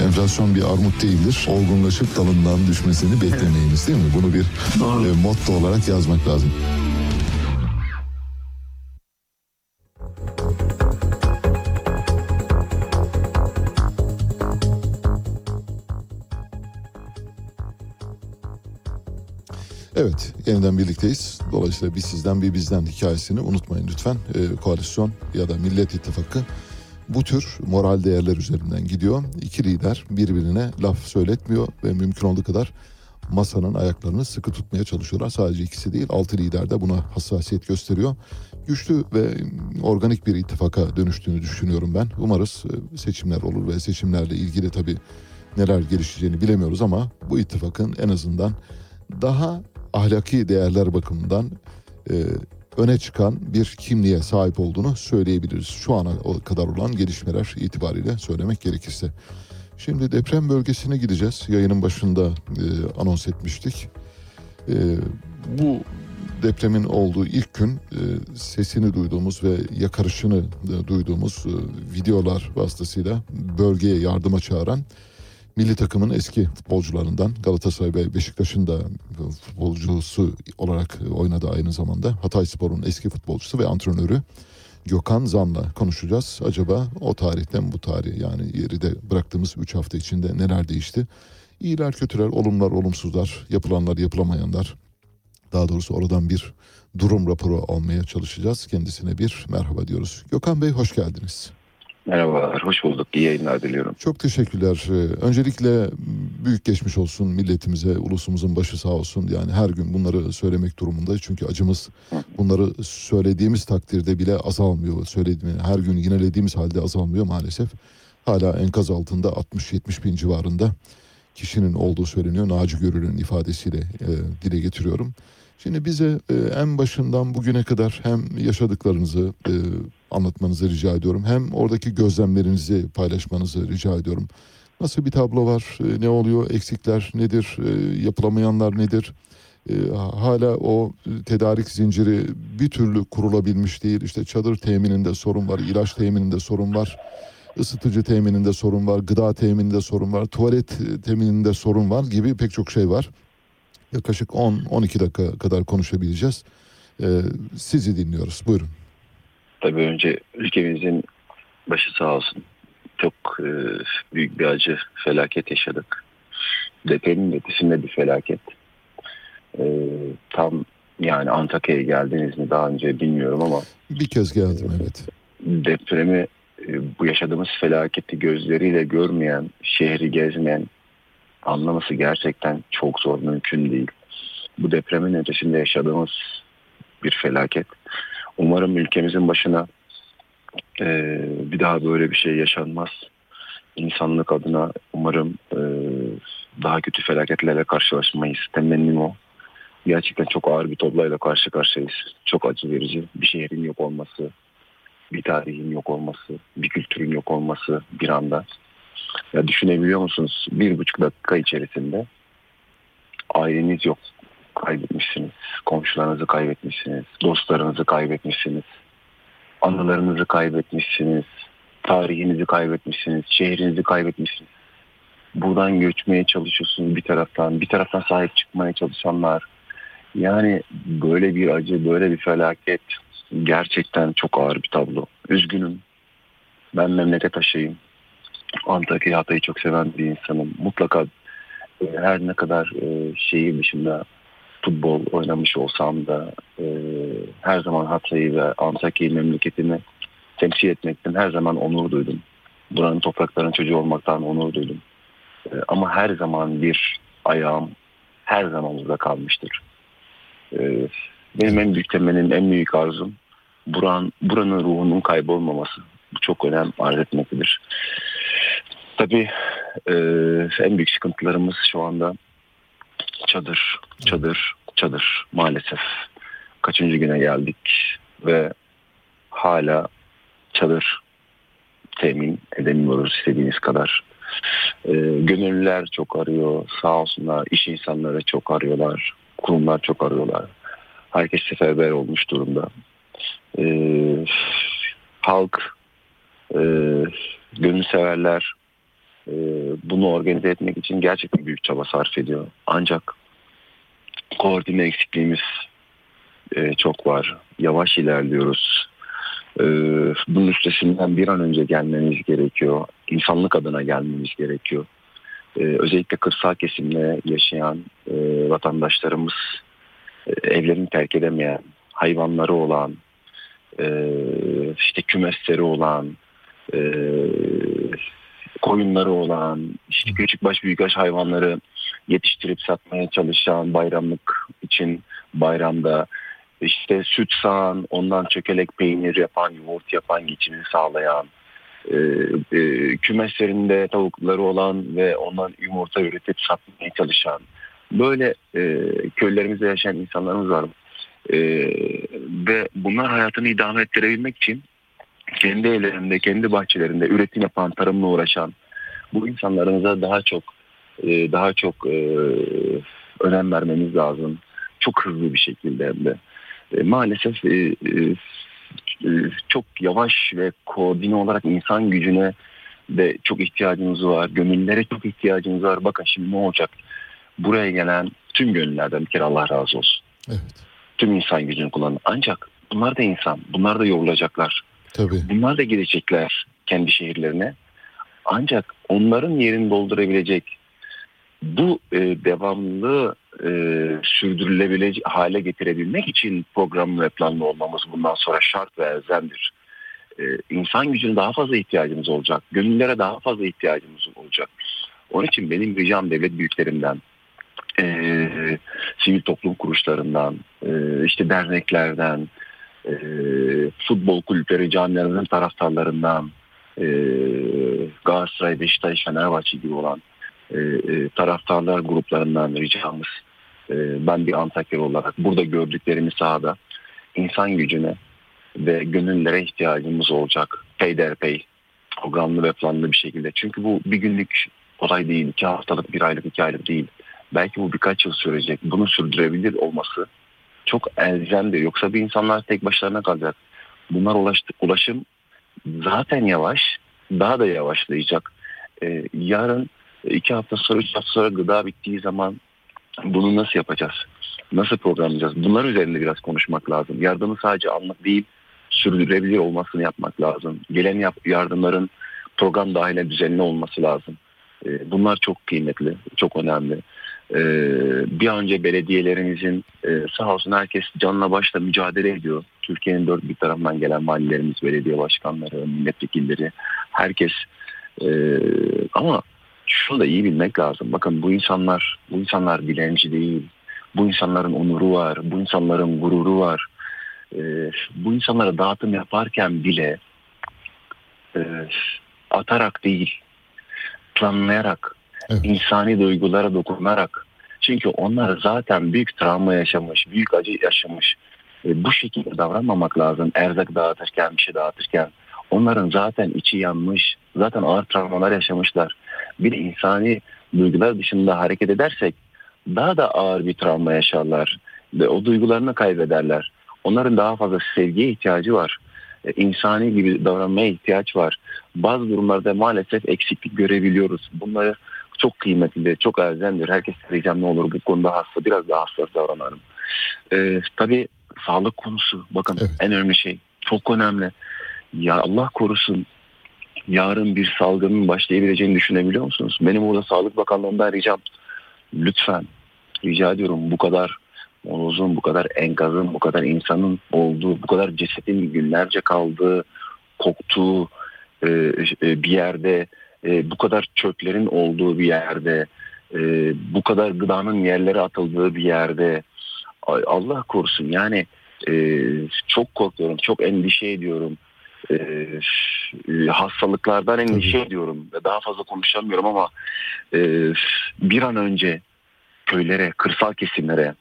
Enflasyon bir armut değildir. Olgunlaşıp dalından düşmesini beklemeyiniz değil mi? Bunu bir e, motto olarak yazmak lazım. Evet, yeniden birlikteyiz. Dolayısıyla bir sizden bir bizden hikayesini unutmayın lütfen. Ee, koalisyon ya da Millet İttifakı bu tür moral değerler üzerinden gidiyor. İki lider birbirine laf söyletmiyor ve mümkün olduğu kadar masanın ayaklarını sıkı tutmaya çalışıyorlar. Sadece ikisi değil, altı lider de buna hassasiyet gösteriyor. Güçlü ve organik bir ittifaka dönüştüğünü düşünüyorum ben. Umarız e, seçimler olur ve seçimlerle ilgili tabii neler gelişeceğini bilemiyoruz ama bu ittifakın en azından daha ahlaki değerler bakımından e, öne çıkan bir kimliğe sahip olduğunu söyleyebiliriz. Şu ana kadar olan gelişmeler itibariyle söylemek gerekirse. Şimdi deprem bölgesine gideceğiz. Yayının başında e, anons etmiştik. E, bu depremin olduğu ilk gün e, sesini duyduğumuz ve yakarışını e, duyduğumuz e, videolar vasıtasıyla bölgeye yardıma çağıran milli takımın eski futbolcularından Galatasaray ve Beşiktaş'ın da futbolcusu olarak oynadı aynı zamanda. Hatay Spor'un eski futbolcusu ve antrenörü Gökhan Zan'la konuşacağız. Acaba o tarihten bu tarih yani yeride bıraktığımız 3 hafta içinde neler değişti? İyiler, kötüler, olumlar, olumsuzlar, yapılanlar, yapılamayanlar. Daha doğrusu oradan bir durum raporu almaya çalışacağız. Kendisine bir merhaba diyoruz. Gökhan Bey hoş geldiniz. Merhabalar, hoş bulduk. İyi yayınlar diliyorum. Çok teşekkürler. Ee, Öncelikle büyük geçmiş olsun milletimize, ulusumuzun başı sağ olsun. Yani her gün bunları söylemek durumundayız. Çünkü acımız bunları söylediğimiz takdirde bile azalmıyor. Söylediğimiz, her gün yinelediğimiz halde azalmıyor maalesef. Hala enkaz altında 60-70 bin civarında kişinin olduğu söyleniyor. Naci Görür'ün ifadesiyle e, dile getiriyorum. Şimdi bize e, en başından bugüne kadar hem yaşadıklarınızı e, anlatmanızı rica ediyorum. Hem oradaki gözlemlerinizi paylaşmanızı rica ediyorum. Nasıl bir tablo var? E, ne oluyor? Eksikler nedir? E, yapılamayanlar nedir? E, hala o tedarik zinciri bir türlü kurulabilmiş değil. İşte çadır temininde sorun var, ilaç temininde sorun var, ısıtıcı temininde sorun var, gıda temininde sorun var, tuvalet temininde sorun var gibi pek çok şey var. Yaklaşık 10-12 dakika kadar konuşabileceğiz. Sizi dinliyoruz. Buyurun. Tabii önce ülkemizin başı sağ olsun. Çok e, büyük bir acı, felaket yaşadık. Depremin ötesinde bir felaket. E, tam yani Antakya'ya geldiniz mi daha önce bilmiyorum ama. Bir kez geldim evet. Depremi e, bu yaşadığımız felaketi gözleriyle görmeyen, şehri gezmeyen, anlaması gerçekten çok zor, mümkün değil. Bu depremin ötesinde yaşadığımız bir felaket. Umarım ülkemizin başına e, bir daha böyle bir şey yaşanmaz. İnsanlık adına umarım e, daha kötü felaketlerle karşılaşmayız. Temennim o. Gerçekten çok ağır bir tabloyla karşı karşıyayız. Çok acı verici. Bir şehrin yok olması, bir tarihin yok olması, bir kültürün yok olması bir anda. Ya düşünebiliyor musunuz? Bir buçuk dakika içerisinde aileniz yok. Kaybetmişsiniz. Komşularınızı kaybetmişsiniz. Dostlarınızı kaybetmişsiniz. Anılarınızı kaybetmişsiniz. Tarihinizi kaybetmişsiniz. Şehrinizi kaybetmişsiniz. Buradan göçmeye çalışıyorsunuz bir taraftan. Bir taraftan sahip çıkmaya çalışanlar. Yani böyle bir acı, böyle bir felaket gerçekten çok ağır bir tablo. Üzgünüm. Ben memleket taşıyım. Antakya Hatay'ı çok seven bir insanım. Mutlaka e, her ne kadar e, şehir dışında futbol oynamış olsam da e, her zaman Hatay'ı ve Antakya'yı memleketimi temsil etmekten her zaman onur duydum. Buranın topraklarının çocuğu olmaktan onur duydum. E, ama her zaman bir ayağım her zaman burada kalmıştır. Ee, benim en büyük temelim, en büyük arzum buran, buranın ruhunun kaybolmaması. Bu çok önem arz etmektedir. Tabii e, en büyük sıkıntılarımız şu anda çadır, çadır, çadır maalesef. Kaçıncı güne geldik ve hala çadır temin edemiyoruz istediğiniz kadar. E, gönüllüler çok arıyor, sağ olsunlar, iş insanları çok arıyorlar, kurumlar çok arıyorlar. Herkes seferber olmuş durumda. E, halk, e, gönül severler e, bunu organize etmek için gerçekten büyük çaba sarf ediyor. Ancak koordine eksikliğimiz e, çok var. Yavaş ilerliyoruz. E, bunun üstesinden bir an önce gelmemiz gerekiyor. İnsanlık adına gelmemiz gerekiyor. E, özellikle kırsal kesimde yaşayan e, vatandaşlarımız e, evlerini terk edemeyen, hayvanları olan, e, işte kümesleri olan, e, koyunları olan, işte küçük baş büyükbaş hayvanları yetiştirip satmaya çalışan bayramlık için bayramda işte süt sağan, ondan çökelek peynir yapan, yoğurt yapan, geçimini sağlayan, e, e, kümeslerinde tavukları olan ve ondan yumurta üretip satmaya çalışan, böyle e, köylerimizde yaşayan insanlarımız var. E, ve bunlar hayatını idame ettirebilmek için kendi evlerinde, kendi bahçelerinde üretim yapan, tarımla uğraşan bu insanlarımıza daha çok e, daha çok e, önem vermemiz lazım. Çok hızlı bir şekilde hem de. E, maalesef çok yavaş ve koordine olarak insan gücüne de çok ihtiyacımız var. Gönüllere çok ihtiyacımız var. Bakın şimdi ne olacak? Buraya gelen tüm gönüllerden bir kere Allah razı olsun. Evet. Tüm insan gücünü kullanın. Ancak bunlar da insan. Bunlar da yorulacaklar. Tabii. Bunlar da gelecekler kendi şehirlerine. Ancak onların yerini doldurabilecek bu e, devamlı e, sürdürülebilecek hale getirebilmek için programlı ve planlı olmamız bundan sonra şart ve elzemdir. E, insan gücüne daha fazla ihtiyacımız olacak. Gönüllere daha fazla ihtiyacımız olacak. Onun için benim ricam devlet büyüklerimden, e, sivil toplum kuruluşlarından, e, işte derneklerden, e, futbol kulüpleri, camilerimizin taraftarlarından, e, Galatasaray, Beşiktaş, Fenerbahçe gibi olan e, e, taraftarlar gruplarından ricamız e, ben bir Antakya olarak burada gördüklerimiz sahada insan gücüne ve gönüllere ihtiyacımız olacak peyderpey programlı ve planlı bir şekilde. Çünkü bu bir günlük olay değil, iki haftalık, bir aylık, iki aylık değil. Belki bu birkaç yıl sürecek. Bunu sürdürebilir olması çok elzemdir. Yoksa bir insanlar tek başlarına kalacak. Bunlar ulaştı, ulaşım zaten yavaş, daha da yavaşlayacak. Ee, yarın iki hafta sonra, üç hafta sonra gıda bittiği zaman bunu nasıl yapacağız? Nasıl programlayacağız? Bunlar üzerinde biraz konuşmak lazım. Yardımı sadece anlık değil, sürdürülebilir olmasını yapmak lazım. Gelen yap- yardımların program dahilinde düzenli olması lazım. Ee, bunlar çok kıymetli, çok önemli. Ee, bir önce belediyelerimizin e, sağ olsun herkes canla başla mücadele ediyor. Türkiye'nin dört bir tarafından gelen valilerimiz, belediye başkanları, milletvekilleri, herkes. Ee, ama şunu da iyi bilmek lazım. Bakın bu insanlar, bu insanlar dilenci değil. Bu insanların onuru var, bu insanların gururu var. Ee, bu insanlara dağıtım yaparken bile e, atarak değil, planlayarak, İnsani duygulara dokunarak. Çünkü onlar zaten büyük travma yaşamış, büyük acı yaşamış. E, bu şekilde davranmamak lazım. Erzak dağıtırken, bir şey dağıtırken. Onların zaten içi yanmış, zaten ağır travmalar yaşamışlar. Bir insani duygular dışında hareket edersek daha da ağır bir travma yaşarlar ve o duygularını kaybederler. Onların daha fazla sevgiye ihtiyacı var. E, insani gibi davranmaya ihtiyaç var. Bazı durumlarda maalesef eksiklik görebiliyoruz. Bunları çok kıymetli, çok elzemdir. Herkes ricam ne olur bu konuda hasta, biraz daha hassas davranalım. Ee, tabii sağlık konusu, bakın Evet. en önemli şey, çok önemli. Ya Allah korusun, yarın bir salgının başlayabileceğini düşünebiliyor musunuz? Benim burada Sağlık Bakanlığı'ndan ricam, lütfen rica ediyorum bu kadar molozun, bu kadar enkazın, bu kadar insanın olduğu, bu kadar cesedin günlerce kaldığı, koktuğu e, e, bir yerde, e, bu kadar çöplerin olduğu bir yerde e, bu kadar gıdanın yerlere atıldığı bir yerde ay, Allah korusun yani e, çok korkuyorum, çok endişe ediyorum. E, e, hastalıklardan endişe ediyorum. Daha fazla konuşamıyorum ama e, bir an önce köylere, kırsal kesimlere,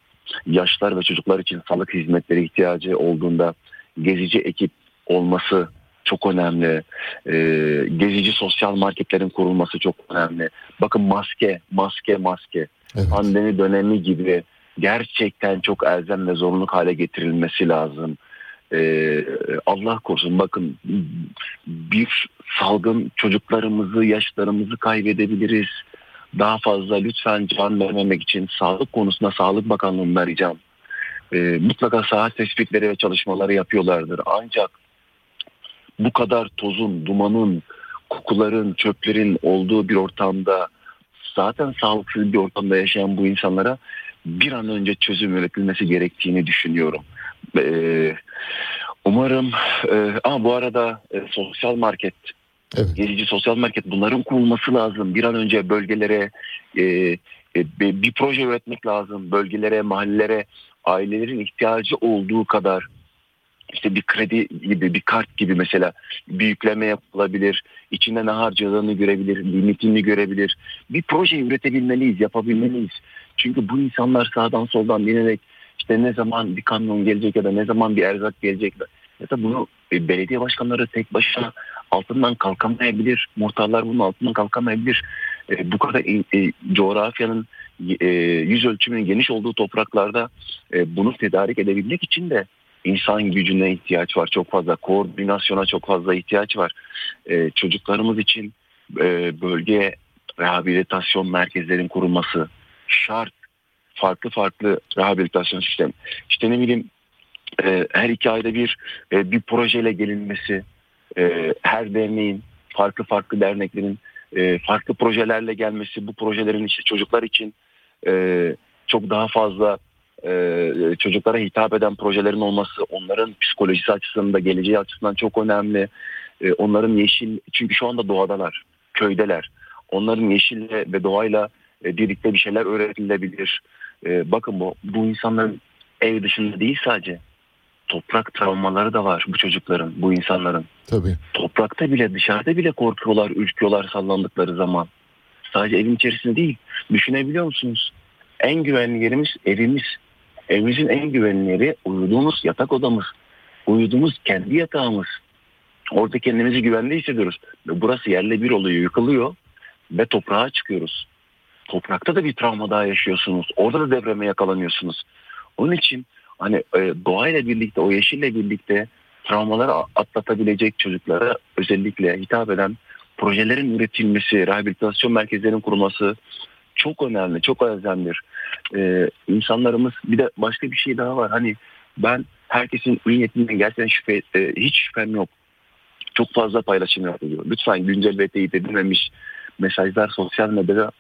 yaşlar ve çocuklar için sağlık hizmetleri ihtiyacı olduğunda gezici ekip olması çok önemli. Ee, gezici sosyal marketlerin kurulması çok önemli. Bakın maske, maske, maske. Evet. Pandemi dönemi gibi gerçekten çok elzem ve zorunluluk hale getirilmesi lazım. Ee, Allah korusun bakın bir salgın çocuklarımızı, yaşlarımızı kaybedebiliriz. Daha fazla lütfen can vermemek için sağlık konusunda Sağlık Bakanlığı'ndan ricam. Ee, mutlaka saat tespitleri ve çalışmaları yapıyorlardır. Ancak bu kadar tozun, dumanın, kokuların, çöplerin olduğu bir ortamda zaten sağlıksız bir ortamda yaşayan bu insanlara bir an önce çözüm üretilmesi gerektiğini düşünüyorum. Ee, umarım e, ama bu arada e, sosyal market Evet. gezici sosyal market bunların kurulması lazım. Bir an önce bölgelere e, e, bir bir proje üretmek lazım. Bölgelere, mahallelere ailelerin ihtiyacı olduğu kadar işte bir kredi gibi, bir kart gibi mesela bir yükleme yapılabilir. İçinde ne harcadığını görebilir, limitini görebilir. Bir proje üretebilmeliyiz, yapabilmeliyiz. Çünkü bu insanlar sağdan soldan binerek işte ne zaman bir kamyon gelecek ya da ne zaman bir erzak gelecek ya da bunu e, belediye başkanları tek başına altından kalkamayabilir. Muhtarlar bunun altından kalkamayabilir. E, bu kadar e, coğrafyanın e, yüz ölçümünün geniş olduğu topraklarda e, bunu tedarik edebilmek için de insan gücüne ihtiyaç var çok fazla. Koordinasyona çok fazla ihtiyaç var. E, çocuklarımız için e, bölge rehabilitasyon merkezlerin kurulması şart. Farklı farklı rehabilitasyon sistemi. İşte ne bileyim e, her iki ayda bir e, bir projeyle gelinmesi, e, her derneğin, farklı farklı derneklerin e, farklı projelerle gelmesi, bu projelerin işte çocuklar için e, çok daha fazla e, çocuklara hitap eden projelerin olması, onların psikolojisi açısından da geleceği açısından çok önemli. E, onların yeşil, çünkü şu anda doğadalar, köydeler. Onların yeşille ve doğayla e, birlikte bir şeyler öğretilebilir. E, bakın bu, bu insanların ev dışında değil sadece toprak travmaları da var bu çocukların, bu insanların. Tabii. Toprakta bile dışarıda bile korkuyorlar, ürküyorlar sallandıkları zaman. Sadece evin içerisinde değil. Düşünebiliyor musunuz? En güvenli yerimiz evimiz. Evimizin en güvenli yeri uyuduğumuz yatak odamız. Uyuduğumuz kendi yatağımız. Orada kendimizi güvende hissediyoruz. Ve burası yerle bir oluyor, yıkılıyor ve toprağa çıkıyoruz. Toprakta da bir travma daha yaşıyorsunuz. Orada da depreme yakalanıyorsunuz. Onun için hani e, doğayla birlikte, o yeşille birlikte travmaları atlatabilecek çocuklara özellikle hitap eden projelerin üretilmesi, rehabilitasyon merkezlerinin kurulması çok önemli, çok önemlidir. Ee, insanlarımız bir de başka bir şey daha var. Hani ben herkesin iyi niyetinden gerçekten şüphe, e, hiç şüphem yok. Çok fazla paylaşım yapılıyor. Lütfen güncel ve teyit edilmemiş mesajlar sosyal medyada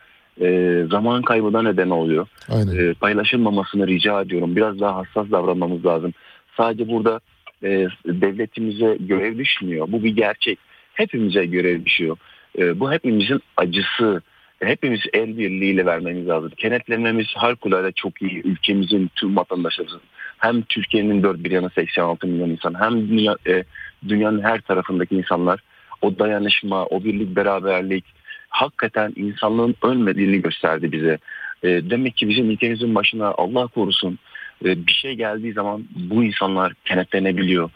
e, zaman kaybına neden oluyor Aynen. e, paylaşılmamasını rica ediyorum. Biraz daha hassas davranmamız lazım. Sadece burada e, devletimize görev düşmüyor. Bu bir gerçek. Hepimize görev düşüyor. E, bu hepimizin acısı. Hepimiz el birliğiyle vermemiz lazım. Kenetlenmemiz harikulade çok iyi. Ülkemizin tüm vatandaşlarımızın. Hem Türkiye'nin dört bir yanı 86 milyon insan hem dünya, e, dünyanın her tarafındaki insanlar o dayanışma, o birlik, beraberlik hakikaten insanlığın ölmediğini gösterdi bize. E, demek ki bizim ülkemizin başına Allah korusun e, bir şey geldiği zaman bu insanlar kenetlenebiliyor.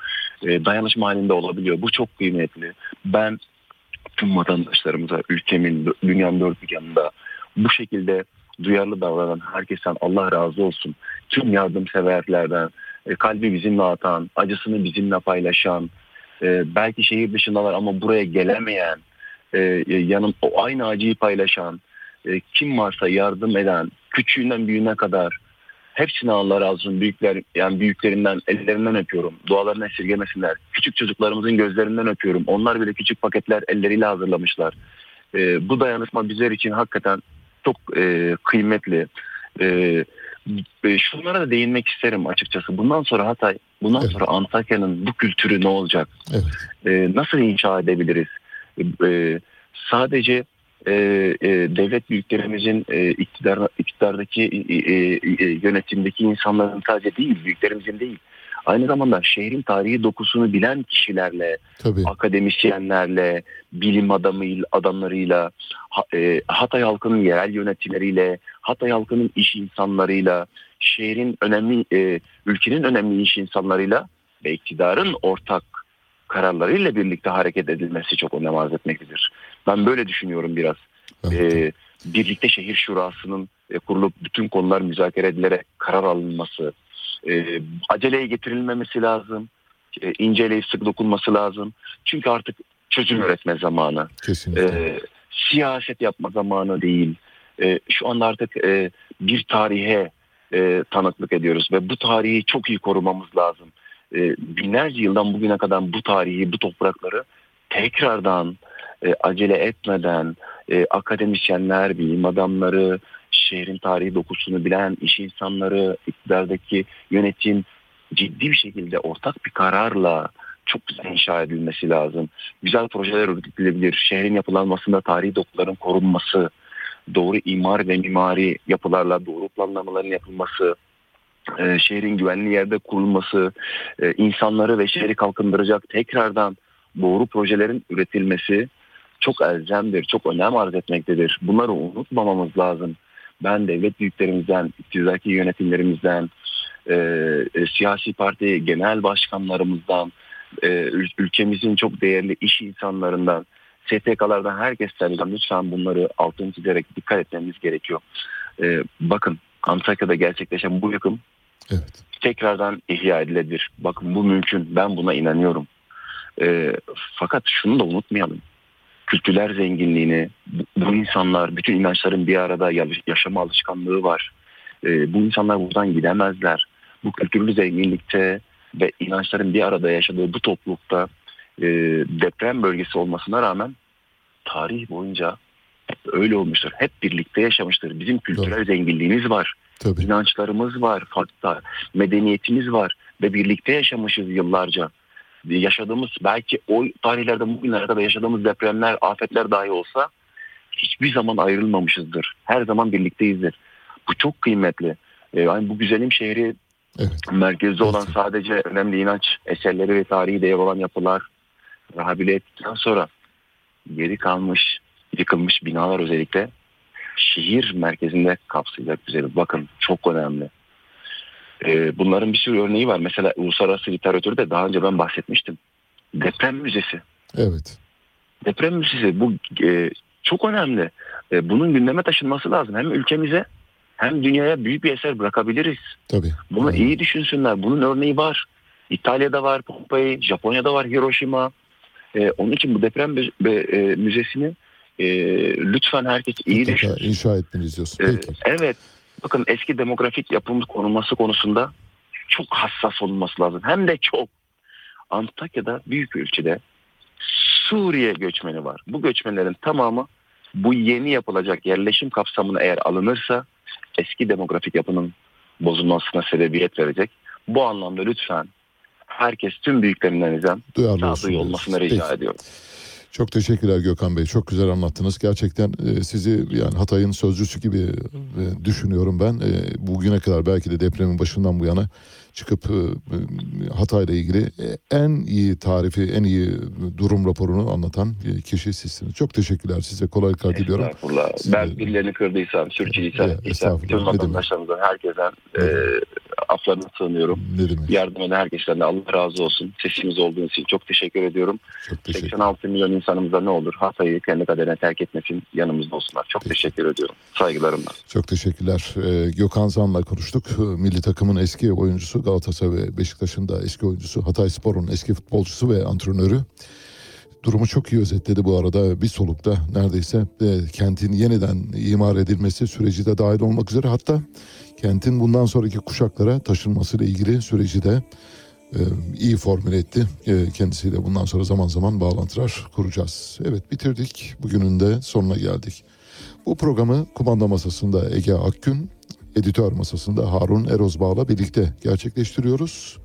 E, dayanışma halinde olabiliyor. Bu çok kıymetli. Ben tüm vatandaşlarımıza ülkemin, dünyanın dört bir yanında bu şekilde duyarlı davranan herkesten Allah razı olsun. Tüm yardımseverlerden, e, kalbi bizimle atan, acısını bizimle paylaşan, e, belki şehir dışındalar ama buraya gelemeyen, e, yanım o aynı acıyı paylaşan, kim varsa yardım eden, küçüğünden büyüğüne kadar hepsine Allah razı olsun. Büyükler, yani büyüklerinden, ellerinden öpüyorum. Dualarını esirgemesinler. Küçük çocuklarımızın gözlerinden öpüyorum. Onlar bile küçük paketler elleriyle hazırlamışlar. E, bu dayanışma bizler için hakikaten çok e, kıymetli. E, e, şunlara da değinmek isterim açıkçası. Bundan sonra Hatay, bundan Evet. sonra Antakya'nın bu kültürü ne olacak? Evet. E, nasıl inşa edebiliriz? E, sadece e, e, devlet büyüklerimizin e, iktidar, iktidardaki e, e, yönetimdeki insanların sadece değil, büyüklerimizin değil. Aynı zamanda şehrin tarihi dokusunu bilen kişilerle, Tabii. akademisyenlerle, bilim adamı adamlarıyla, e, Hatay halkının yerel yönetimleriyle, Hatay halkının iş insanlarıyla, şehrin önemli, e, ülkenin önemli iş insanlarıyla ve iktidarın ortak kararlarıyla birlikte hareket edilmesi çok önem arz etmektedir. Ben böyle düşünüyorum biraz. Evet. E, birlikte şehir şurasının e, kurulup bütün konular müzakere edilerek karar alınması, e, aceleye getirilmemesi lazım, e, inceleyip sık dokunması lazım. Çünkü artık çözüm üretme zamanı. Kesinlikle. E, siyaset yapma zamanı değil. E, şu anda artık e, bir tarihe e, tanıklık ediyoruz ve bu tarihi çok iyi korumamız lazım. E, binlerce yıldan bugüne kadar bu tarihi, bu toprakları tekrardan e, acele etmeden e, akademisyenler, bilim adamları, şehrin tarihi dokusunu bilen iş insanları, iktidardaki yönetim ciddi bir şekilde ortak bir kararla çok güzel inşa edilmesi lazım. Güzel projeler üretilebilir. Şehrin yapılanmasında tarihi dokuların korunması, doğru imar ve mimari yapılarla doğru planlamaların yapılması, e, şehrin güvenli yerde kurulması, e, insanları ve şehri kalkındıracak tekrardan doğru projelerin üretilmesi çok elzemdir, çok önem arz etmektedir. Bunları unutmamamız lazım. Ben devlet büyüklerimizden, iktidardaki yönetimlerimizden, e, e, siyasi parti genel başkanlarımızdan, e, ül- ülkemizin çok değerli iş insanlarından, STK'lardan herkesten lütfen bunları altını çizerek dikkat etmemiz gerekiyor. E, bakın Antakya'da gerçekleşen bu yıkım Evet. tekrardan ihya edilebilir. Bakın bu mümkün. Ben buna inanıyorum. E, fakat şunu da unutmayalım. Kültürler zenginliğini, bu, insanlar, bütün inançların bir arada yaş- yaşama alışkanlığı var. E, bu insanlar buradan gidemezler. Bu kültürlü zenginlikte ve inançların bir arada yaşadığı bu toplulukta e, deprem bölgesi olmasına rağmen tarih boyunca öyle olmuştur. Hep birlikte yaşamıştır. Bizim kültürel zenginliğimiz var. Tabii. İnançlarımız var, farklı medeniyetimiz var ve birlikte yaşamışız yıllarca. Yaşadığımız belki o tarihlerde bugünlere kadar yaşadığımız depremler, afetler dahi olsa hiçbir zaman ayrılmamışızdır. Her zaman birlikteyizdir. Bu çok kıymetli. Ee, yani bu güzelim şehri Evet. merkezde olan Evet. sadece önemli inanç eserleri ve tarihi değer olan yapılar rehabilite ettikten sonra geri kalmış, yıkılmış binalar özellikle şehir merkezinde kapsayacak güzel. Bakın çok önemli. Ee, bunların bir sürü örneği var. Mesela uluslararası literatürde daha önce ben bahsetmiştim. Deprem Müzesi. Evet. Deprem Müzesi bu e, çok önemli. E, bunun gündeme taşınması lazım. Hem ülkemize hem dünyaya büyük bir eser bırakabiliriz. Tabii. Bunu Aynen. iyi düşünsünler. Bunun örneği var. İtalya'da var Pompei, Japonya'da var Hiroşima. Ee, onun için bu deprem be- e, müzesini e, lütfen herkes iyi düşünsün. inşa etmeniz diyorsun. Ee, Peki. evet. Bakın eski demografik yapımız konulması konusunda çok hassas olunması lazım. Hem de çok. Antakya'da büyük ölçüde Suriye göçmeni var. Bu göçmenlerin tamamı bu yeni yapılacak yerleşim kapsamına eğer alınırsa eski demografik yapının bozulmasına sebebiyet verecek. Bu anlamda lütfen herkes tüm büyüklerinden Duyarlı sağduyu olmasını rica ediyorum. Çok teşekkürler Gökhan Bey. Çok güzel anlattınız. Gerçekten e, sizi yani Hatay'ın sözcüsü gibi e, düşünüyorum ben. E, bugüne kadar belki de depremin başından bu yana çıkıp e, e, Hatay'la ilgili e, en iyi tarifi, en iyi durum raporunu anlatan e, kişi sizsiniz. Çok teşekkürler size. Kolaylıklar diliyorum. Estağfurullah. Siz Ben birilerini kırdıysam, sürçüliysem, Ne demek. vatandaşlarımızdan, herkesten e, aflarına sığınıyorum. Ne demek? Yardım eden herkesten de Allah razı olsun. Sesimiz olduğunuz için çok teşekkür ediyorum. Çok teşekkür 86 milyon insanımızda ne olur? Hatay'ı kendi kaderine terk etmesin, yanımızda olsunlar. Çok teşekkür ediyorum. Saygılarımla. Çok teşekkürler. Ee, Gökhan Zan'la konuştuk. Ee, Milli takımın eski oyuncusu, Galatasaray ve Beşiktaş'ın da eski oyuncusu, Hatay Spor'un eski futbolcusu ve antrenörü. Durumu çok iyi özetledi bu arada. Bir solukta neredeyse e, kentin yeniden imar edilmesi süreci de dahil olmak üzere hatta kentin bundan sonraki kuşaklara taşınmasıyla ilgili süreci de e, iyi formüle etti. E, kendisiyle bundan sonra zaman zaman bağlantılar kuracağız. Evet bitirdik. Bugünün de sonuna geldik. Bu programı kumanda masasında Ege Akgün, editör masasında Harun Erozbağ'la birlikte gerçekleştiriyoruz.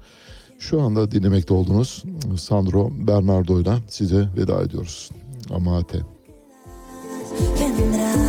Şu anda dinlemekte olduğunuz Sandro Bernardo'yla size veda ediyoruz. Amate. Vendrá.